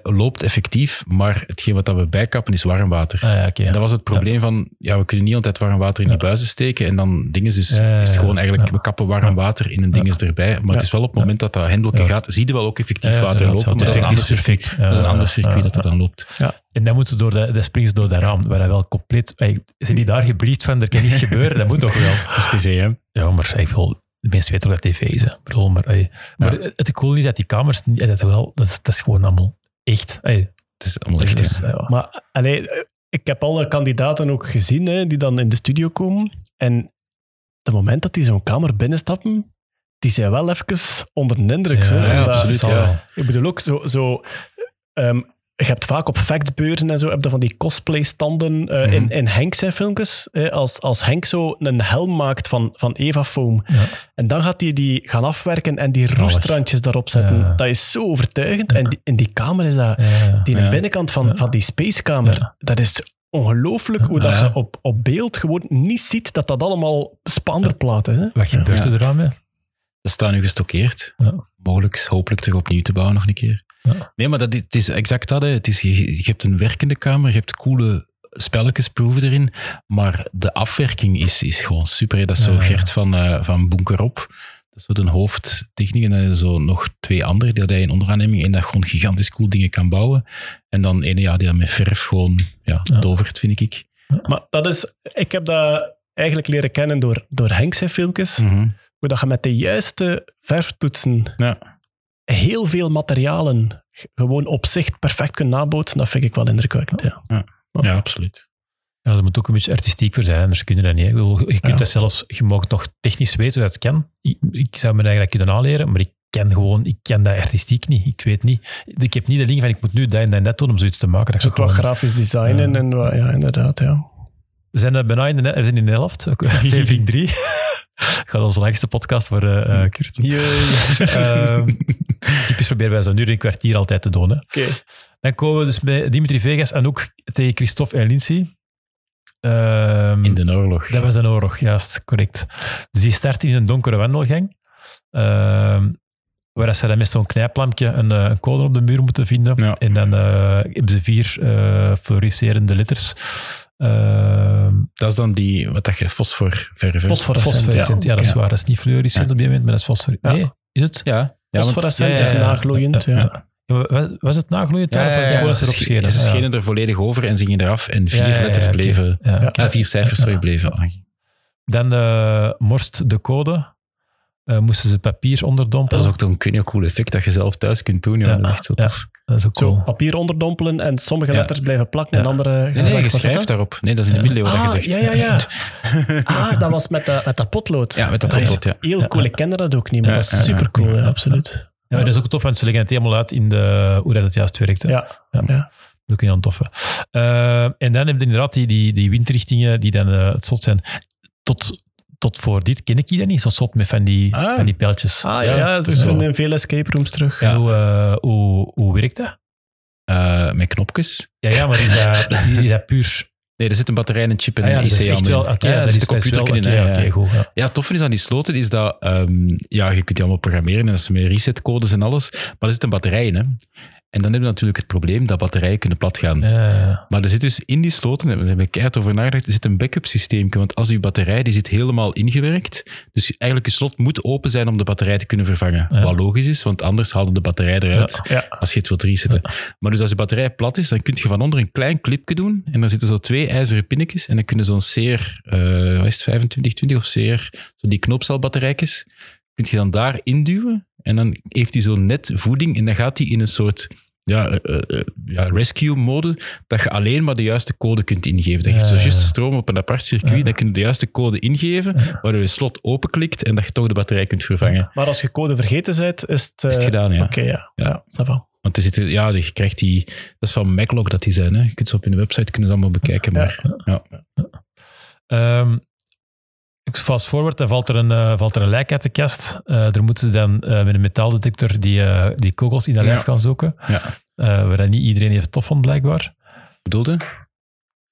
loopt effectief, maar hetgeen wat we bijkappen is warm water. Ah, ja, okay, en dat was het probleem ja. van, ja, we kunnen niet altijd warm water in die buizen steken en dan dingen, dus is het gewoon eigenlijk, we kappen warm water in een dinges erbij, maar het is wel op het moment dat dat hendelke gaat, zie je wel ook effectief water lopen, maar dat is een ander circuit, dat is een ander circuit dat er dan loopt. En dan moeten ze door de, de springen ze door dat raam, waar hij wel compleet, zijn die daar gebriefd van, er kan niets [LAUGHS] gebeuren, dat moet toch wel. Dat is tv, hè? Ja, maar ik wil de mensen weten toch dat tv is. Hè. Bedoel, maar ey, maar ja. het cool is dat die kamers, dat, wel, dat, is, dat is gewoon allemaal echt. Ey. Het is allemaal echt. Is, ja. Maar allee, ik heb alle kandidaten ook gezien hè, die dan in de studio komen. En het moment dat die zo'n kamer binnenstappen, die zijn wel even onder de indruk. Ja, hè, ja absoluut. Ja. Ik bedoel ook zo... zo um, je hebt vaak op factbeurzen en zo, heb je van die cosplay-standen uh, mm -hmm. in, in Henk zijn filmpjes. Eh, als, als Henk zo een helm maakt van, van Eva Foam. Ja. En dan gaat hij die gaan afwerken en die roestrandjes daarop zetten. Ja. Dat is zo overtuigend. Ja. En die, in die kamer is dat... Die binnenkant van, van die spacekamer, dat is ongelooflijk hoe dat je op, op beeld gewoon niet ziet dat dat allemaal spanderplaten is. Hè? Wat gebeurt er eraan mee? Dat staat nu gestockeerd. Mogelijk, hopelijk terug opnieuw te bouwen nog een keer. Ja. Nee, maar dat, het is exact dat. Hè. Het is, je, je, hebt een werkende kamer, je hebt coole spelletjes, proeven erin, maar de afwerking is, is gewoon super. Hè. Dat is zo ja, Gert van, uh, van Bunker op. Dat is zo de hoofdtechniek. En dan zo nog twee andere die hij in onderaanneming en dat gewoon gigantisch cool dingen kan bouwen. En dan ene ja, die dat met verf gewoon ja, ja. tovert, vind ik. Maar dat is, ik heb dat eigenlijk leren kennen door, door Henk zijn filmpjes. Mm -hmm. Hoe dat je met de juiste verftoetsen ja heel veel materialen gewoon op zich perfect kunt nabootsen, dat vind ik wel indrukwekkend. Ja, ja. ja absoluut. Ja, er moet ook een beetje artistiek voor zijn, anders kun je dat niet. Bedoel, je kunt ja. dat zelfs, je mag nog technisch weten hoe dat kan. Ik, ik zou me eigenlijk kunnen aanleren, maar ik ken gewoon, ik ken dat artistiek niet. Ik weet niet. Ik heb niet de link van ik moet nu dat en dat en dat doen om zoiets te maken. Dat wat grafisch designen en wat, ja, inderdaad, ja. We zijn eh, bijna in de, in de helft, [LAUGHS] aflevering 3. [LAUGHS] Gaat onze langste podcast voor eh eh, Kurt. [LAUGHS] Ehm, typisch proberen wij zo'n uur en een kwartier altijd te doen. Hè. Oké. Dan komen we dus bij Dimitri Vegas en ook tegen Christophe en Lindsay. Ehm, In de oorlog. Dat was een oorlog, juist, correct. Dus die start in een donkere wandelgang. Ehm waar ze dan met zo'n knijplampje een, eh, een code op de muur moeten vinden. Ja. En dan eh, hebben ze vier eh fluoriserende letters. Ehm Dat is dan die, wat dat je, fosforverf. Fosforescent, fosforescent, ja, ja. dat is waar. Dat is niet fluorescent Ja. op die moment, maar dat is. Ja. Nee, is het? Ja, ja, want, Fosforescent ja, ja, is ja. nagloeiend, ja. Ja. Ja, wa- Was het nagloeiend ja, daar, of was het erop schenen? ze schenen er volledig over en ze gingen eraf en vier Ja, ja, ja, letters bleven... Ja, vier cijfers, sorry, bleven. Ah, Dan eh, morst de code. Eh, moesten ze papier onderdompelen. Dat is ook toch een kun je cool effect dat je zelf thuis kunt doen. Ja, Ja, dat is echt zo ja. tof. Dat is ook Zo, cool. papier onderdompelen en sommige Ja. letters blijven plakken en andere... Nee, nee, je dat schrijft dan? daarop. Nee, dat is in de middeleeuwen Ah, dat gezegd. ja, ja, ja. [LAUGHS] Ah, dat was met, de, met dat potlood. Ja, met dat potlood, ja. Heel cool, ik kende dat ook niet, maar Ja, dat is super cool, ja, absoluut. Ja, dat is ook tof, want ze leggen het helemaal uit in de, hoe dat het juist werkt. hè. Ja, Ja. ja. Dat is ook heel tof. Eh, en dan heb je inderdaad die, die, die windrichtingen die dan eh, het slot zijn. Tot, tot voor dit ken ik die dan niet, zo slot met van die, Ah. van die pijltjes. Ah Ja, ja, ja dat dus we wel- vinden in veel escape rooms terug. Ja. Hoe, eh, hoe, hoe werkt dat? Eh, met knopjes. Ja, ja maar is dat, [LAUGHS] is dat puur... Nee, er zit een batterij en een chip en Ah ja, een IC echt aan wel... in. Oké, Ja, dat er is zit een computer wel- in. ja, oké, ja. goed. Ja. Ja, het toffe is aan die sloten is dat, ehm, ja, je kunt die allemaal programmeren en dat is met resetcodes en alles, maar er zit een batterij in. Hè. En dan hebben we natuurlijk het probleem dat batterijen kunnen platgaan. Ja, Maar er zit dus in die sloten, en we hebben keihard over nagedacht, er zit een backup systeem. Want als je batterij, die zit helemaal ingewerkt. Dus eigenlijk je slot moet open zijn om de batterij te kunnen vervangen. Ja. Wat logisch is, want anders haalde de batterij eruit Ja. als je het wilt resetten. Maar dus als je batterij plat is, dan kun je van onder een klein clipje doen. En daar zitten zo twee ijzeren pinnetjes. En dan kunnen zo'n CR, eh wat is het, 2520 of CR, zo die knoopcelbatterijtjes, kun je dan daar induwen. En dan heeft hij zo'n net voeding en dan gaat hij in een soort ja, eh, eh, eh, ja, rescue mode, dat je alleen maar de juiste code kunt ingeven. Dat geeft zo juist stroom op een apart circuit, dan kun je de juiste code ingeven, waardoor je slot openklikt en dat je toch de batterij kunt vervangen. Maar als je code vergeten bent, is het... Is het gedaan, ja. Oké, ja. Ja. Want er zitten, ja, je krijgt die, dat is van Maclog dat die zijn. Hè. Je kunt ze op hun website kunnen ze allemaal bekijken. Maar ja. Ehm, fast forward, dan valt er een, eh, valt er een lijk uit de kast. Eh daar moeten ze dan eh, met een metaaldetector die, die kogels in dat lijf Ja. gaan zoeken. Ja. Waar niet iedereen heeft tof vond, blijkbaar. bedoelde?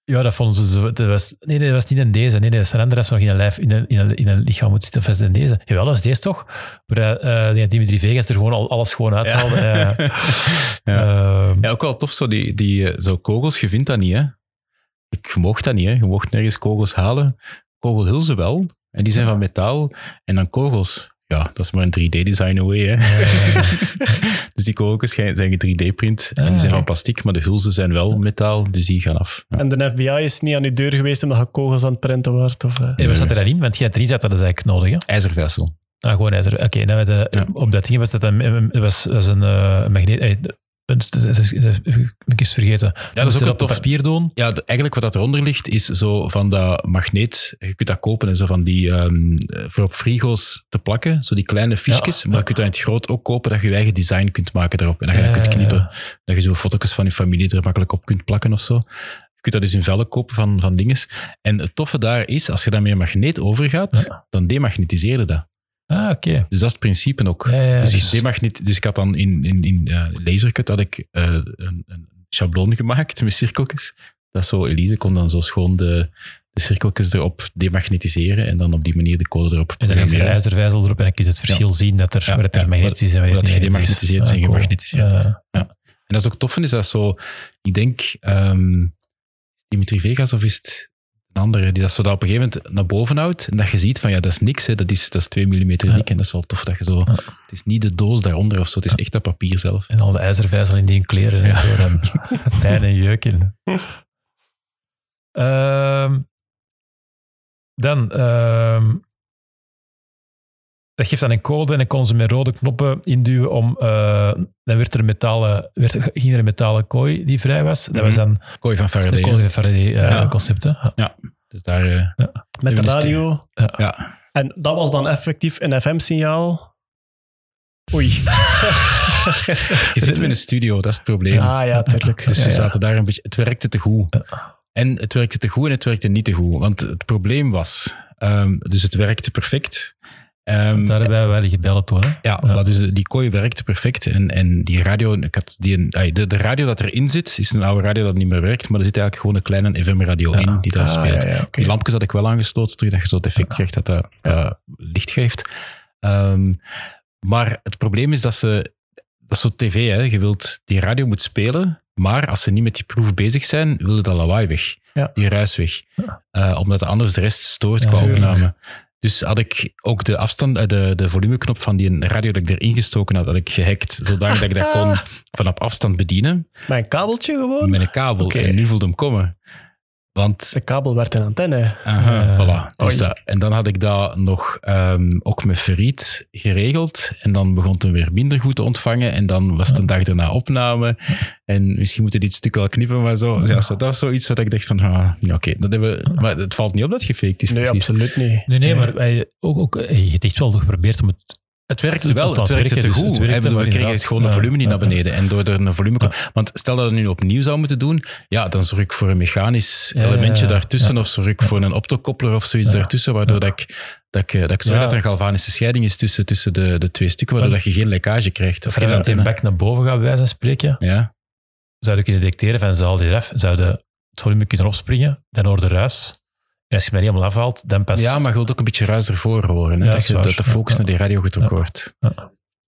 Ja, dat vonden ze zo. Dat was, nee, nee, dat was niet in deze. Nee, nee, dat is een andere nog in een, lijf, in een, in een, in een lichaam moet zitten. Of in deze? Jawel, dat is deze toch? Eh, die Dimitri Vegas er gewoon al, alles gewoon uithaalde. [LAUGHS] [LAUGHS] Ja. Ehm, Ja, ook wel tof, zo, die, die, zo kogels, je vindt dat niet. Hè. Ik mocht dat niet. Hè. Je mocht nergens kogels halen. Kogelhulzen wel. En die zijn van metaal. En dan kogels. Ja, dat is maar een 3D-design away. Hè. [LAUGHS] dus die kogels zijn zijn 3D-print. en die zijn Ah. van plastic, maar de hulzen zijn wel metaal. Dus die gaan af. Ja. En de FBI is niet aan uw deur geweest omdat je kogels aan het printen wordt? Of, eh? en wat zat er daarin? Want jij drie zat, dat is eigenlijk nodig. Hè? IJzervessel. Ah, gewoon ijzer. Oké, nou, de, Ja. op dat ding was dat een, was, was een uh, magneet. Eh, dat is- Ik is vergeten. Ja, dat is ook wel tof. papier doen. Ja, eigenlijk wat dat eronder ligt, is zo van dat magneet. Je kunt dat kopen en zo van die ehm, voor op frigo's te plakken. Zo die kleine fiches. Ja. Maar je kunt dat in het groot ook kopen dat je je eigen design kunt maken daarop. En dat je dat Ja, kunt ja, knippen. ja. Dat je zo foto's van je familie er makkelijk op kunt plakken of zo. Je kunt dat dus in vellen kopen van, van dinges. En het toffe daar is, als je daar met een magneet over gaat, dan demagnetiseerde dat. Ah, oké. Dus dat is het principe ook. Ja, ja, dus, dus- ik demagnet, dus ik had dan in, in, in Lasercut had ik, eh, een, een schabloon gemaakt met cirkeltjes. Dat is zo, Elise kon dan zo schoon de, de cirkeltjes erop demagnetiseren en dan op die manier de code erop En dan is er ijzervijzel erop en dan kun je het verschil zien dat er, Ja, waar er magnetisch is en waar het niet gedemagnetiseerd is en Ah, gemagnetiseerd is. Ja. En dat is ook tof, is dat zo, ik denk, ehm, Dimitri Vegas of is het andere, die dat zo dat op een gegeven moment naar boven houdt en dat je ziet van ja, dat is niks, hè, dat, is, dat is 2 mm dik Ja. en dat is wel tof dat je zo, het is niet de doos daaronder of zo, het is echt dat papier zelf. En al de ijzervijzel in die kleren en zo. En pijn en jeuk in. Ehm, dan, ehm, dat geeft dan een code en dan kon ze met rode knoppen induwen om, eh, dan werd er een metalen, werd, ging er een metalen kooi die vrij was. Dat was dan Kooi van Faraday. kooi van Faraday eh, Ja. Ja. Dus daar, eh, Met de radio. ja. En dat was dan effectief een FM-signaal Oei. [LAUGHS] Je zit in een studio, dat is het probleem. Ah ja, tuurlijk. Dus Ja, we ja. zaten daar een beetje... Het werkte te goed. En het werkte te goed en het werkte niet te goed. Want het probleem was... ehm, dus het werkte perfect. Ehm, Daar hebben wij wel gebeld. Hè? ja, voilà, dus die kooi werkte perfect. En, en die radio, ik had die, de, de radio dat erin zit, is een oude radio dat niet meer werkt. Maar er zit eigenlijk gewoon een kleine FM-radio in die daar Ah, speelt. ja. Die lampjes had ik wel aangesloten, terug dat je zo het effect krijgt dat dat, licht geeft. Ehm, maar het probleem is dat ze... Dat is zo tv, hè. Je wilt... Die radio moet spelen, maar als ze niet met die proef bezig zijn, wil je dat lawaai weg. Ja. Die ruis weg. Eh, omdat anders de rest stoort Ja, qua tuurlijk. opname. Dus had ik ook de afstand, eh, de, de volumeknop van die radio dat ik erin gestoken had, had ik gehackt, zodanig dat ik dat kon [LAUGHS] van op afstand bedienen, Mijn kabeltje gewoon? met een kabel. En nu voelde hem komen. Want De kabel werd een antenne. Aha, Eh, voilà. Dus dat, en dan had ik dat nog ehm, ook met Ferriet geregeld. En dan begon het hem weer minder goed te ontvangen. En dan was het een dag daarna opname. En misschien moeten dit stuk wel knippen, maar zo. Ja, zo, dat was zoiets wat ik dacht van, ah, ja, oké. dat hebben we- maar het valt niet op dat het gefaked is, Nee, precies. absoluut niet. Nee, nee, maar wij, ook, ook, eh, je hebt echt wel geprobeerd om het... Het werkte wel, het werkte werken, te dus goed. werkte, we kregen het gewoon een ja, volume niet ja, naar beneden. En door er een volume... Want stel dat we nu opnieuw zouden moeten doen, ja, dan zorg ik voor een mechanisch Ja, ja, elementje ja. daartussen, Ja. of zorg ik voor een optokoppler of zoiets daartussen, waardoor dat ik, dat ik, dat ik zorg Ja. dat er een galvanische scheiding is tussen, tussen de, de twee stukken, waardoor dat je geen lekkage krijgt. Of geen Voordat je back naar boven gaat, bij wijze van spreken, Ja, zou je kunnen detecteren van zal die ref, zou je het volume kunnen opspringen, dan hoor je ruis. En als je dan helemaal afhaalt, dan pas... ja, maar je wilt ook een beetje ruis ervoor horen. Hè, Ja, dat, je, dat de focus Ja. naar die radio getrokken Ja. wordt.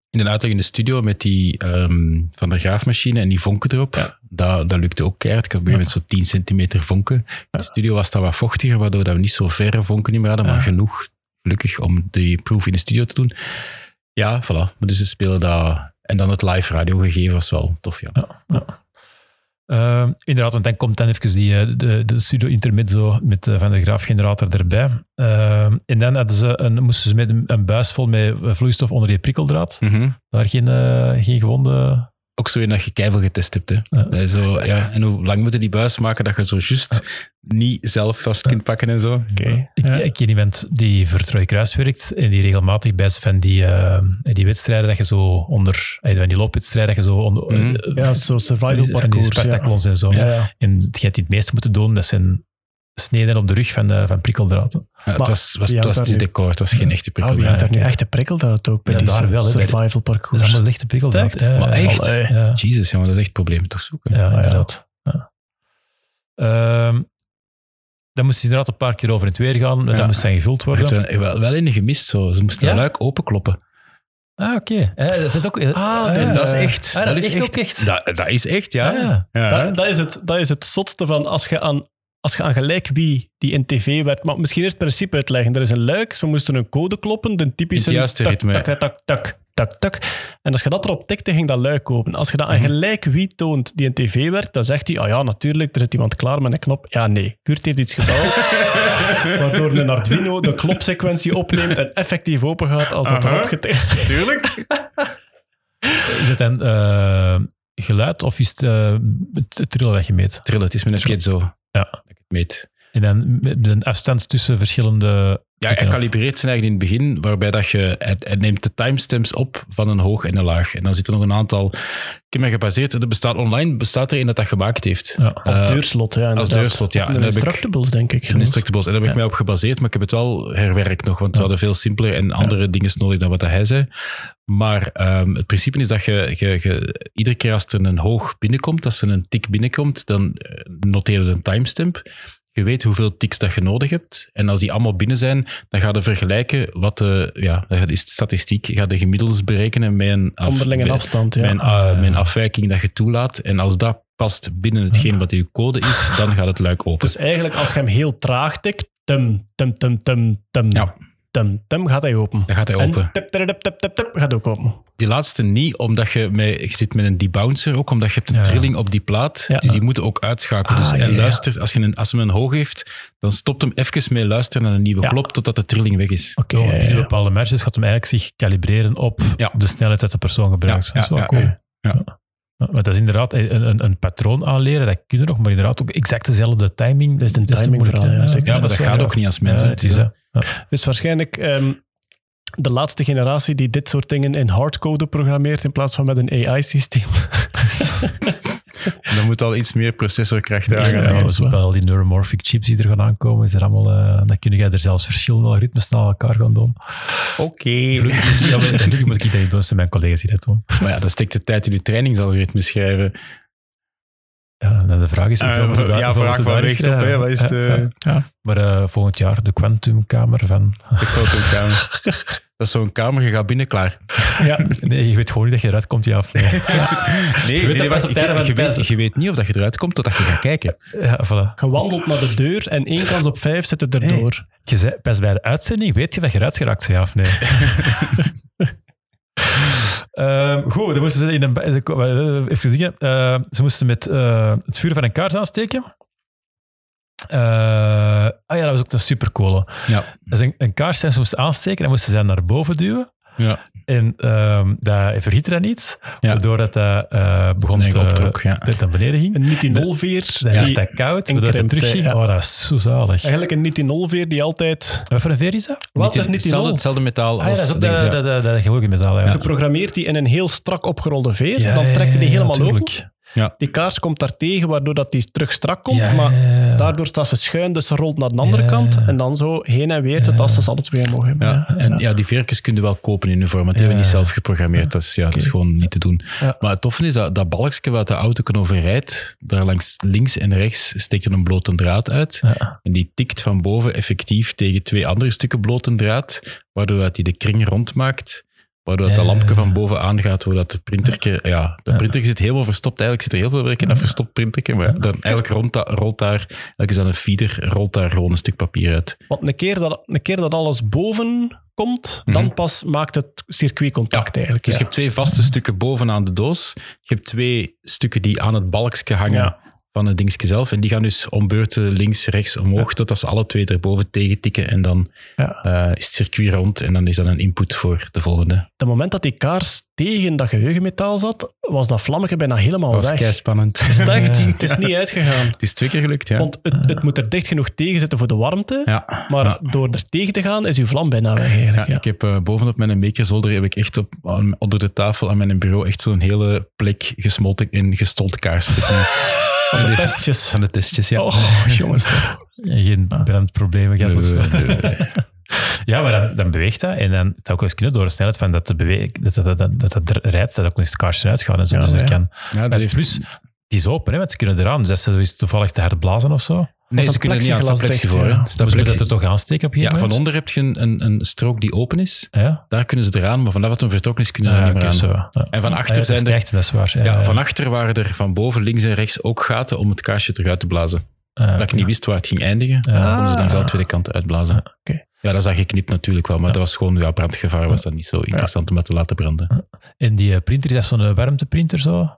In een uitleg in de studio met die ehm, van de graafmachine en die vonken erop, dat, dat lukte ook keihard. Ik had op een gegeven moment zo 10 centimeter vonken. De studio was dan wat vochtiger, waardoor dat we niet zo verre vonken niet meer hadden, maar genoeg, gelukkig, om die proef in de studio te doen. Ja, voilà. Dus we spelen dat... En dan het live radio gegeven was wel tof, ja. Eh, inderdaad, want dan komt dan even die, eh, de, de studio intermezzo met de Van der Graaf generator erbij. Eh, en dan hadden ze een, moesten ze met een, een buis vol met vloeistof onder die prikkeldraad. Mhm. Daar geen, eh, geen gewonde... Ook zo in dat je keivel getest hebt. Hè. Ja. Zo. En hoe lang moeten die buis maken dat je zo juist niet zelf vast kunt pakken en zo? Ik, Ja. ik ken iemand die voor Rode Kruis werkt en die regelmatig bij van die, eh, die wedstrijden dat je zo onder, eh, van die loopwedstrijden dat je zo onder, Mhm. eh, Ja, zo survival van die parcours. spectaculons en zo. Ja, ja. En hetgeen die het meeste moeten doen, dat zijn sneden op de rug van, de, van prikkeldraad. Ja, het Maar was, was, het was, het is decor, het was geen echte Oh, prikkel. je ja. hebt daar nu echt de prikkel dat ook bij Ja, die daar wel, hè. survival Dat parcours. is allemaal lichte prikkeldraad. Echt? Ja, Maar echt? Ja, Jezus, jongen, dat is echt een probleem toch zoeken. ja, ja. inderdaad. Ja. Ehm, dan moest hij inderdaad een paar keer over en het weer gaan. Dat moest dan gevuld Je hebt worden. er wel, wel in gemist, zo. ze moesten Ja? een luik openkloppen. Ah, oké. Eh, dat zit ook... Ah, ja. en dat is echt. Ah, dat is echt echt. Dat, dat is echt, ja. Ah, ja. Ja. Dat, dat, is het, dat is het zotste van als je aan, als je aan gelijk wie die in tv werkt. Maar misschien eerst het principe uitleggen. Er is een luik, ze moesten een code kloppen, de typische juiste tak, ritme. Tak, tak, tak, tak, tak. En als je dat erop tikte, ging dat luik open. Als je dat aan gelijk wie toont die in tv werkt, dan zegt hij, ah ja, natuurlijk, er zit iemand klaar met een knop. Ja, nee, Kurt heeft iets gebouwd, [LAUGHS] waardoor een Arduino de klopsequentie opneemt en effectief open gaat als dat erop getikt Tuurlijk. Is het dan eh, geluid of is het uh, trillen dat je meet? Trillen, het is met een piezo. Ja. Dat ik het meet. En dan een afstand tussen verschillende... Ja, hij kalibreert zijn eigen in het begin, waarbij dat je, hij, hij neemt de timestamps op van een hoog en een laag. En dan zit er nog een aantal... Ik heb me gebaseerd, er bestaat online, bestaat er een dat dat gemaakt heeft. Ja. Als Eh, deurslot, ja. inderdaad. deurslot, ja. En de daar heb ik- Instructables, denk ik. Een instructables. En daar heb ik Ja. mij op gebaseerd, maar ik heb het wel herwerkt nog, want we hadden veel simpeler en andere dingen nodig dan wat hij zei. Maar ehm, het principe is dat je, je, je iedere keer als er een hoog binnenkomt, als er een tik binnenkomt, dan eh, noteer je een timestamp. Je weet hoeveel tiks dat je nodig hebt. En als die allemaal binnen zijn, dan ga je vergelijken wat de, ja, dat is de statistiek. Je gaat de gemiddels berekenen met een, af- Onderlinge met- afstand, ja. met een, Ah, uh, ja. met een afwijking dat je toelaat. En als dat past binnen hetgeen wat je code is, dan gaat het luik open. Dus eigenlijk, als je hem heel traag tikt, tum, tum, tum, tum, tum, Ja. Tum, tum, gaat hij open. Dan gaat hij En open. tip, tip, tip, tip, tip, tip, gaat ook open. Die laatste niet, omdat je, met, je zit met een debouncer ook, omdat je hebt een Ja. trilling op die plaat. Ja. Dus die moeten ook uitschakelen. Ah, dus hij ja, ja. luistert, als, je een, als hem een hoog heeft, dan stopt hem even mee luisteren naar een nieuwe Ja. klop, totdat de trilling weg is. Oké, binnen ja. bepaalde marges gaat hem eigenlijk zich kalibreren op Ja. de snelheid dat de persoon gebruikt. Ja, dat is wel ja, cool. ja, ja. Ja, Maar dat is inderdaad een, een, een patroon aanleren, dat kun je nog, maar inderdaad ook exact dezelfde timing. Dat is een timing moeilijk, verhaal, hè. ja, maar dat gaat ook niet als Ja, mensen. het is. Ja. Dus waarschijnlijk, ehm, de laatste generatie die dit soort dingen in hardcode programmeert in plaats van met een AI-systeem. [LAUGHS] Dan moet al iets meer processorkracht aan Ja, gaan. ja, Ja, wel die neuromorphic chips die er gaan aankomen. Is er allemaal, eh, dan kun je er zelfs verschillende algoritmes naar elkaar gaan doen. Oké. Ja, maar Gelukkig moet ik dat niet doen, zijn mijn collega's die dat doen. Maar ja, dan steekt de tijd in je trainingsalgoritme schrijven. Ja, en de vraag is Uh, daar- ja, vraag daarin weegt op, hè? schrijven? Wat is Ja, de- ja. Maar eh, volgend jaar de kwantumkamer van... De fotokamer. [LAUGHS] Dat is zo'n kamer, je gaat binnen, klaar. ja. Nee, je weet gewoon niet dat je eruit komt, ja of nee. [LAUGHS] Nee, weet je, weet, pijzen. je weet niet of dat je eruit komt totdat je gaat kijken. Ja, voilà. Gewandeld naar de deur en één kans op vijf zit het erdoor. Je zei, pas bij de uitzending weet je dat je eruit geraakt, ja of nee? [LAUGHS] Ehm, goed, dan moesten ze in een... eh, Even dingen. Eh, ze moesten met eh, het vuur van een kaars aansteken. Eh, ah ja, dat was ook een supercoole. Ja. Dat is een, een kaars die ze moesten aansteken en moesten ze naar boven duwen. Ja. En ehm dat verhitte dan iets, Ja. waardoor dat eh, eh, begon Nee, te, optrok, ja. dat naar beneden ging. Een nitinolveer. Dan die- werd dat koud, en waardoor het krimpte, terugging. ja. Oh, dat is zo zalig. Eigenlijk een nitinolveer die altijd Wat voor een veer is dat? Wat is Niet- nitinol? hetzelfde, hetzelfde metaal Ah, ja, als... dat is ook metaal. Ja. geprogrammeerd die in een heel strak opgerolde veer. Ja, dan trekt hij die ja, helemaal open. Tuurlijk. Die kaars komt daar tegen, waardoor dat die terug strak komt. Ja, maar ja, ja. daardoor staat ze schuin, dus ze rolt naar de andere Ja. kant. En dan zo heen en weer, tot als ze alle twee mogen hebben. Ja, en ja, die veertjes kun je wel kopen in uniform, want die Ja. hebben we niet zelf geprogrammeerd. Dat is, ja, dat is gewoon niet te doen. Ja. Maar het toffe is dat dat balkje wat de auto kan overrijdt, daar langs links en rechts steekt er een blote draad uit. Ja. En die tikt van boven effectief tegen twee andere stukken blote draad, waardoor dat die de kring rondmaakt. Waardoor dat lampje van boven aangaat, zodat de printerke... Ja, de printer zit helemaal verstopt. Eigenlijk zit er heel veel werk in dat verstopt printerke. Maar dan eigenlijk rolt, dat, rolt daar... Eigenlijk is dat een feeder, rolt daar gewoon een stuk papier uit. Want een keer, dat, een keer dat alles boven komt, dan Mhm. pas maakt het circuit contact eigenlijk. Dus ja. je hebt twee vaste stukken bovenaan de doos. Je hebt twee stukken die aan het balkje hangen Ja. Van het dingetje zelf. En die gaan dus om beurten links, rechts, omhoog, totdat ze alle twee erboven tegen tikken. En dan Ja. eh, is het circuit rond en dan is dat een input voor de volgende. Het moment dat die kaars tegen dat geheugenmetaal zat, was dat vlammetje bijna helemaal Dat was weg. kei spannend. Het is echt, [LAUGHS] het is niet uitgegaan. Het is twee keer gelukt, ja. Want het, het moet er dicht genoeg tegen zitten voor de warmte. ja. Maar Ja. door er tegen te gaan, is uw vlam bijna weg eigenlijk. Ja, Ja. ik heb eh, bovenop mijn bekerzolder heb ik echt op, onder de tafel aan mijn bureau echt zo'n hele plek gesmolten en gestold kaars. [LAUGHS] Van de testjes. Van de testjes, ja. Oh, jongens. Geen brandproblemen gehad. of zo. Nee. Ja, maar dan, dan beweegt dat. En dan het zou ook wel eens kunnen door de snelheid van dat, de bewe- dat, dat, dat, dat, dat rijdt, dat ook nog eens het kaarsje uitgaan. En zo. Ja, dus dat ja. kan. Ja, dat heeft plus, die is open, hè, want ze kunnen eraan. Dus als ze is toevallig te hard blazen of zo, Nee, een ze kunnen er niet aan staat plexi voor. ja. Staat ze plexi- dat er toch aansteken op een Ja, van onder heb je een, een, een strook die open is. Ja, Daar kunnen ze eraan, maar vanaf dat hem vertrokken is, kunnen ze ja, er niet meer aan. zo. Ja. En van achter dat zijn is er- echt, dat is waar. Ja, van achter waren er van boven, links en rechts ook gaten om het kaarsje terug uit te blazen. Ah, Dat ik niet wist waar het ging eindigen, Ja. konden ze langs alle twee kanten uitblazen. oké. Ja, dat is dan geknipt natuurlijk wel, maar dat was gewoon, ja, brandgevaar was dat niet zo interessant om dat te laten branden. En die eh, printer, is dat zo'n warmteprinter zo?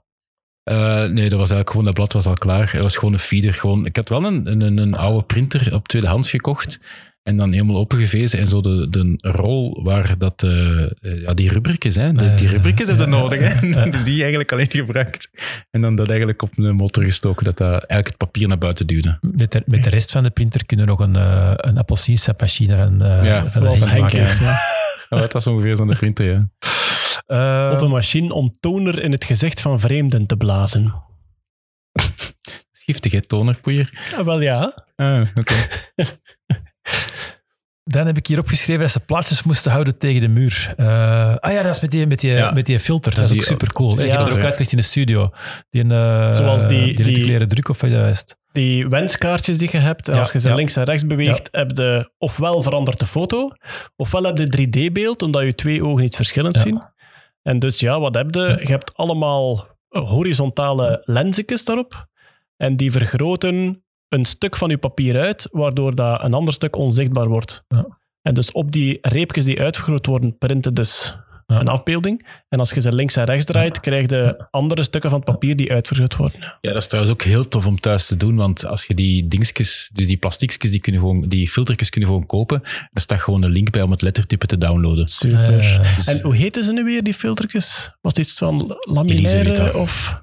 Eh, nee, dat was eigenlijk gewoon, dat blad was al klaar. Het was gewoon een feeder. Gewoon, ik had wel een, een, een oude printer op tweedehands gekocht. En dan helemaal opengevezen. En zo de, de rol waar dat, eh, eh, ja, die rubriekjes, hè. De, die rubriekjes hebben ja. nodig, hè. [LAUGHS] [LAUGHS] Dus die eigenlijk alleen gebruikt. En dan dat eigenlijk op een motor gestoken, dat dat eigenlijk het papier naar buiten duwde. Met de, met de rest van de printer kunnen we nog een, een appelsiensapmachine van, Ja, van de maken. Ja. [LAUGHS] Ja, dat was ongeveer zo'n printer, ja. Eh, Of een machine om toner in het gezicht van vreemden te blazen. [LAUGHS] Giftig, hè, tonerpoeier. Ja, wel ja. Ah, oké. [LAUGHS] Dan heb ik hier opgeschreven dat ze plaatjes moesten houden tegen de muur. Eh, ah ja, dat is met die, met die, Ja. met die filter. Dat is ook super cool. Ik heb dat ook filter, uitgelegd in de studio. Die, eh Zoals die- die, die- leren druk of wat juist. Die wenskaartjes die je hebt, Ja, als je ze ja. links en rechts beweegt, heb je ofwel verandert de foto, ofwel heb je 3D-beeld, omdat je twee ogen iets verschillends Ja. zien. En dus ja, wat heb je? Je hebt allemaal horizontale lensjes daarop. En die vergroten een stuk van je papier uit, waardoor dat een ander stuk onzichtbaar wordt. Ja. En dus op die reepjes die uitvergroot worden, printen dus Ja. een afbeelding. En als je ze links en rechts draait, krijg je andere stukken van het papier die uitvergroot worden. Ja, dat is trouwens ook heel tof om thuis te doen, want als je die dingetjes, dus die plastiekjes, die, kunnen gewoon, die filtertjes kunnen gewoon kopen. Er staat gewoon een link bij om het lettertype te downloaden. Super. Dus- En hoe heten ze nu weer, die filtertjes? Was het iets van laminaire of...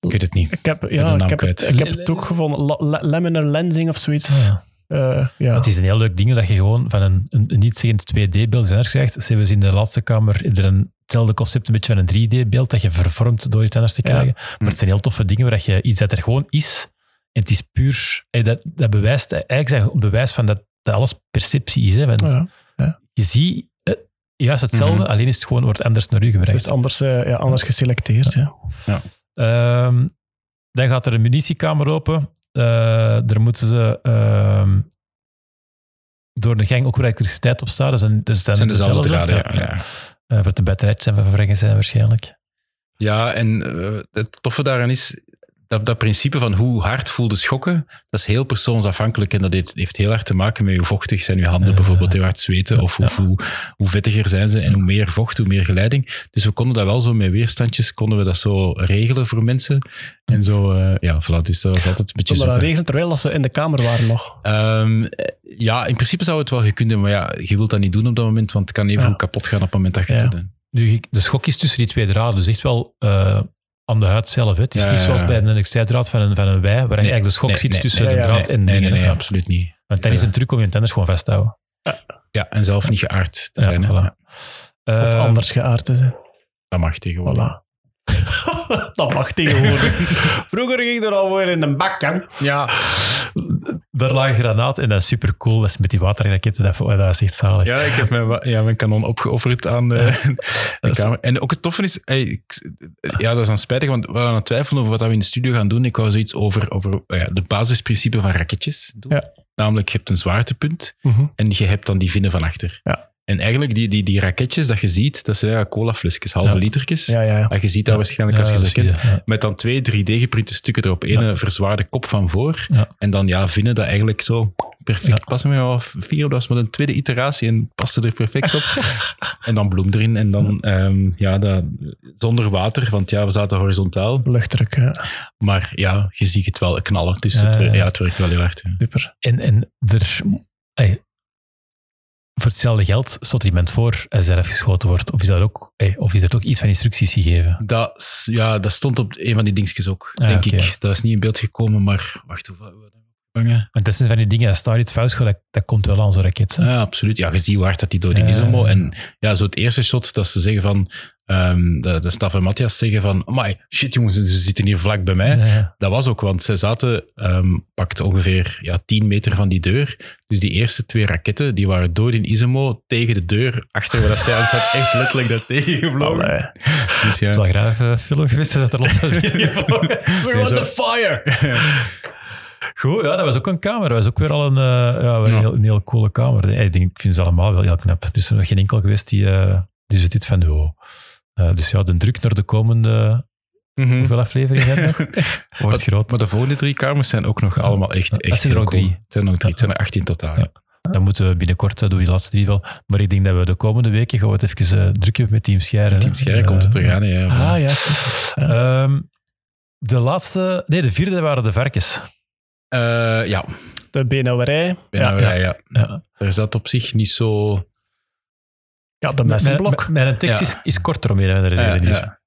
Ik weet het niet. Ik heb, ja, ik heb, het, ik heb het ook gevonden. La- la- laminar lensing of zoiets. ah, Eh, ja. Het is een heel leuk ding dat je gewoon van een, een, een niet-zeggend 2D-beeld krijgt. Ze hebben ze in de laatste kamer er een, hetzelfde concept, een beetje van een 3D-beeld, dat je vervormt door iets anders te krijgen. Maar het zijn heel toffe dingen waar je iets dat er gewoon is, en het is puur, dat, dat bewijst, eigenlijk zijn bewijs van dat, dat alles perceptie is. Hè, want ja. je ziet eh, juist hetzelfde, Mhm. alleen is het gewoon wordt anders naar u gebracht. Dus anders, eh, ja, anders geselecteerd. Ja. Ehm, dan gaat er een munitiekamer open. Eh, daar moeten ze ehm, door de gang ook weer elektriciteit op staan. Dus dus zijn dezelfde draden, ja. ja. Eh, voor de batterijtjes vervrekken zijn waarschijnlijk. Ja, en eh, het toffe daaraan is dat, dat principe van hoe hard voelde schokken, dat is heel persoonsafhankelijk en dat heeft, heeft heel hard te maken met hoe vochtig zijn uw handen, bijvoorbeeld heel hard zweten, of hoe, Ja. hoe, hoe vettiger zijn ze en hoe meer vocht, hoe meer geleiding. Dus we konden dat wel zo met weerstandjes, konden we dat zo regelen voor mensen. En zo, eh, ja, voilà, dus dat was altijd een beetje we dat regelen terwijl dat ze in de kamer waren nog? Ehm, eh, ja, in principe zou het wel gekund hebben, maar ja, je wilt dat niet doen op dat moment, want het kan even Ja. kapot gaan op het moment dat je Ja. het doet. Nu, de schok is tussen die twee draden, dus echt wel eh, aan de huid zelf. hè. Het is Ja, niet ja, zoals ja. bij een elektriciteitsdraad van een, van een wei, waar je eigenlijk de schok nee, nee, tussen nee, de draad en Nee, nee, nee, absoluut niet. Want dat is een truc om je tenders gewoon vast te houden. Ja, en zelf niet geaard te Ja, zijn. voilà. Of anders geaard te zijn. Dat mag tegenwoordig. Voilà. [LAUGHS] dat mag tegenwoordig. [LAUGHS] Vroeger ging er alweer in een bak, hè? Ja, Daar lag een granaat en dat is super cool. Dat is met die waterraketten, dat, dat is echt zalig. ja, ik heb mijn, ja, mijn kanon opgeofferd aan de, de [LAUGHS] kamer. En ook het toffe is, hey, ik- ja, dat is dan spijtig, want we waren aan het twijfelen over wat we in de studio gaan doen. Ik wou zoiets over, over oh ja, de basisprincipe van raketjes doen. Ja. Namelijk, je hebt een zwaartepunt Mhm. en je hebt dan die vinnen van achter. Ja. En eigenlijk, die, die, die raketjes dat je ziet, dat zijn colaflesjes, halve Ja. litertjes. Ja, ja, ja. Ah, je ziet dat waarschijnlijk als je dat kent. Met dan twee 3D-geprinte stukken erop. Eén verzwaarde kop van voor. En dan ja, vinden dat eigenlijk zo perfect passen. We al vier, dat was met een tweede iteratie en paste er perfect op. [LAUGHS] en dan bloem erin. En dan ehm, ja, dat, zonder water, want ja, we zaten horizontaal. Luchtdruk, ja. Maar ja, je ziet het wel knallen. Dus Ja, het, ja. het werkt wel heel hard. Super. En, en er, voor hetzelfde geld stond er iemand voor en zelf geschoten wordt. Of is, dat ook, of is er toch iets van instructies gegeven? Dat, ja, dat stond op een van die dingetjes ook, Ah, denk ik. Dat is niet in beeld gekomen, maar wacht, hoe gevangen? Want dat zijn van die dingen, als daar iets fout gaat, dat, dat komt wel aan zo'n raket. hè. Ja, absoluut. Ja, je ziet hoe hard dat die door die ja. En ja, zo het eerste shot dat ze zeggen van... ehm de, de staf en Matthias zeggen van... Amai, shit jongens, ze zitten hier vlak bij mij. Ja, ja. Dat was ook, want zij zaten ehm pakt ongeveer ja, 10 meter van die deur. Dus die eerste twee raketten, die waren door die Isomo tegen de deur, achter waar dat zij aan zat, echt letterlijk dat tegengevlogen. Allee. Dus ja, Het is wel graag uh, film geweest dat er los was. [LAUGHS] We're [LAUGHS] Nee, on the fire! [LAUGHS] Goed, ja, dat was ook een kamer. Dat was ook weer al een, eh, ja, een, Ja. heel, een heel coole kamer. Ik, denk, ik vind ze allemaal wel heel knap. Dus er is nog geen enkel geweest die, eh die dit van... Oh. Eh, dus ja, de druk naar de komende... Mhm. Hoeveel afleveringen hebben we? [LAUGHS] Wordt groot. Maar de volgende drie kamers zijn ook nog allemaal echt, Dat echt zijn er ook drie. Het zijn er nog drie. Het zijn er 18 totaal. ja. Ja. Dan moeten we binnenkort, uh, doen die laatste drie wel. Maar ik denk dat we de komende weken we het even uh, drukken met Team Scheire. Team Scherre komt het terug aan. Ah, ja. Ehm, de laatste... Nee, de vierde waren de varkens. Eh, ja, De benauwerij. bijna Ja, ja, ja. Er zat op zich niet zo... ja, de Mijn, messenblok. mijn tekst Ja. is, is korter om een of andere Ja, reden.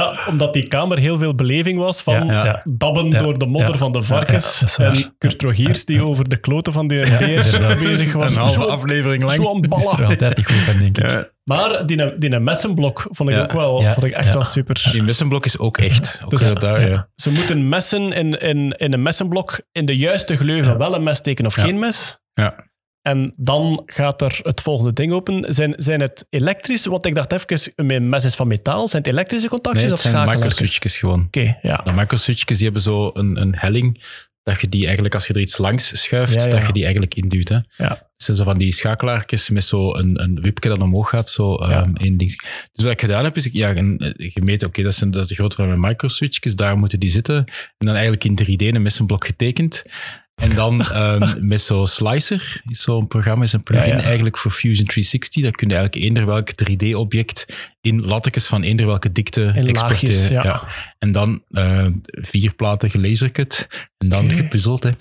Ja. Omdat die kamer heel veel beleving was van Ja, ja. dabben Ja, door de modder ja, van de varkens. en Kurt Rogiers die over de kloten van de beer bezig was. Een halve Zo- aflevering lang. Zo'n er ballen. altijd niet goed van, denk ik. Ja. Maar die, die messenblok vond ik Ja. ook wel Ja, vond ik echt ja. wel super. Die messenblok is ook echt. Ook Dus- daar, ja. Ze moeten messen in, in, in een messenblok in de juiste gleuven, wel een mes tekenen of Ja. geen mes. Ja. En dan gaat er het volgende ding open. Zijn, zijn het elektrisch? Want ik dacht even, mijn mes is van metaal. Zijn het elektrische contactjes Nee, het of zijn microswitchjes gewoon. Oké, ja. De microswitchjes die hebben zo een, een helling dat je die eigenlijk, als je er iets langs schuift, Ja, ja. dat je die eigenlijk induwt. Hè. Ja. Het zijn zo van die schakelaartjes met zo een, een wipje dat omhoog gaat, zo Ja. ehm, één ding. Dus wat ik gedaan heb, is ik, ja, een, eh, gemeten, oké, dat, zijn- dat is de grootte van mijn microswitchjes, daar moeten die zitten. En dan eigenlijk in 3D een messenblok getekend. En dan ehm, met zo'n Slicer, zo'n programma, is een plugin Ja, ja. eigenlijk voor Fusion 360. Dat kun je eigenlijk eender welk 3D-object in lattekes van eender welke dikte In exporteren. laagjes, ja. En dan eh, vier platen gelazercut en dan gepuzzeld. Hè. [LAUGHS]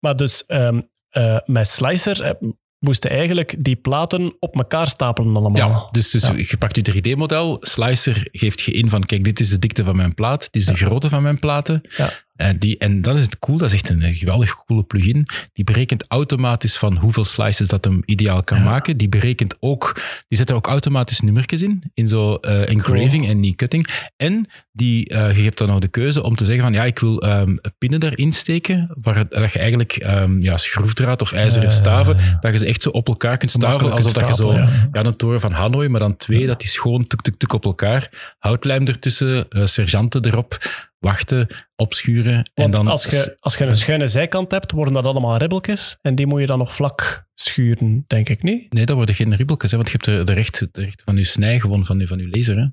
Maar dus ehm, eh, met Slicer eh, moesten eigenlijk die platen op elkaar stapelen allemaal. Ja, dus, dus Ja. je pakt je 3D-model, Slicer geeft je in van, kijk, dit is de dikte van mijn plaat, dit is de grootte van mijn platen. Ja. En, die, en dat is het cool, dat is echt een geweldig coole plugin. Die berekent automatisch van hoeveel slices dat hem ideaal kan maken. Die berekent ook, die zet er ook automatisch nummertjes in, in zo eh, engraving en niet cutting. En die, eh, je hebt dan nog de keuze om te zeggen van ja, ik wil ehm, pinnen erin steken, waar dat je eigenlijk ehm, ja, schroefdraad of ijzeren staven, dat je ze echt zo op elkaar kunt stapelen, Makkelijk alsof dat je zo, ja. een toren van Hanoi, maar dan twee, dat die schoon tuk tuk tuk op elkaar, houtlijm ertussen, eh, sergeanten erop, wachten, opschuren en dan... als, je, als je een schuine zijkant hebt, worden dat allemaal ribbeltjes. En die moet je dan nog vlak schuren, denk ik niet. Nee, dat worden geen ribbeltjes, hè, want je hebt de, de, recht, de recht van je snij gewoon van je, van je laser. Hè.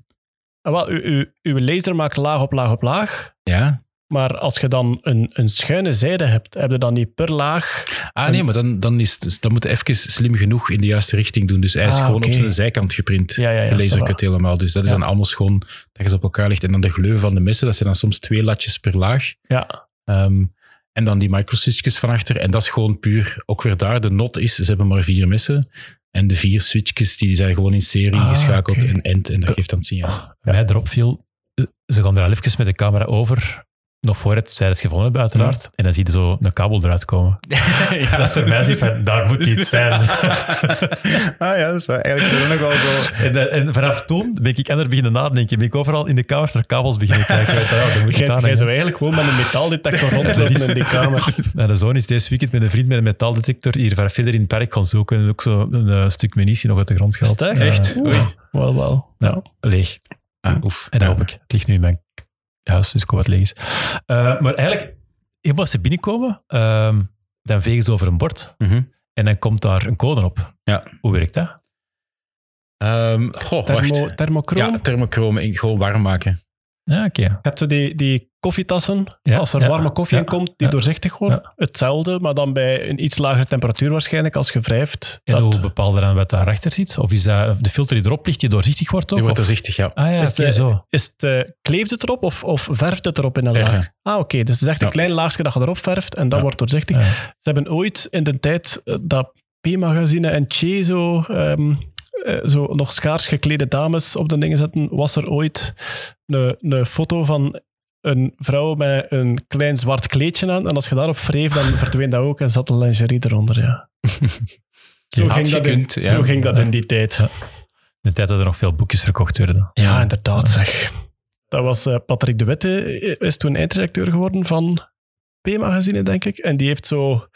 Ah, wel, uw, uw, uw laser maakt laag op laag op laag. Ja. Maar als je dan een, een schuine zijde hebt, heb je dan niet per laag. Ah nee, maar dan, dan, is, het- dan moet je even slim genoeg in de juiste richting doen. Dus hij is Ah, gewoon op zijn zijkant geprint. Ja, ja, ja, va. helemaal. Dus dat is Ja. dan allemaal schoon dat je ze op elkaar ligt. En dan de gleuven van de messen, dat zijn dan soms twee latjes per laag. Ja, Ehm, en dan die microswitchjes van achter. En dat is gewoon puur, ook weer daar, de not is, ze hebben maar vier messen. En de vier switchjes, die zijn gewoon in serie Ah, geschakeld en end. En dat geeft dan het signaal. mij erop viel, eh, ze gaan er al even met de camera over, nog voor het, zij het gevonden hebben uiteraard, en dan zie je zo een kabel eruit komen. [LAUGHS] [LAUGHS] Dat is voor mij zoiets van, daar moet iets zijn. [LAUGHS] ah ja, dat is waar. Eigenlijk is nog wel zo... En, eh, en vanaf toen ben ik anders beginnen nadenken. Ben ik overal in de kamers naar kabels beginnen kijken. Ja, dat moet jij, zou eigenlijk gewoon met een metaaldetector rondlopen in die kamer. Nou, de zoon is deze weekend met een vriend met een metaaldetector hier ver- verder in het park gaan zoeken en ook zo een eh, stuk munitie nog uit de grond gehaald. Is Eh, echt? oei. Wel, wel. Ja, leeg. Ah, oef. En dat hoop ik. Het ligt nu in mijn huis, dus het leeg is. Eh, maar eigenlijk, helemaal als ze binnenkomen, ehm, dan vegen ze over een bord Mhm. en dan komt daar een code op. Ja. Hoe werkt dat? Ehm, goh, Thermo, wacht. thermochroom. Ja, thermochroom, gewoon warm maken. Ja, oké. Je hebt zo die, die koffietassen, Ja, als er ja, warme koffie ja, in komt, die doorzichtig worden. Hetzelfde, maar dan bij een iets lagere temperatuur waarschijnlijk, als je wrijft. En dat- hoe bepaal je dan wat daarachter zit? Of is dat de filter die erop ligt, die doorzichtig wordt ook? Die wordt Of- doorzichtig, ja. Ah ja, Is de- zo. Is het, eh, kleeft het erop of, of verft het erop in een laag? Ah, oké. Dus het is echt een klein laagje dat je erop verft en dat wordt doorzichtig. Ze hebben ooit in de tijd eh, dat P-magazine en Che zo, ehm, eh, zo nog schaars geklede dames op de dingen zetten, was er ooit een, een foto van een vrouw met een klein zwart kleedje aan. En als je daarop wreef, dan [LAUGHS] verdween dat ook en zat een lingerie eronder, ja. [LAUGHS] Zo, ging dat, in, gekund, ja. zo ging dat in die tijd. Ja. De tijd dat er nog veel boekjes verkocht werden. Ja, inderdaad zeg. Dat was eh, Patrick de Witte, eh, is toen eindredacteur geworden van P-magazine, denk ik. En die heeft, zo,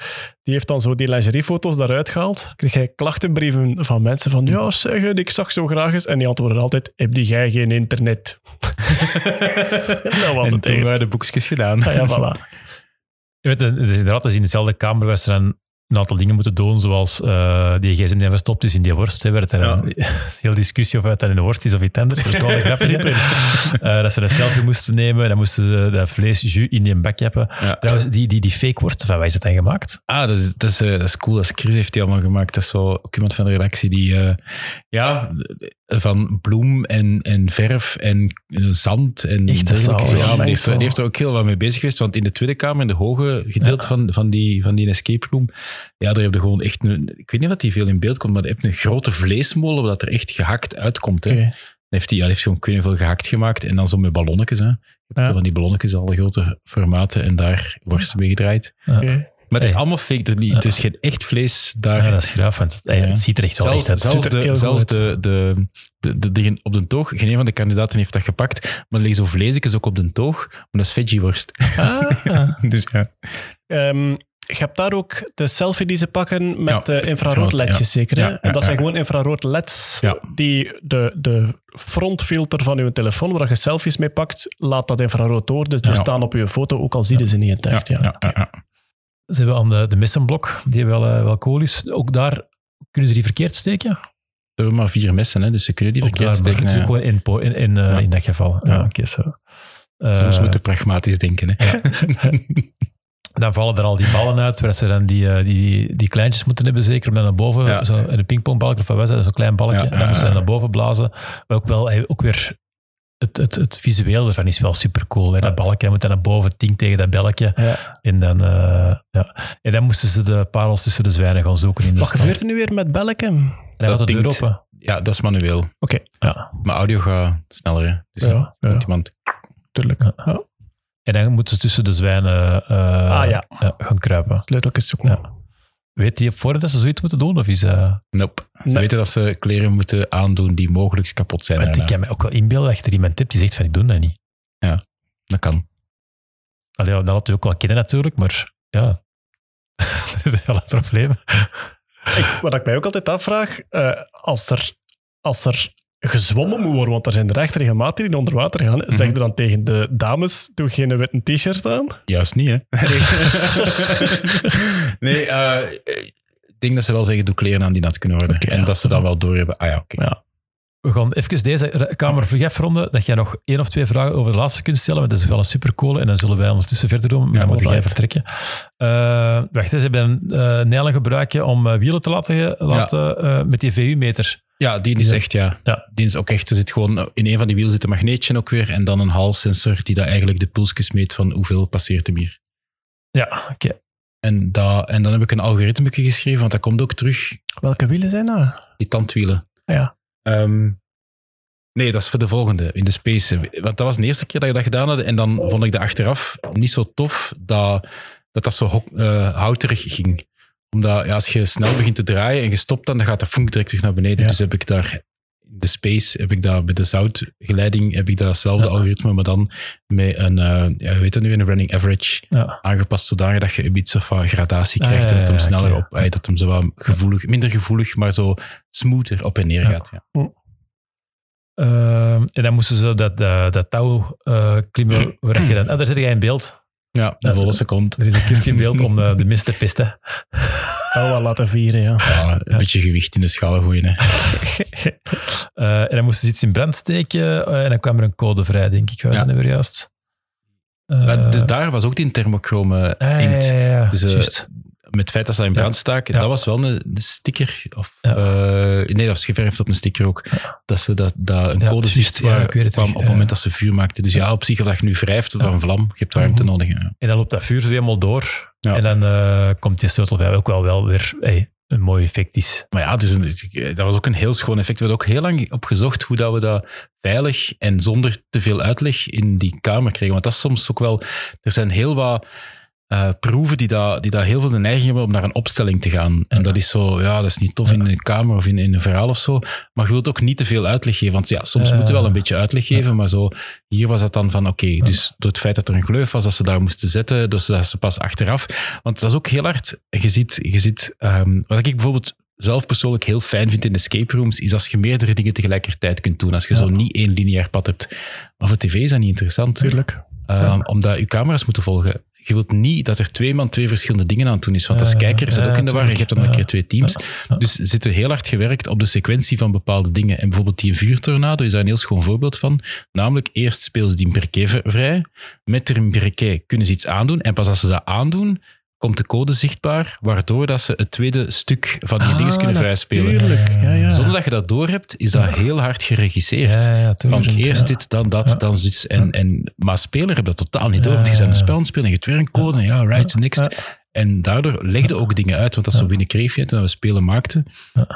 die heeft dan zo die lingeriefoto's daaruit gehaald. Kreeg hij klachtenbrieven van mensen van, ja zeg, ik zag zo graag eens. En die antwoordde altijd, heb die jij geen internet? [LAUGHS] dat was En het toen eigenlijk. waren de boekjes gedaan. Ah, ja, voilà. Je weet, het is inderdaad, dat is in dezelfde kamer waar ze dan een aantal dingen moeten doen, zoals eh, die gsm die verstopt is in die worst. Hè, werd er een [LAUGHS] heel discussie of het dan in de worst is of iets anders. Dat is. [LAUGHS] Eh, dat ze een selfie moesten nemen en dan moesten ze dat vleesjus in die bak hebben. Ja. Trouwens, die, die, die fake worst, van waar is het dan gemaakt? Ah, dat is, dat, is, eh, dat is cool. Dat is Chris heeft die allemaal gemaakt. Dat is zo ook iemand van de redactie die... ja, van bloem en, en verf en eh, zand en Echt, Ja, die, heeft, er- mengsel. die heeft er ook heel wat mee bezig geweest. Want in de tweede kamer, in de hoge gedeelte van, van, die, van die escape room, ja, daar heb je gewoon echt... Een, ik weet niet of die veel in beeld komt, maar je hebt een grote vleesmolen waar dat er echt gehakt uitkomt. Hè. Heeft hij ja, heeft gewoon niet hoeveel gehakt gemaakt. En dan zo met ballonnetjes. Hè. Je hebt Ja. van die ballonnetjes, alle grote formaten. En daar worsten mee gedraaid. Oké. Maar het is Hey. allemaal fake. Er, niet- het is geen echt vlees daar. Ja, dat is graaf, want het, Ja. het ziet er echt wel zelfs echt uit. zelfs, de, zelfs de, de, de, de dingen op de toog, geen een van de kandidaten heeft dat gepakt. Maar er liggen zo vleesjes ook op de toog. Maar dat is veggieworst. Ah. [LAUGHS] dus ja. Ehm, je hebt daar ook de selfie die ze pakken met Ja, de infrarood-ledjes, ja. zeker. Hè? Ja, en dat ja, zijn ja. gewoon infrarood-leds Ja. die de, de frontfilter van je telefoon, waar je selfies mee pakt, laat dat infrarood door. Dus die staan op je foto, ook al zie je ze niet. Ja, ja, ja, ja. Ze hebben aan de, de messenblok, die wel, eh, wel cool is. Ook daar kunnen ze die verkeerd steken. We hebben maar vier messen, hè, dus ze kunnen die verkeerd daar, steken. hè. Gewoon in, in, in, eh, Ja. in dat geval. Ja, Ja. oké, zo. Eh, Soms moeten pragmatisch denken. Hè. [LAUGHS] dan vallen er al die ballen uit, waar ze dan die, eh, die, die kleintjes moeten hebben, zeker om dan naar boven, Ja. zo, in een pingpongbalk of wat was dat, zo'n klein balkje, Ja, en dan moeten ze ja, ja. naar boven blazen. Maar ook wel, eh, ook weer, het, het, het visueel ervan is wel super cool. Hè? Dat balkje moet dan naar boven, ting tegen dat belletje. Ja. En dan, eh, ja. en dan moesten ze de parels tussen de zwijnen gaan zoeken in de Wat stad. gebeurt er nu weer met Belleke? En dan gaat de deur tinkt. open. Ja, dat is manueel. Oké, Ja. Maar audio gaat sneller. Hè. Dus Ja, ja. moet iemand... tuurlijk. Ja. Ja. En dan moeten ze tussen de zwijnen eh, Ah, ja. gaan kruipen. Sleuteltjes zoeken. Ja. Weet die op voorhand dat ze zoiets moeten doen? Of is, uh, Nope. Ze Nee. weten dat ze kleren moeten aandoen die mogelijk kapot zijn. want ik kan me ook wel inbeelden dat je er iemand hebt die zegt van ik doe dat niet. Dat kan. Allee, dat had u ook wel kennen natuurlijk, maar ja. [LAUGHS] dat is wel een probleem. Ik, wat ik mij ook altijd afvraag, eh, als, er, als er gezwommen moet worden, want er zijn er echt regelmatig die onder water gaan, zeg je dan tegen de dames, doe geen witte t-shirt aan? Juist niet, hè? [LAUGHS] nee, eh, ik denk dat ze wel zeggen, doe kleren aan die nat kunnen worden. En ja. dat ze dan wel doorhebben. Ah ja, oké. Ja. We gaan even deze kamer vlug afronden, dat jij nog één of twee vragen over de laatste kunt stellen, want dat is wel een supercool en dan zullen wij ondertussen verder doen, maar Ja, dan moet jij vertrekken. Uh, wacht, ze hebben een uh, nijlen gebruiken om eh, wielen te laten, laten eh, met die VU-meter. Ja, die is echt, ja. Ja. Die is ook echt, er zit gewoon, in een van die wielen zit een magneetje ook weer en dan een halssensor die dat eigenlijk de pulsjes meet van hoeveel passeert hem hier. Ja, oké. En, dat, en dan heb ik een algoritme geschreven, want dat komt ook terug, Welke wielen zijn dat? die tandwielen. Ja. Ehm, nee, dat is voor de volgende, in de Space. Want dat was de eerste keer dat je dat gedaan had. En dan vond ik dat achteraf niet zo tof dat dat, dat zo eh, houterig ging. Omdat ja, als je snel begint te draaien en je stopt dan, dan gaat dat vonk direct terug naar beneden. Ja. Dus heb ik daar in de Space, heb ik daar bij de zoutgeleiding, heb ik datzelfde algoritme, maar dan met een, eh ja, heet dat nu, een running average aangepast zodanig dat je een beetje wat gradatie Ah, krijgt en dat hem sneller op, eh, dat hem zo wat gevoelig, minder gevoelig, maar zo smoother op en neer gaat. Ja. Uh, en dan moesten ze dat, dat, dat touw uh, klimmen. [CLEARS THROAT] Waar je dan, ah, daar zit jij in beeld. Ja, de volle seconde. Er is een keertje in beeld om uh, de mist te pisten. [LAUGHS] Oh, wel laten vieren, ja. Ja, een beetje gewicht in de schaal gooien. Hè. Uh, [LAUGHS] en dan moesten ze iets in brand steken uh, en dan kwam er een code vrij, denk ik. Ja. juist? Uh, Maar dus daar was ook die thermochrome ah, inkt. ja, ja, ja, Dus, eh, juist. Met het feit dat ze dat in brand staken, Ja. dat was wel een, een sticker. Of, Ja. eh, nee, dat was geverfd op een sticker ook. Dat ze dat, dat een code ziet waar kwam op het moment dat ze vuur maakten. Dus ja, op zich, als je nu wrijft van een vlam, je hebt warmte Mhm. nodig. En dan loopt dat vuur zo helemaal door. En dan uh, komt die sleutel. Ook wel, wel weer hey, een mooi effect is. Maar ja, het is een, dat was ook een heel schoon effect. We hebben ook heel lang opgezocht hoe dat we dat veilig en zonder te veel uitleg in die kamer kregen. Want dat is soms ook wel... Er zijn heel wat uh, proeven die daar die dat heel veel de neiging hebben om naar een opstelling te gaan. En dat is zo, ja, dat is niet tof in een kamer of in, in een verhaal of zo. Maar je wilt ook niet te veel uitleg geven. Want ja, soms moeten we wel een beetje uitleg geven, maar zo... Hier was dat dan van, oké, dus door het feit dat er een gleuf was, dat ze daar moesten zetten, dus dat ze pas achteraf... Want dat is ook heel hard... Je ziet... Je ziet um, wat ik bijvoorbeeld zelf persoonlijk heel fijn vind in escape rooms, is als je meerdere dingen tegelijkertijd kunt doen. Als je zo niet één lineair pad hebt. Maar voor tv is dat niet interessant. Tuurlijk. Um. Omdat je camera's moeten volgen. Je wilt niet dat er twee man twee verschillende dingen aan het doen is. Want als kijker is dat ook in de war. Je hebt dan een keer twee teams. Dus er zit er heel hard gewerkt op de sequentie van bepaalde dingen. En bijvoorbeeld die vuurtornado is daar een heel schoon voorbeeld van. Namelijk, eerst spelen ze die briquet v- vrij. Met een briquet kunnen ze iets aandoen. En pas als ze dat aandoen, komt de code zichtbaar. Waardoor dat ze het tweede stuk van die Ah, dingen kunnen vrijspelen. Tuurlijk, ja, ja. Zonder dat je dat doorhebt, is dat heel hard geregisseerd. Van eerst dit, dan dat, dan zoiets. En, en, maar speler heb dat totaal niet door, want je bent een spel aan het spelen en je hebt weer een code. Ja, right, next. En daardoor legde ook dingen uit, want dat is zo binnen Kreefje, toen we spelen maakten,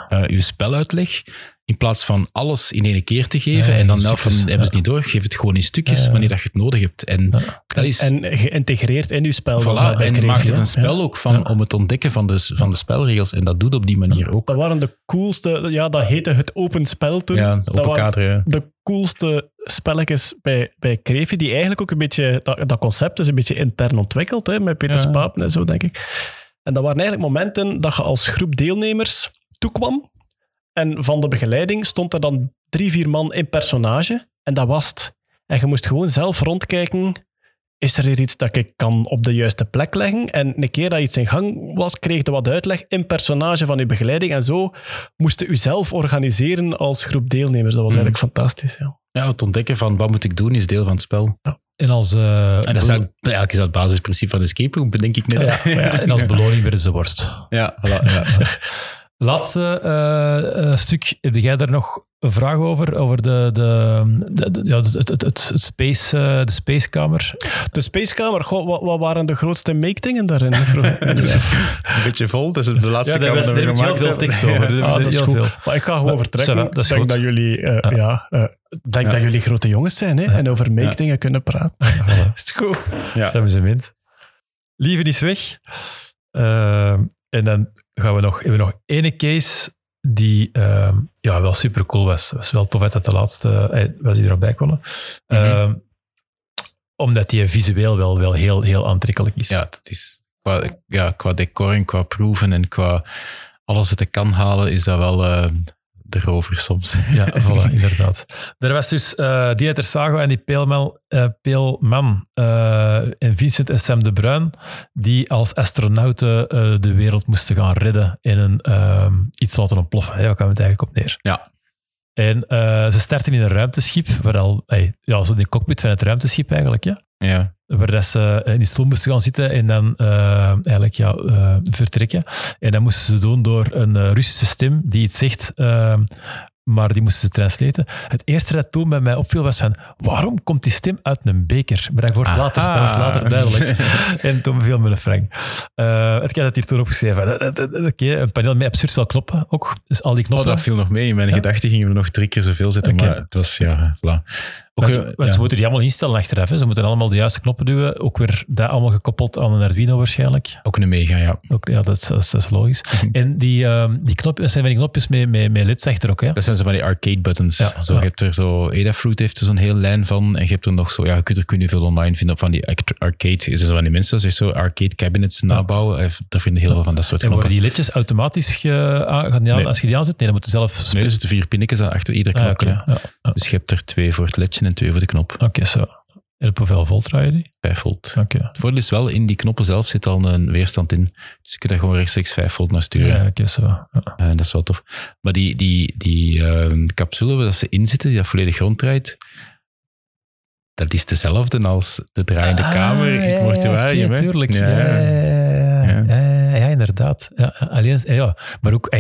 eh, je speluitleg, in plaats van alles in één keer te geven, Ja, en dan nou van, stukjes, hebben ze het niet door, geef het gewoon in stukjes, wanneer dat je het nodig hebt. En dat is... En geïntegreerd in uw spel. dat Voilà, dat en Kreefje, maakt het een spel ook van, om het ontdekken van de, van de spelregels. En dat doet op die manier ook. Dat waren de coolste, ja, dat heette het open spel toen. Ja, dat open waren kader. ja. de coolste spelletjes bij, bij die eigenlijk ook een beetje, dat, dat concept is een beetje intern ontwikkeld, hè, met Peter. Spapen en zo, denk ik. En dat waren eigenlijk momenten dat je als groep deelnemers toekwam en van de begeleiding stond er dan drie, vier man in personage en dat was het. En je moest gewoon zelf rondkijken, is er hier iets dat ik kan op de juiste plek leggen? En een keer dat iets in gang was, kreeg je wat uitleg in personage van je begeleiding en zo moest je zelf organiseren als groep deelnemers. Dat was Mhm. eigenlijk fantastisch, ja. Ja, het ontdekken van wat moet ik doen is deel van het spel. En als, uh, En dat is eigenlijk, eigenlijk is dat het basisprincipe van de escape room, bedenk ik net. ja, ja, [LAUGHS] en als beloning werden ze worst. Ja, voilà, ja. [LAUGHS] Laatste eh, eh, stuk, heb jij daar nog een vraag over? Over de, de, de, de- ja, het, het, het, het space, eh, de spacekamer? De Spacekamer, goh, wat, wat waren de grootste make-dingen daarin? [LAUGHS] Een beetje vol, dat is de laatste daar kamer was dat we er heel veel hebben. tekst over. [LAUGHS] Ah, dat is heel goed. veel. Maar ik ga gewoon vertrekken. dat Ik denk goed. dat jullie, ja. denk dat jullie grote jongens zijn hè, en over make-dingen kunnen praten. Voilà. [LAUGHS] Is het goed? Ja. Amusement. Lieven is weg. Ehm, en dan gaan we nog, hebben we nog ene case die ehm, ja, wel super cool was. Het was wel tof dat de laatste eh, was die erbij konden. Ehm, omdat die visueel wel, wel heel, heel aantrekkelijk is. Ja, dat is qua, ja, qua decor en qua proeven en qua alles wat ik kan halen, is dat wel eh erover soms. Ja, [LAUGHS] voilà, inderdaad. Er was dus eh Dieter Sago en die Peelman, eh, Peelman eh, en Vincent en Sam de Bruin, die als astronauten de wereld moesten gaan redden in een, iets laten ontploffen. Hè, Daar kwam het eigenlijk op neer. Ja. En ze starten in een ruimteschip, waar al, ja, zo de cockpit van het ruimteschip eigenlijk, ja. Ja. Waar dat ze in die stoel moesten gaan zitten en dan eh, eigenlijk ja, eh, vertrekken. En dat moesten ze doen door een eh, Russische stem die iets zegt, eh, maar die moesten ze translaten. Het eerste dat toen bij mij opviel was van, waarom komt die stem uit een beker? Maar dat wordt later, dat wordt later duidelijk. [LAUGHS] en toen viel me een frank. Eh ik had het hier toen opgeschreven. Eh, eh, eh, Oké, een paneel met absurd veel knoppen ook. Dus al die Oh, knoppen. dat viel nog mee. In mijn gedachten gingen we nog drie keer zoveel zetten, Oké. maar het was, ja, voilà. Ook, eh, ja. ze moeten die allemaal instellen achteraf. Hè. Ze moeten allemaal de juiste knoppen duwen. Ook weer dat allemaal gekoppeld aan een Arduino waarschijnlijk. ook een mega, ja. Ook, ja, dat is, dat is, dat is logisch. En die, ehm, die knopjes zijn van die knopjes met, met, met lids achter ook. Hè? Dat zijn zo van die arcade buttons. Ja, zo, ja. Je hebt er zo, Adafruit heeft er zo'n heel lijn van. En je hebt er nog zo, ja, je kunt er kun je veel online vinden. Van die arcade, is er zo van die mensen die zo arcade cabinets nabouwen. Eh, Daar vinden heel veel van dat soort En worden knoppen. die lidjes automatisch ge, aan- gaan die aan- Nee. als je die aanzet? Nee, dan moeten ze zelf... Nee, er zitten vier pinnetjes aan achter ieder Ah, knopje. Dus je hebt er twee voor het ledje en twee voor de knop. Oké, zo. En op hoeveel volt draaien die? 5 volt. Oké. Het voordeel is wel, in die knoppen zelf zit al een weerstand in. Dus je kunt daar gewoon rechtstreeks 5 volt naar sturen. Ja, oké, zo. Ja. Eh, dat is wel tof. Maar die, die, die eh, capsule waar ze in zitten, die dat volledig ronddraait, dat is dezelfde als de draaiende kamer in het mortuarium. Ja, hè? tuurlijk. Ja. Ja, ja, inderdaad. Ja, alleen, ja, maar ook,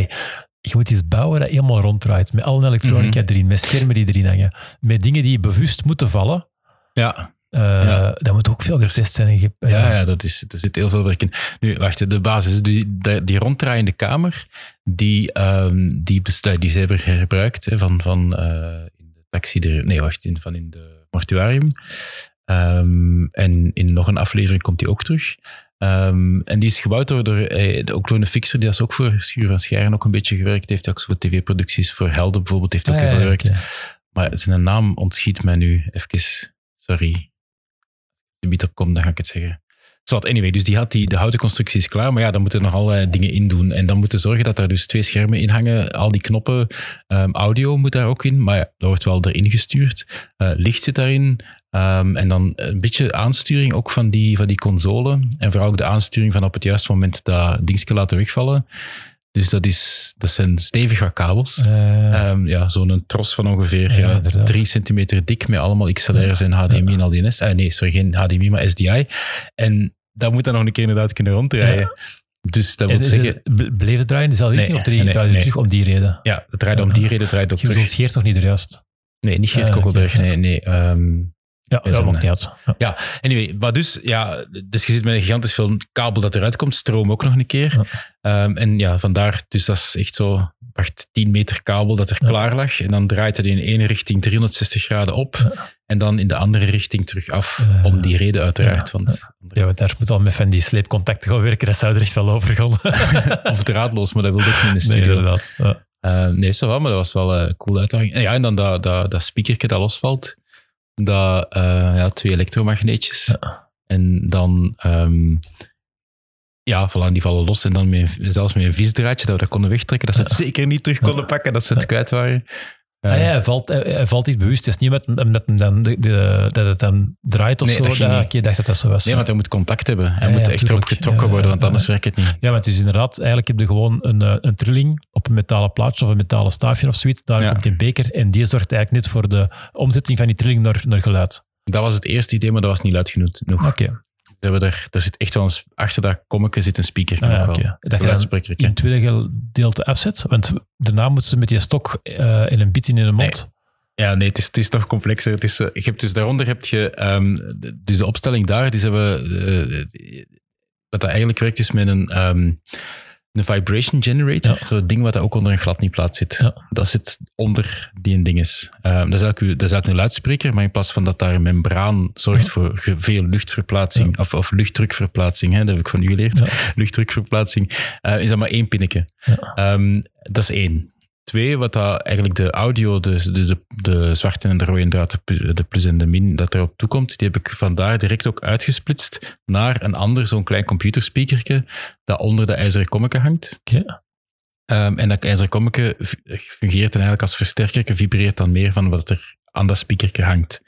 je moet iets bouwen dat helemaal ronddraait. Met alle elektronica erin, met schermen die erin hangen. Met dingen die bewust moeten vallen. Ja, Ja. Dat moet ook veel getest zijn. Ja, ja dat is, er zit heel veel werk in. Nu, wacht, de basis, die, die, die ronddraaiende kamer, die, ehm, die, die ze hebben gebruikt hè, van, van eh, in de taxi, nee, wacht, in, van in de mortuarium. Ehm, en in nog een aflevering komt die ook terug. Ehm, en die is gebouwd door, door eh, de- ook fixer die dat ook voor Schuur van Scharen ook een beetje gewerkt heeft. Ook zo voor tv-producties, voor Helden bijvoorbeeld, heeft ook Ah, heel ja, gewerkt. Maar zijn naam ontschiet mij nu even. Sorry. Als er niet op komt, dan ga ik het zeggen. Zo, anyway, dus die had die, de houten constructie is klaar, maar ja, dan moeten er nog allerlei dingen in doen. En dan moeten zorgen dat er dus twee schermen in hangen, al die knoppen. Ehm, audio moet daar ook in, maar ja, dat wordt wel erin gestuurd. Eh, licht zit daarin. Ehm, en dan een beetje aansturing ook van die, van die console. En vooral ook de aansturing van op het juiste moment dat dingetje laten wegvallen. Dus dat, is, dat zijn stevige kabels. Eh, Ehm, ja, zo'n tros van ongeveer Ja, ja, inderdaad. drie centimeter dik met allemaal XLR's en HDMI en LDNS. Ah, nee, sorry, geen HDMI, maar SDI. En dat moet dan nog een keer inderdaad kunnen ronddraaien. Dus dat wil zeggen, het- ble- bleef het draaien dezelfde Nee, richting? Of nee, draaide nee. terug om die reden? ja, het draait om die reden, draait ook Je bedoelt terug. Geert toch niet er juist? Nee, niet Geert Ah, Kokkelberg, nee, nee. ehm, Ja, dat maakt niet uit. Ja. Ja, anyway, maar dus, ja, dus je zit met een gigantisch veel kabel dat eruit komt, stroom ook nog een keer. Ehm, en ja, vandaar, dus dat is echt zo, wacht, 10 meter kabel dat er Ja. klaar lag. En dan draait het in ene richting 360 graden op en dan in de andere richting terug af. Om die reden uiteraard. Ja. Want, Ja, want daar moet al met van die sleepcontacten gaan werken. Dat zou er echt wel over gaan. [LAUGHS] Of draadloos, maar dat wilde ik niet in de Nee, studio. inderdaad. Ja. Eh, nee, zo wel, maar dat was wel een coole uitdaging. En ja, en dan dat, dat, dat speakertje dat losvalt. Dat, eh, ja, twee elektromagneetjes. En dan, ehm, ja, voilà, die vallen los. En dan met, zelfs met een visdraadje dat we dat konden wegtrekken. Dat ze het zeker niet terug konden pakken, dat ze het kwijt waren. Ah ja, hij valt, hij, valt iets bewust. Het is niet met, met hem dan de, de- dat het dan draait of Nee, zo. dat Ja, ik dacht dat dat zo was. Nee, want hij moet contact hebben. Hij Ja, moet ja, echt erop getrokken worden, want anders werkt het niet. Ja, maar het is inderdaad, eigenlijk heb je gewoon een, eh, een trilling op een metalen plaatje of een metalen staafje of zoiets. Daar komt een beker en die zorgt eigenlijk net voor de omzetting van die trilling naar, naar geluid. Dat was het eerste idee, maar dat was niet luid genoeg. Oké. Ze hebben er, daar zit echt wel een, sp- achter dat kommetje zit een speaker. Ah, ja. Dat je luidspreker, in tweede gedeelte afzet. Want daarna moeten ze met die stok eh, in een bit in de mond. Ja, nee, het is, het is nog complexer. Het is, eh, je hebt dus daaronder heb je, ehm, dus de opstelling daar, die hebben, eh, wat dat eigenlijk werkt is met een, ehm, een vibration generator. Ja. Zo'n ding wat ook onder een gladnieplaat zit. Ja. Dat zit onder die dinges. Ehm, dat, is uw- dat is eigenlijk een luidspreker, maar in plaats van dat daar een membraan zorgt voor veel luchtverplaatsing, of, of luchtdrukverplaatsing, hè, dat heb ik van u geleerd, [LAUGHS] luchtdrukverplaatsing, eh, is dat maar één pinnetje. Ehm, dat is één. Twee, wat dat eigenlijk de audio, dus, dus de, de zwarte en de rode draad, de de plus en de min, dat erop toekomt, die heb ik vandaar direct ook uitgesplitst naar een ander, zo'n klein computerspeakertje, dat onder de ijzeren kommetje hangt. Oké. Ehm, en dat ijzeren kommetje fungeert dan eigenlijk als versterker, vibreert dan meer van wat er aan dat speakertje hangt.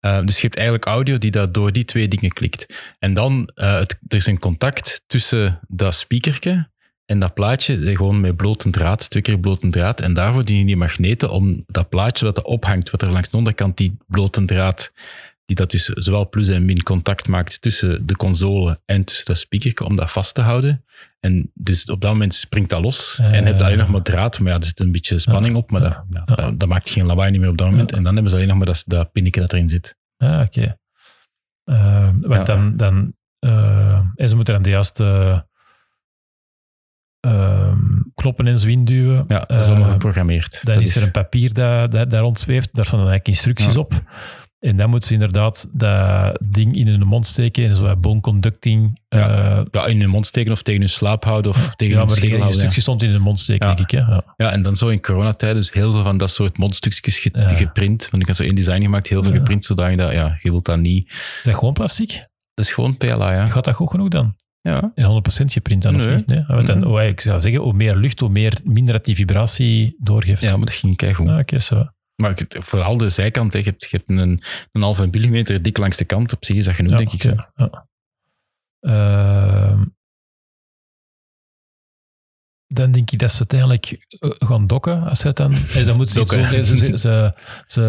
Ehm, dus je hebt eigenlijk audio die dat door die twee dingen klikt. En dan, eh, het, er is een contact tussen dat speakertje en dat plaatje, eh, gewoon met blote draad, twee keer blote draad. En daarvoor dienen die magneten om dat plaatje wat er ophangt, wat er langs de onderkant die blote draad, die dat dus zowel plus en min contact maakt tussen de console en tussen dat speakertje, om dat vast te houden. En dus op dat moment springt dat los. En heb je alleen nog maar draad, maar ja, er zit een beetje spanning op, maar dat, ja, dat, dat maakt geen lawaai niet meer op dat moment. En dan hebben ze alleen nog maar dat, dat pinnetje dat erin zit. Ah, oké. Eh, want Ja. dan, dan eh, en ze moeten dan de juiste ehm, knoppen en zo induwen. Ja, dat is allemaal Eh, geprogrammeerd. Dan Dat is er een papier dat, dat, dat rondzweeft. Daar staan dan eigenlijk instructies Ja. op. En dan moeten ze inderdaad dat ding in hun mond steken. En zo wat bone conducting. Ja. eh, ja, in hun mond steken of tegen hun slaap houden of tegen ja, hun maar houden. ja. instructies stond in hun mond steken, denk ik. Hè? Ja. Ja, en dan zo in coronatijd, dus heel veel van dat soort mondstukjes ge- geprint. Want ik had zo één design gemaakt, heel veel geprint, zodat je dat, ja, je wilt dat niet. Is dat gewoon plastic? Dat is gewoon PLA, ja. Gaat dat goed genoeg dan? Ja, In 100% geprint dan, of niet? Nee? Want dan, Mhm. oh, ik zou zeggen, hoe meer lucht, hoe meer, minder dat die vibratie doorgeeft. ja maar dat ging keigoed. Ah, oké, zo. Maar vooral de zijkant, hè. je hebt, je hebt een, een halve millimeter dik langs de kant. Op zich is dat genoeg, Ja, denk ik. Zo. ja. Ehm, dan denk ik dat ze uiteindelijk eh, gaan dokken. Als ze het dan, [LAUGHS] dan moeten ze, zo- ze, ze, ze, ze,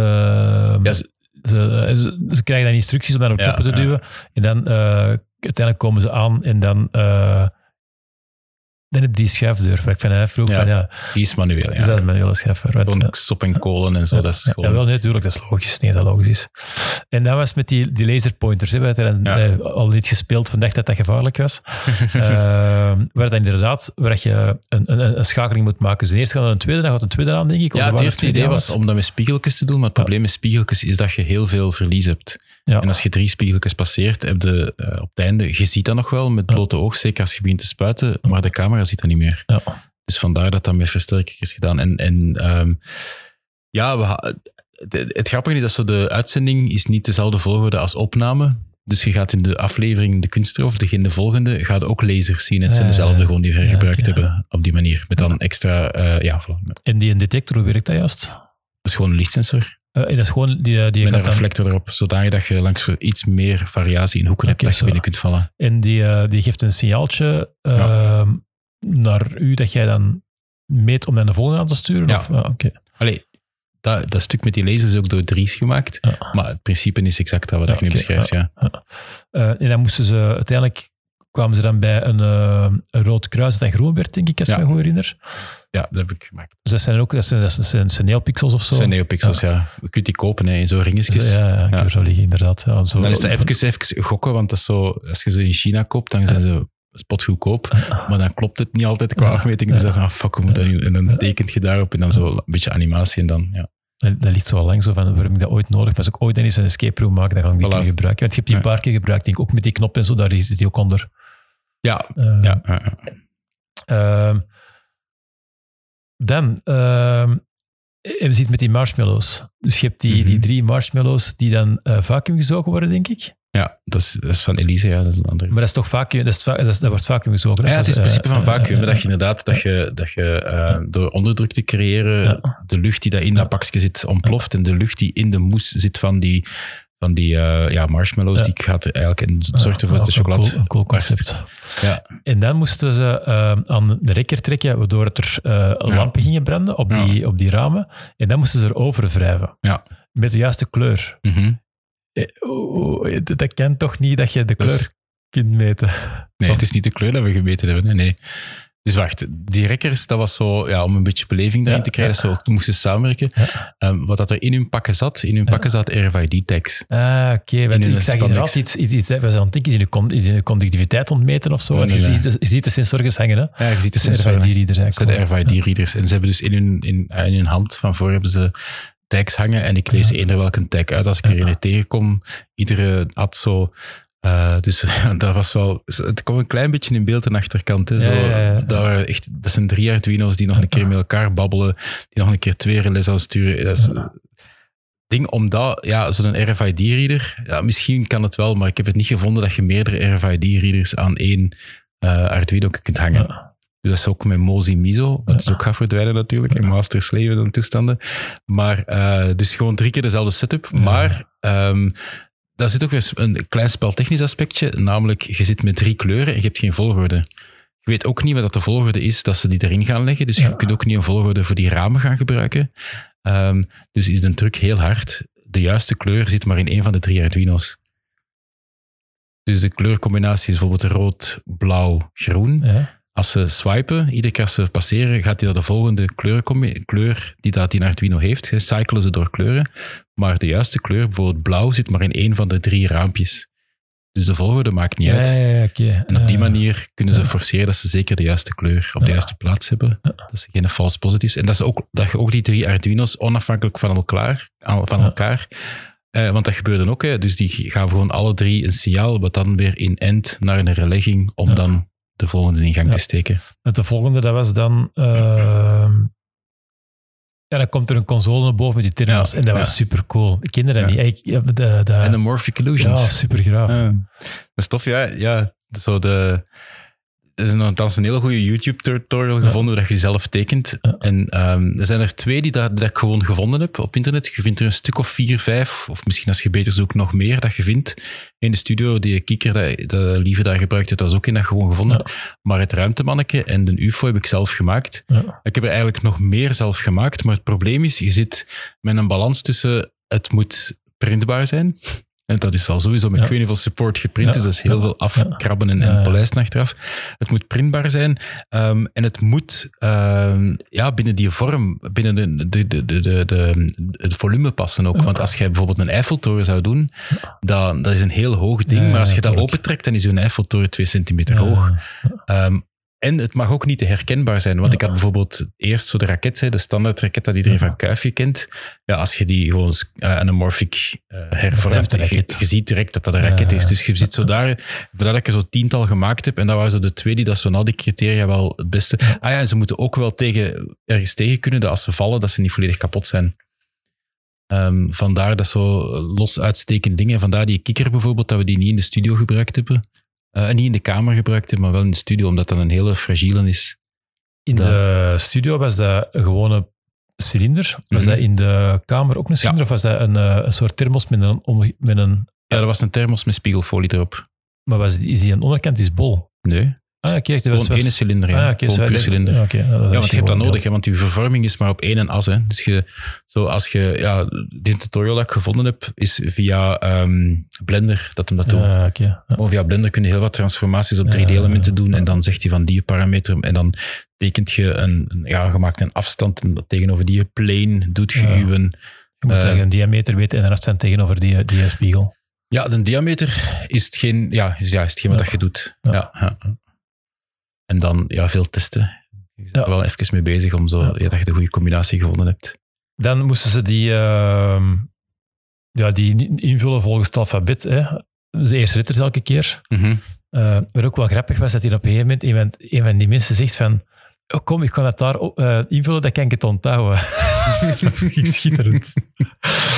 Ja, ze- ze, ze, ze krijgen dan instructies om daar op Ja, te duwen. En dan eh, uiteindelijk komen ze aan en dan, eh, je die schuifdeur. Waar ik van mij vroeg Ja. van ja, die is manueel, is ja. dat een manuele? Want, Gewoon eh, stop en kolen en zo. dat is ja, gewoon... ja, wel, nee, natuurlijk, dat is logisch. Nee, dat logisch is. En dat was met die, die laserpointers. Hè, waar het Ja. al niet gespeeld van dacht dat dat gevaarlijk was. [LAUGHS] Ehm, waar dan inderdaad, waar je een, een, een schakeling moet maken. Dus eerst gaat er een tweede, dan gaat een tweede aan, denk ik. Ja, het eerste idee was om dat met spiegeltjes te doen, maar het probleem met spiegeltjes is dat je heel veel verlies hebt. Ja. En als je drie spiegeltjes passeert, heb je eh, op het einde, je ziet dat nog wel met blote oog, zeker als je begint te spuiten, maar de camera ziet dat niet meer. Ja. Dus vandaar dat dat met versterker is gedaan. En, en ehm, ja, we het, het grappige is dat zo de uitzending is niet dezelfde volgorde als opname. Dus je gaat in de aflevering De Kunstroof, de, in de volgende, gaat ook lasers zien. Het zijn dezelfde gewoon die we Ja, gebruikt hebben op die manier. Met dan extra, eh, ja, voilà. dat En die detector, hoe werkt dat juist? is gewoon een lichtsensor. Eh, dat is gewoon, die, die Met gaat een dan- reflector erop, zodat je, dat je langs iets meer variatie in hoeken hebt dat je binnen kunt vallen. en die, eh, die geeft een signaaltje ehm, naar u dat jij dan meet om naar de volgende aan te sturen? Ja. Of, ah, oké. Allee, dat, dat stuk met die lasers is ook door Dries gemaakt. Ja. Maar het principe is exact dat wat Ja, je nu oké, beschrijft. Ja. Eh, en dan moesten ze uiteindelijk kwamen ze dan bij een, eh, een rood kruis dat groen werd, denk ik, als Ja. ik me goed herinner. ja, dat heb ik gemaakt. Dus dat zijn ook dat zijn, dat zijn, zijn neopixels of zo. Zijn neopixels, ja. Je kunt die kopen hè, in zo'n ringetjes. ja, ja, ik Ja. heb zo liggen, inderdaad. Ja, zo, dan is dat even, even gokken, want dat is zo, als je ze in China koopt, dan zijn ze spotgoedkoop. Maar dan klopt het niet altijd qua Ja. afmetingen. Dus dan ah, fuck, hoe moet dat nu? En dan tekent je daarop en dan zo een beetje animatie en dan, ja. Dat, dat ligt zo al lang zo van, waarom heb ik dat ooit nodig? Maar als ik ooit eens een escape room maak, dan ga ik die Voilà. gebruiken. Want je hebt die een paar keer gebruikt, denk ik, ook met die knop en zo, daar zit die ook onder. Ja, Eh, ja, ehm, dan, ehm, we zitten met die marshmallows. Dus je hebt die, Mhm. die drie marshmallows die dan eh vacuüm gezogen worden, denk ik. Ja, dat is, dat is van Elise, ja, dat is een andere. Maar dat is toch vacuüm, dat, is, va- dat, is- dat wordt vacuüm gezogen. hè? Ja, het is het Eh, principe van eh, vacuüm. eh, dat je inderdaad, dat je, dat je eh, door onderdruk te creëren, Ja. de lucht die daar in dat pakje zit ontploft en de lucht die in de mousse zit van die, van die eh, ja, marshmallows, Ja. die gaat eigenlijk en zorgt ervoor dat de chocolade cool- concept. Ja, En dan moesten ze aan de rekker trekken, waardoor het er eh, lampen gingen branden op, Ja. die, op die ramen. En dan moesten ze erover wrijven. Ja. Met de juiste kleur. mhm. Eh, oh, oh, dat kan toch niet dat je de kleur... kunt meten. Nee, het is niet de kleur dat we gemeten hebben. Nee, nee. Dus wacht, die rekkers, dat was zo, ja, om een beetje beleving daarin Ja, te krijgen, ze ook moesten samenwerken. Ja. Ehm, wat dat er in hun pakken zat, in hun pakken zat RFID-tags. Ah, oké. want ik zag inderdaad iets, iets, iets we zijn is in de, con- is in de conductiviteit ontmeten of zo. Nee, je, nee, ziet, de- je ziet de sensors hangen, hè. Ja, je ziet de. RFID-readers Dat zijn de RFID-readers. En ze hebben dus in hun, in, eh, in hun hand van voor hebben ze tags hangen. En ik lees Ja. eender welke tag uit als ik er een tegenkom. Iedere had zo... eh, dus [LAUGHS] dat was wel... Het kwam een klein beetje in beeld aan de achterkant. Hè. Zo, Ja, ja, ja. Dat, echt, dat zijn drie Arduino's die nog een keer [LAUGHS] met elkaar babbelen. Die nog een keer twee relais aansturen. Dat is een ding omdat... Ja, zo'n RFID-reader... Ja, misschien kan het wel, maar ik heb het niet gevonden dat je meerdere RFID-readers aan één eh, Arduino kunt hangen. Dus dat is ook met Mozi Miso, wat is ook gaat verdwijnen natuurlijk, in Masters leven en toestanden. Maar uh, dus gewoon drie keer dezelfde setup. Maar um, daar zit ook weer een klein speltechnisch aspectje, namelijk je zit met drie kleuren en je hebt geen volgorde. Je weet ook niet wat dat de volgorde is dat ze die erin gaan leggen, dus je kunt ook niet een volgorde voor die ramen gaan gebruiken. Um, dus is de truc heel hard. De juiste kleur zit maar in één van de drie Arduino's. Dus de kleurcombinatie is bijvoorbeeld rood, blauw, groen Ja. Als ze swipen, iedere keer als ze passeren, gaat hij naar de volgende kleur, kleur die dat die Arduino heeft. Ze cyclen ze door kleuren. Maar de juiste kleur, bijvoorbeeld blauw, zit maar in één van de drie raampjes. Dus de volgorde maakt niet Ja, uit. ja. En op die manier kunnen ze Ja. forceren dat ze zeker de juiste kleur op de juiste plaats hebben. Dat ze geen false positives. En dat, is ook, dat je ook die drie Arduino's onafhankelijk van elkaar, van elkaar eh, want dat gebeurde ook. Hè. Dus die gaan gewoon alle drie een signaal, wat dan weer in end naar een relegging om dan de volgende in gang Ja. te steken. Met de volgende, dat was dan... ehm, ja, dan komt er een console naar boven met die terminals. Ja, en dat was super cool. Ik kende dat Ja. niet. Ik, ja, de, de, En de Morphic ja, Illusions. super graaf. Ja. Dat is tof, ja. ja zo de, er is een, althans een hele goede YouTube-tutorial Ja. gevonden dat je zelf tekent. Ja. En ehm, er zijn er twee die dat, dat ik gewoon gevonden heb op internet. Je vindt er een stuk of vier, vijf, of misschien als je beter zoekt nog meer, dat je vindt in de studio. Die kikker dat de Lieve daar gebruikt dat was ook in dat gewoon gevonden. Maar het ruimtemanneke en de UFO heb ik zelf gemaakt. Ja. Ik heb er eigenlijk nog meer zelf gemaakt, maar het probleem is, je zit met een balans tussen het moet printbaar zijn. En dat is al sowieso met Ja. ik weet niet hoeveel support geprint, Ja. dus dat is heel veel afkrabben en, en polijsten achteraf. Het moet printbaar zijn ehm, en het moet ehm, ja, binnen die vorm, binnen de, de, de, de, de, de- het volume passen ook. Want als jij bijvoorbeeld een Eiffeltoren zou doen, dan, dat is een heel hoog ding, maar als je dat opentrekt, dan is een Eiffeltoren twee centimeter hoog. Ehm, en het mag ook niet te herkenbaar zijn. Want Ja. ik had bijvoorbeeld eerst zo de raket, de standaard raket dat iedereen Ja. van Kuifje kent. Ja, als je die gewoon uh, anamorphic uh, hervormt, je, je ziet direct dat dat een raket Ja. is. Dus je zit zo daar, vandaar dat ik er zo tiental gemaakt heb. En dat waren zo de twee die dat zo na die criteria wel het beste. Ah ja, en ze moeten ook wel tegen, ergens tegen kunnen dat als ze vallen, dat ze niet volledig kapot zijn. Ehm, vandaar dat zo los uitstekende dingen. Vandaar die kikker bijvoorbeeld, dat we die niet in de studio gebruikt hebben. Uh, niet in de kamer gebruikt hebben, maar wel in de studio, omdat dat een hele fragiele is. In Dat- de studio was dat een gewone cilinder. Was Mhm. dat in de kamer ook een cilinder? Of was dat een, eh, een soort thermos met een, met een... Ja, dat was een thermos met spiegelfolie erop. Maar was, is die aan de onderkant is bol? Nee, Ah, oké. dat gewoon was, was, één cilinder. Ja. Ah, zo- puur cilinder. Ja, want je hebt dat nodig, hè, want je vervorming is maar op één as. Hè. Dus je, zo als je, ja, die tutorial dat ik gevonden heb, is via ehm, Blender dat hem dat doet. Ah. Ja. Of via Blender kun je heel wat transformaties op Ja, 3D-elementen doen en dan zegt hij van die parameter en dan tekent je een, een- ja, je maakt een afstand en tegenover die plane doet je Ja. uw... Je moet Eh, eigenlijk een diameter weten en rest zijn tegenover die, die spiegel. Ja, de diameter is hetgeen, ja, is, ja, is hetgeen wat dat je doet. Ja. En dan ja, veel testen. Je bent Ja. er wel even mee bezig om zo, Ja. dat je de goede combinatie gevonden hebt. Dan moesten ze die, ehm, ja, die invullen volgens het alfabet. Hè. De eerste letters elke keer. Eh, wat ook wel grappig was, dat hij op een gegeven moment een van die mensen zegt van oh, kom, ik kan dat daar eh, invullen, dat kan ik het onthouden. [LAUGHS] schitterend.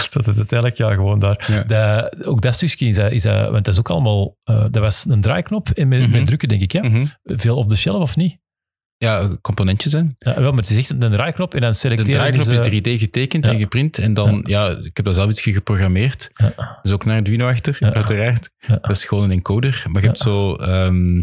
dat het uiteindelijk ja, gewoon daar. Ja. Ook dat stukje is, dat, is dat, want dat is ook allemaal, eh, dat was een draaiknop en met, Mhm. met drukken, denk ik. Hè? Mhm. Veel off the shelf of niet? Ja, componentjes zijn. Ja, wel, maar het is echt een draaiknop en dan De selecteren draaiknop ze- is 3D getekend Ja. en geprint. En dan, ja. ik heb dat zelf iets geprogrammeerd. Ja. Dus ook naar Arduino achter, Ja. uiteraard. Ja. Dat is gewoon een encoder. Maar je hebt zo... ehm,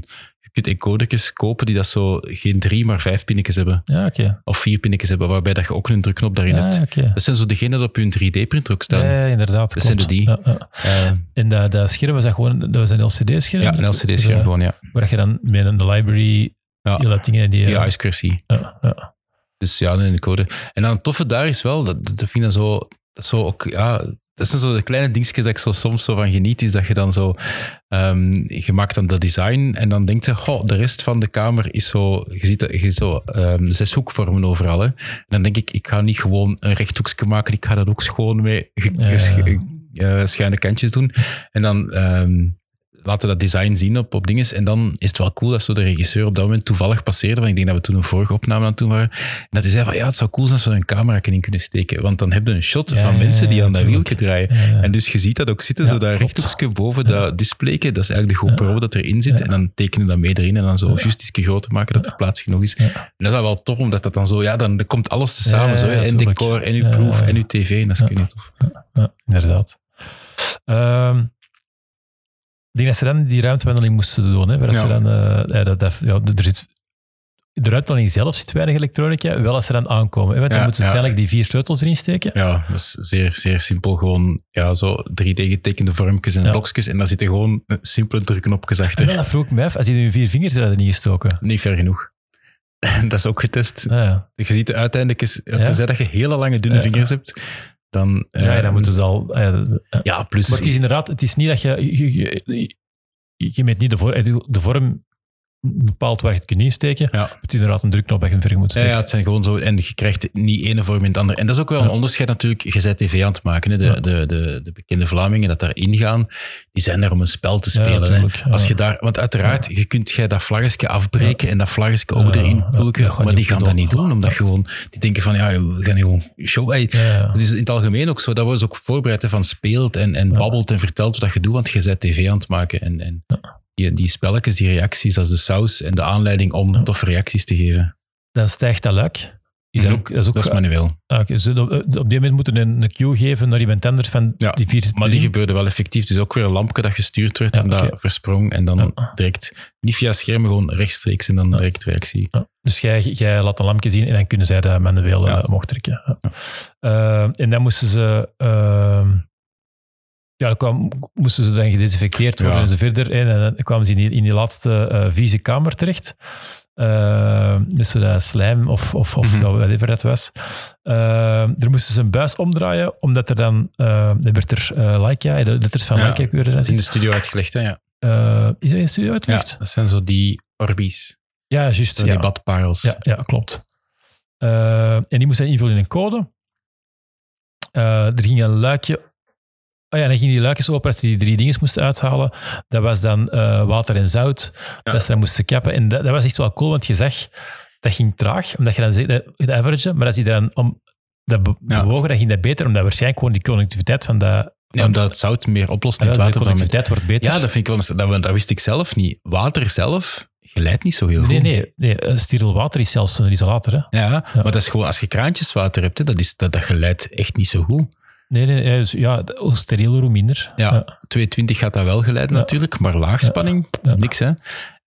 je kunt encodertjes kopen die dat zo geen drie, maar vijf pinnetjes hebben. Ja, oké. Of vier pinnetjes hebben, waarbij dat je ook een drukknop daarin Ja, hebt. Dat zijn zo degenen die op hun 3D-printer ook staan. Ja, inderdaad. Dat zijn klopt. de die. Ja. Eh, En dat, dat scherm was dat gewoon dat was een LCD-scherm? ja, een LCD-scherm gewoon, ja. Waar je dan met een library Ja. dat dingen die... Ja, ISQRC. ja, ja. Dus ja, een code. En dan het toffe daar is wel, dat, dat vind ik zo, dat zo ook, ja, dat zijn zo de kleine dingetjes dat ik zo soms zo van geniet, is dat je dan zo, ehm, je maakt dan dat design en dan denkt je, oh, de rest van de kamer is zo, je ziet, je ziet zo ehm, zes hoekvormen overal. Hè. En dan denk ik, ik ga niet gewoon een rechthoekje maken, ik ga dat ook schoon met ge- Ja, ja, ja. ges- eh, schuine kantjes doen. En dan ehm, laten dat design zien op, op dinges. En dan is het wel cool dat zo de regisseur op dat moment toevallig passeerde. Want ik denk dat we toen een vorige opname aan het doen waren. En dat hij zei van ja, het zou cool zijn als we een camera in kunnen steken. Want dan heb je een shot Ja, van mensen die aan dat wieltje draaien. En dus je ziet dat ook zitten, zo klopt. rechthoekje boven dat displayke. Dat is eigenlijk de GoPro dat erin zit. En dan tekenen dat mee erin en dan zo juist iets groter maken dat er plaats genoeg is. En dat is dan wel tof, omdat dat dan zo, ja, dan komt alles te samen. Ja, zo, en decor, en uw proof, en uw tv. En dat is Ja. tof. Ja, inderdaad. Ehm, ik denk dat ze dan die ruimtewandeling moesten doen. Hè, waar Ja. ze dan, eh, ja, dat, dat- ja, er zit, de ruimtewandeling zelf zit weinig elektronica, wel als ze dan aankomen. Hè, want dan Ja, moeten ze ja. uiteindelijk die vier sleutels erin steken. Ja, dat is zeer, zeer simpel. Gewoon ja, zo 3D getekende vormpjes en Ja. blokjes. En daar zitten gewoon simpele drukknopjes En achter. wel, dat vroeg ik me af, als die nu vier vingers er hadden niet gestoken. Niet ver genoeg. [LAUGHS] dat is ook getest. Ah, ja. Je ziet uiteindelijk, is, Ja. tenzij dat je hele lange, dunne Ja. vingers hebt, dan... Ja, ja, eh, dan moeten ze al... ah, ja, ja. Ja, plus... Maar het is inderdaad, het is niet dat je... Je, je, je- je meet niet de vorm, de vorm bepaalt waar je het kunt insteken. Ja. Het is inderdaad een drukknop dat je ver moet Ja, steken. ja, het zijn gewoon zo. En je krijgt niet ene vorm in het andere. En dat is ook wel een Ja. onderscheid natuurlijk. Je bent tv aan het maken. Hè. De, Ja. de, de, de bekende Vlamingen dat daarin gaan, die zijn daar om een spel te spelen. hè. Als je daar, want uiteraard, je kunt jij dat vlaggetje afbreken en dat vlaggetje ook erin pulken. dat maar die gaan dat niet doen, omdat gewoon, die denken van, ja, we gaan gewoon show. Hey. Het is in het algemeen ook zo, dat wordt ook voorbereid hè, van speelt en, en babbelt en vertelt wat je doet, want je bent tv aan het maken. En, en die, die spelletjes, die reacties, dat is de saus en de aanleiding om Ja. toffe reacties te geven. Dan stijgt dat luik. Is dat, Mhm. ook, dat is ook Dat is manueel. Ah, oké, dus op, op die moment moeten een, een cue geven naar iemand anders van Ja, die vier Maar die gebeurde wel effectief. Dus ook weer een lampje dat gestuurd werd Ja, en dat versprong. En dan Ja. direct, niet via schermen, gewoon rechtstreeks en dan direct reactie. Ja, Dus jij, jij laat een lampje zien en dan kunnen zij dat manueel eh, omhoog trekken. Ja. Eh, en dan moesten ze... ehm, ja, dan kwam, moesten ze dan gedesinfecteerd worden Ja. en zo verder. En dan kwamen ze in die, in die laatste eh, vieze kamer terecht. Eh, dus zo dat slijm of, of, of Mhm. ja, whatever dat was. Eh, er moesten ze een buis omdraaien, omdat er dan... er werd er uh, Leica, de letters van Ja, Dat is in de studio uitgelegd, hè? Ja. Is dat in de studio ja, uitgelegd? dat zijn zo die Orbeez. Ja, juist. Zo ja. die badparels. Ja, ja klopt. En die moest hij invullen in een code. Er ging een luikje. Oh ja, dan gingen die luikjes open als die drie dingen moesten uithalen. Dat was dan eh, water en zout. Ja. Dat ze dan moesten kappen. En dat, dat was echt wel cool, want je zag, dat ging traag, omdat je dan zegt, dat- de average, maar als je dan om dat be- Ja. bewogen, dan ging dat beter, omdat waarschijnlijk gewoon die connectiviteit van dat... Ja, omdat het zout meer oplost in Ja, het dus water. de wordt beter. Ja, dat vind ik wel. Dat, dat wist ik zelf niet. Water zelf geleidt niet zo heel nee, goed. nee, nee. eh, Steriel water is zelfs een isolator. Hè? Ja, maar dat is gewoon als je kraantjeswater hebt, hè, dat, is, dat, dat geleidt echt niet zo goed. Nee, nee, dus ja, hoe sterieler, hoe minder. Ja, 220 gaat dat wel geleiden Ja. natuurlijk, maar laagspanning, Ja. niks hè.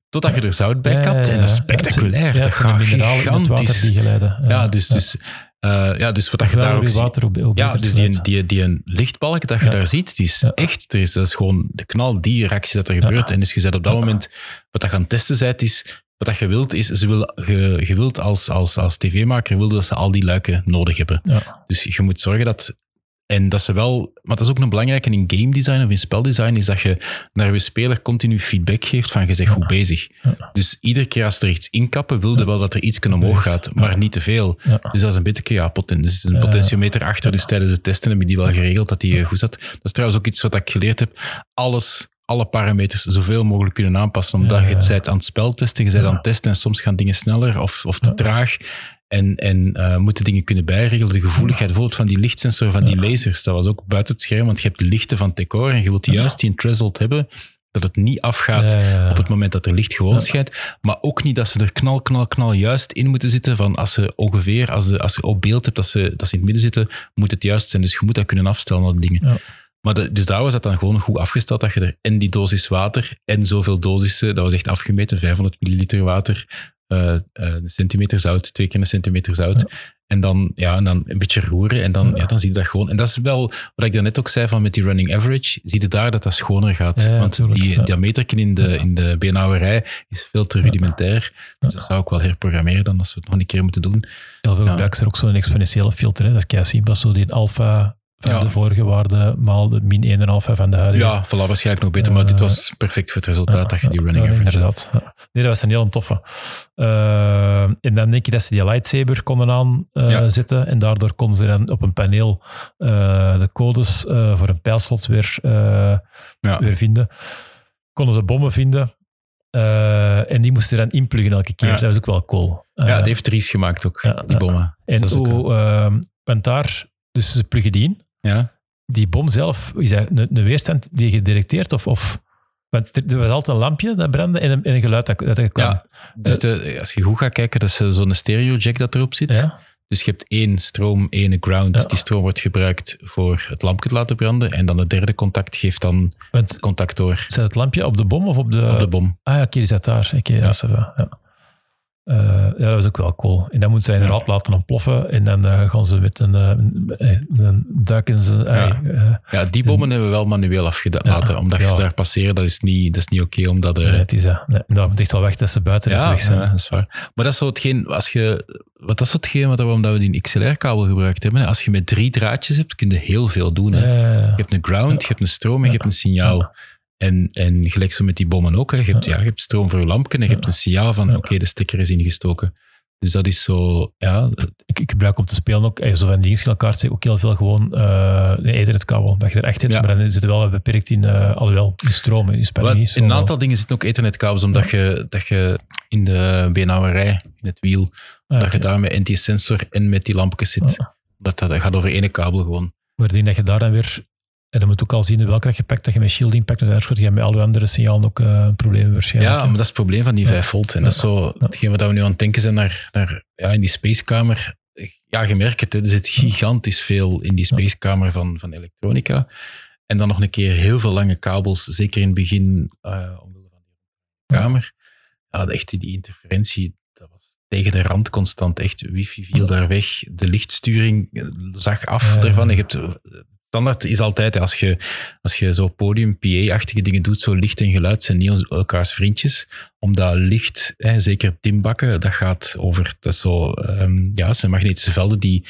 Totdat je er zout bij Ja, kapt ja, en dat is ja. spectaculair. Ja, dat de gaat gigantisch. die geleiden. Ja, dus, dus, eh, ja, dus wat dat je daar ook ziet. hoe Ja, dus die, die, die een lichtbalk dat je Ja. daar ziet, die is Ja. echt, er is, dat is gewoon de knal, die reactie dat er gebeurt. En dus je zet op dat Ja. moment, wat dat gaan testen bent, is, wat dat je wilt, is, ze wil, je, je wilt als, als, als tv-maker, wil dat ze al die luiken nodig hebben. Ja. Dus je moet zorgen dat, en dat ze wel, maar dat is ook een belangrijke in game design of in speldesign, is dat je naar je speler continu feedback geeft van je zegt goed bezig. Ja. Dus iedere keer als er iets inkappen, wilde wel dat er iets omhoog Beweegt. gaat, maar niet te veel. Dus dat is een beetje, ja, poten, dus een potentiometer achter. Dus tijdens het testen heb je die wel geregeld dat die eh, goed zat. Dat is trouwens ook iets wat ik geleerd heb. Alles, alle parameters zoveel mogelijk kunnen aanpassen. Omdat Ja, je het aan het spel testen, je bent Ja. aan het testen en soms gaan dingen sneller of, of te traag. En, en eh, moeten dingen kunnen bijregelen. De gevoeligheid bijvoorbeeld van die lichtsensor, van die lasers, dat was ook buiten het scherm, want je hebt de lichten van het decor en je wilt juist die threshold hebben, dat het niet afgaat Ja, ja, ja. op het moment dat er licht gewoon schijnt. Maar ook niet dat ze er knal, knal, knal juist in moeten zitten. Van als ze ongeveer, als, de, als je op beeld hebt dat ze, dat ze in het midden zitten, moet het juist zijn. Dus je moet dat kunnen afstellen, die dingen. Maar de- dus daar was dat dan gewoon goed afgesteld, dat je er en die dosis water en zoveel dosissen, dat was echt afgemeten, 500 milliliter water, eh, een centimeter zout, twee keer een centimeter zout. En dan, ja, en dan een beetje roeren en dan, Ja. ja. dan zie je dat gewoon. En dat is wel wat ik daarnet ook zei van met die running average, zie je daar dat dat schoner gaat. Ja, Want tuurlijk, die ja. diameterken in de, in de beenhouwerij is veel te rudimentair. Dus dat zou ik wel herprogrammeren dan, als we het nog een keer moeten doen. Heel veel Ja. gebruiken ze er ook zo'n exponentiële filter. Hè. Dat is kei simpel. Zo die alpha Ja. de vorige waarde maal de min 1 alpha van de huidige. Ja, voilà, waarschijnlijk nog beter, maar dit was perfect voor het resultaat dat je die running average inderdaad. Nee, dat was een heel toffe. Eh, en dan denk je dat ze die lightsaber konden aanzetten. Ja. En daardoor konden ze dan op een paneel eh, de codes eh, voor een pijlslot weer, eh, weer vinden. Konden ze bommen vinden. Eh, en die moesten ze dan inpluggen elke keer. Ja. Dat was ook wel cool. Ja, Eh, die heeft Ries gemaakt ook, ja, die bommen. Dus en ook hoe, eh, want daar, dus ze pluggen die in. Ja. Die bom zelf, is dat een, een weerstand die je? Of, of, want er, was altijd een lampje dat brandde en een, en een geluid dat, dat er kwam. Ja, dus de, als je goed gaat kijken, dat is zo'n stereo jack dat erop zit. Ja? Dus je hebt één stroom, één ground. Ja. Die stroom wordt gebruikt voor het lampje te laten branden. En dan het derde contact geeft dan Want contact door zet het lampje op de bom of op de... op de bom. Ah ja, oké, die zat daar. Oké, ja. ça va, ja. Eh, ja, dat was ook wel cool. En dan moeten ze inderdaad laten ontploffen. En dan eh, gaan ze met een, eh, dan duiken ze... Ja. Ja, die bommen hebben we wel manueel afgelaten. Omdat je ze daar passeren, dat is niet, dat is niet oké. omdat er het is dat. Dat moet echt wel weg dat ze buiten is ja, weg zijn. ja, dat is waar. Maar dat is zo hetgeen, als je, wat dat is hetgeen wat, waarom dat we die XLR-kabel gebruikt hebben. Als je met drie draadjes hebt, kun je heel veel doen. Hè. Je hebt een ground, je hebt een stroom en je hebt een signaal. En, en gelijk zo met die bommen ook. Hè. Je, hebt, ja. je hebt stroom voor je lampje en je hebt een signaal van oké, de stekker is ingestoken. Dus dat is zo, ja, ik, ik gebruik om te spelen ook, eh, zo van die inschelkaart, ook heel veel gewoon eh een ethernetkabel. Dat je er echt hebt, Ja. maar dan zit het wel beperkt in, eh alhoewel, in stroom. In spanning in een aantal dingen zitten ook ethernetkabels, omdat je, dat je in de beenhouwerij, in het wiel, dat je daar met NT-sensor en met die lampjes zit. Dat, dat gaat over ene kabel gewoon. Maar ik denk dat je daar dan weer... En dan moet ook al zien welke dat je pakt, dat je met shielding pakt. En ga je met alle andere signalen ook eh problemen waarschijnlijk. Ja, maar dat is het probleem van die Ja. 5 volt. En dat is zo, hetgeen wat we nu aan het denken zijn naar, naar ja, in die spacekamer. Ja, je merkt het, hè, er zit gigantisch veel in die spacekamer van, van elektronica. En dan nog een keer heel veel lange kabels, zeker in het begin, eh omwille van die kamer. Ja, echt die interferentie, dat was tegen de rand constant. Echt, wifi viel daar weg. De lichtsturing eh, zag af daarvan. Je hebt, standaard is altijd, als je, als je zo podium, PA-achtige dingen doet, zo licht en geluid zijn niet elkaars vriendjes. Omdat licht, hè, zeker dimbakken, dat gaat over, dat zo, ehm, ja, zijn magnetische velden die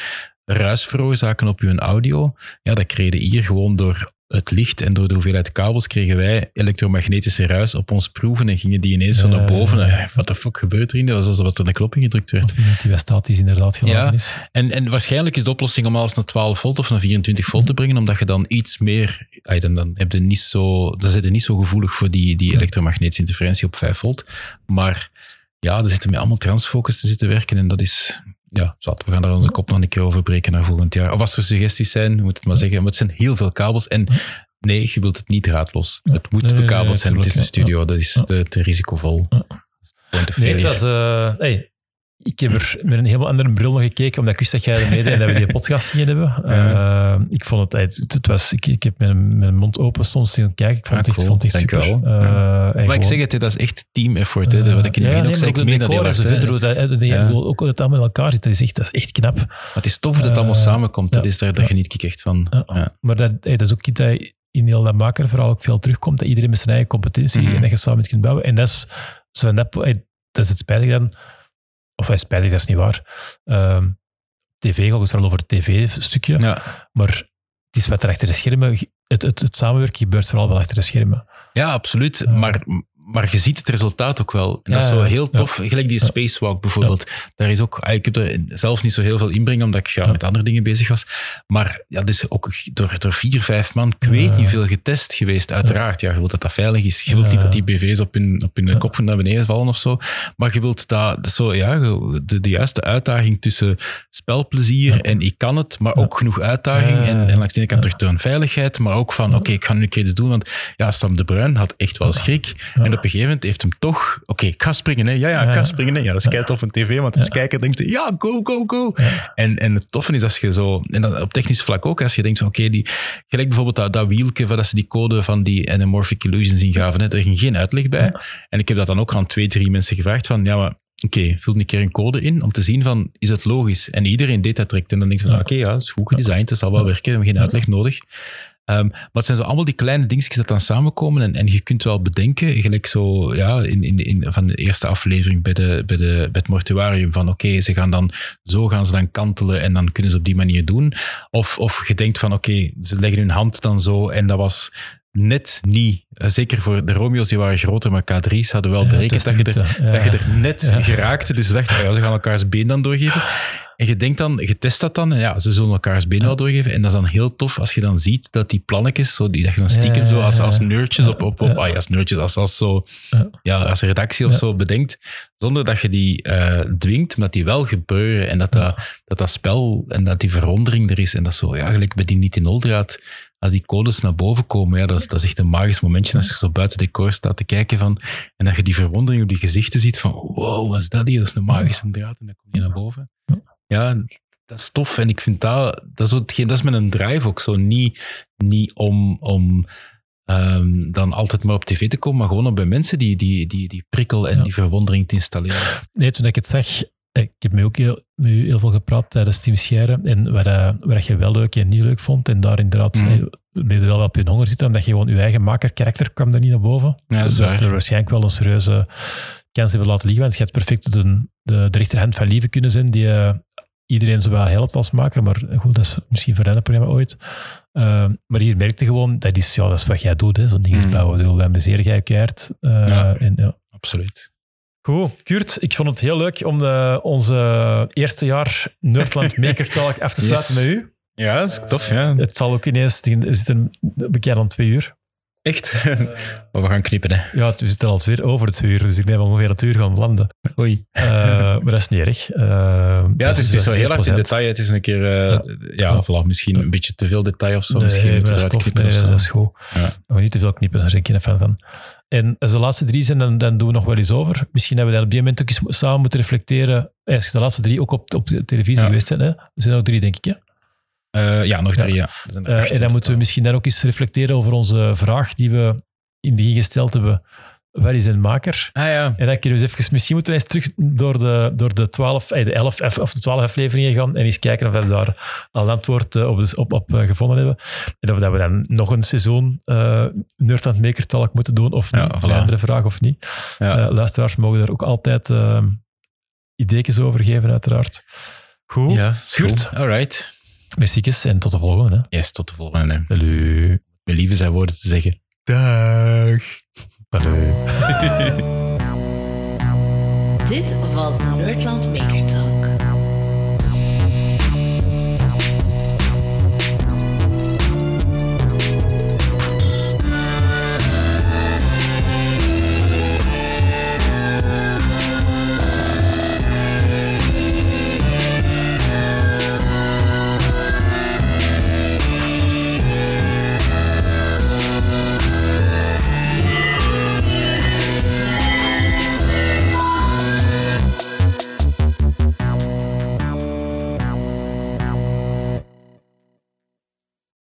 ruis veroorzaken op je audio. Ja, dat kregen hier gewoon door het licht en door de hoeveelheid kabels kregen wij elektromagnetische ruis op ons proeven en gingen die ineens zo naar boven. ja, ja. En, Wat de fuck gebeurt er in? Dat was alsof er een knop ingedrukt werd. Of die statisch inderdaad geladen Ja. is. En, en waarschijnlijk is de oplossing om alles naar 12 volt of naar 24 volt te brengen, omdat je dan iets meer, ay, dan, dan, heb je niet zo, dan zit je niet zo gevoelig voor die, die elektromagnetische interferentie op 5 volt. Maar ja, er zitten met allemaal transfocus te zitten werken en dat is, ja, zat. We gaan daar onze kop nog een keer over breken naar volgend jaar. Of als er suggesties zijn, moet het maar zeggen. Maar het zijn heel veel kabels en nee, je wilt het niet draadloos. Het moet Nee, nee, bekabeld nee, zijn, het is een studio, dat is te, te risicovol. Ja. Point of Nee, het was... eh, hey, ik heb er met een helemaal andere bril nog gekeken, omdat ik wist dat jij er mede en dat we die podcast gingen hebben. [LAUGHS] Eh, ik vond het, het, het was, ik, ik heb met een mond open soms zien kijken. Ik vond het Ah, echt, cool. vond het echt super. u wel. Eh, en Maar ik zeg het, dat is echt team effort. Hè, wat ik in het begin ook zei, ik meen dat heel hard. Ook dat het allemaal in elkaar zit, dat is echt, dat is echt knap. Maar het is tof dat het allemaal Eh, samenkomt. Dat is daar, daar geniet ik echt van. Maar dat, dat is ook iets dat in heel dat makerverhaal ook veel terugkomt, dat iedereen met zijn eigen competentie Mhm. en dat je samen kunt bouwen. En dat is, zo, dat, dat is het spijtig dan, of hij spijtig, dat is niet waar. Ehm, TV gaat het vooral over het tv-stukje, Ja. maar het is wat er achter de schermen, het, het, het samenwerken gebeurt vooral wel achter de schermen. ja, absoluut. Ja. Maar, maar je ziet het resultaat ook wel. En dat is zo heel tof. Gelijk die. Spacewalk bijvoorbeeld. Daar is ook, ah, ik heb er zelf niet zo heel veel inbreng, omdat ik ja, met andere dingen bezig was. Maar ja, dat is ook door, door vier, vijf man, ik weet niet veel getest geweest. Uiteraard, ja, je wilt dat dat veilig is. Je wilt niet dat die BV's op hun, op hun kop naar beneden vallen of zo. Maar je wilt dat, zo, ja, de, de juiste uitdaging tussen spelplezier en ik kan het, maar ook genoeg uitdaging. En, en langs de ene kant terug toon veiligheid, maar ook van, oké, ik ga nu iets doen. Want ja, Sam de Bruin had echt wel schrik. En op een gegeven moment heeft hem toch... Oké, ik ga springen, hè. Ja, ja, ik ga springen, hè. Ja, dat is keitof op tv, want als kijker denkt hij, ja, go, go, go. En, en het toffe is als je zo... En dat op technisch vlak ook, als je denkt van, oké, die... Gelijk bijvoorbeeld dat, dat wielke, waar dat ze die code van die anamorphic illusions in gaven, hè. Daar ging geen uitleg bij. En ik heb dat dan ook aan twee, drie mensen gevraagd van, ja, maar... Oké, vul een keer een code in om te zien van, is het logisch? En iedereen deed dat direct. En dan denk je van, Ja. oké, ja, het is goed gedesigned, het zal wel werken, we hebben geen uitleg nodig. Ehm, maar het zijn zo allemaal die kleine dingetjes dat dan samenkomen. En, en je kunt wel bedenken, gelijk zo ja, in, in, in, van de eerste aflevering bij, de, bij, de, bij het mortuarium, van oké, ze gaan dan zo gaan ze dan kantelen en dan kunnen ze op die manier doen. Of, of je denkt van oké, ze leggen hun hand dan zo en dat was net niet, eh, zeker voor de Romeo's, die waren groter, maar K3's hadden wel Ja, berekend dat je, er, ja. dat je er net Ja. geraakte. Dus ze dachten, ja, ze gaan elkaars been dan doorgeven. En je denkt dan, je test dat dan, en ja, ze zullen elkaars been wel doorgeven. En dat is dan heel tof als je dan ziet dat die plannetjes, zo, die, dat je dan stiekem zo als, als nerdjes op, op, op Ja. ah, als nerdjes, als, als, zo, Ja. als redactie of zo bedenkt, zonder dat je die eh, dwingt, maar dat die wel gebeuren en dat dat, dat dat spel en dat die verwondering er is. En dat zo, ja, gelijk bij die niet in Oldraad, als die codes naar boven komen, ja, dat, is, dat is echt een magisch momentje als je zo buiten decor staat te kijken van, en dat je die verwondering op die gezichten ziet van, wow, wat is dat hier? Dat is een magische draad en dan kom je naar boven. Ja, dat is tof. En ik vind dat, dat is, hetgeen, dat is met een drive ook zo. Niet, niet om, om ehm, dan altijd maar op tv te komen, maar gewoon om bij mensen die, die, die, die prikkel en Ja. die verwondering te installeren. Nee, toen ik het zeg, ik heb me ook heel, met u heel veel gepraat tijdens Team Scheire. En waar, eh, waar je wel leuk en niet leuk vond. En daar inderdaad eh, ben je wel op je honger zitten, omdat je gewoon je eigen maker-karakter kwam er niet naar boven. Ja, dat is waar. er waarschijnlijk wel een serieuze kans hebben laten liggen. Want je hebt perfect de, de, de rechterhand van Lieve kunnen zijn, die eh, iedereen zowel helpt als maker. Maar goed, dat is misschien voor hen een programma ooit. Eh, maar hier merkte gewoon, dat is, ja, dat is wat jij doet, hè, zo'n ding is Mhm. bouwen. Dus dan bezeer jij je keihard. Eh, Ja. en, ja. Absoluut. Goed, Kurt, ik vond het heel leuk om de, onze eerste jaar Nerdland [LAUGHS] Maker Talk af te sluiten Yes. met u. Ja, dat is tof, ja. Het zal ook ineens, we zitten bekend aan twee uur. Echt. [LAUGHS] maar we gaan knippen, hè. Ja, we zitten al weer over het uur, dus ik denk dat we ongeveer het uur gaan landen. Oei. Eh, maar dat is niet erg. Eh, Ja, het is, het is zo dat heel hard in detail. Het is een keer, eh, ja, Ja. Voilà, misschien een beetje te veel detail of zo. Nee, misschien dat Nee, zo. dat is goed. Ja. Niet te veel knippen, daar ben ik geen fan van. En als de laatste drie zijn, dan, dan doen we nog wel eens over. Misschien hebben we dan op die moment ook eens samen moeten reflecteren. Als de laatste drie ook op, op de televisie Ja. geweest zijn. Hè? Er zijn er ook drie, denk ik. Hè? Eh, ja, nog drie, ja. Eh, en dan moeten we misschien dan ook eens reflecteren over onze vraag die we in het begin gesteld hebben. Wat is een maker? Ah ja. En dan kunnen we eens even, misschien moeten we eens terug door de, door de 12, eh, de 11 F- of de 12 afleveringen gaan en eens kijken of we daar al antwoord eh, op, op, op gevonden hebben. En of dat we dan nog een seizoen uh, Nerdland Maker Talk moeten doen of Ja, niet. voilà. Een andere vraag of niet. Ja. Luisteraars mogen daar ook altijd uh, ideetjes over geven, uiteraard. Goed. ja, Kurt. All right. Merci en tot de volgende. Hè. Yes, tot de volgende. Salut. Mijn lieve zijn woorden te zeggen. Dag. Salut. [LAUGHS] Dit was de Nerdland Maker Talk.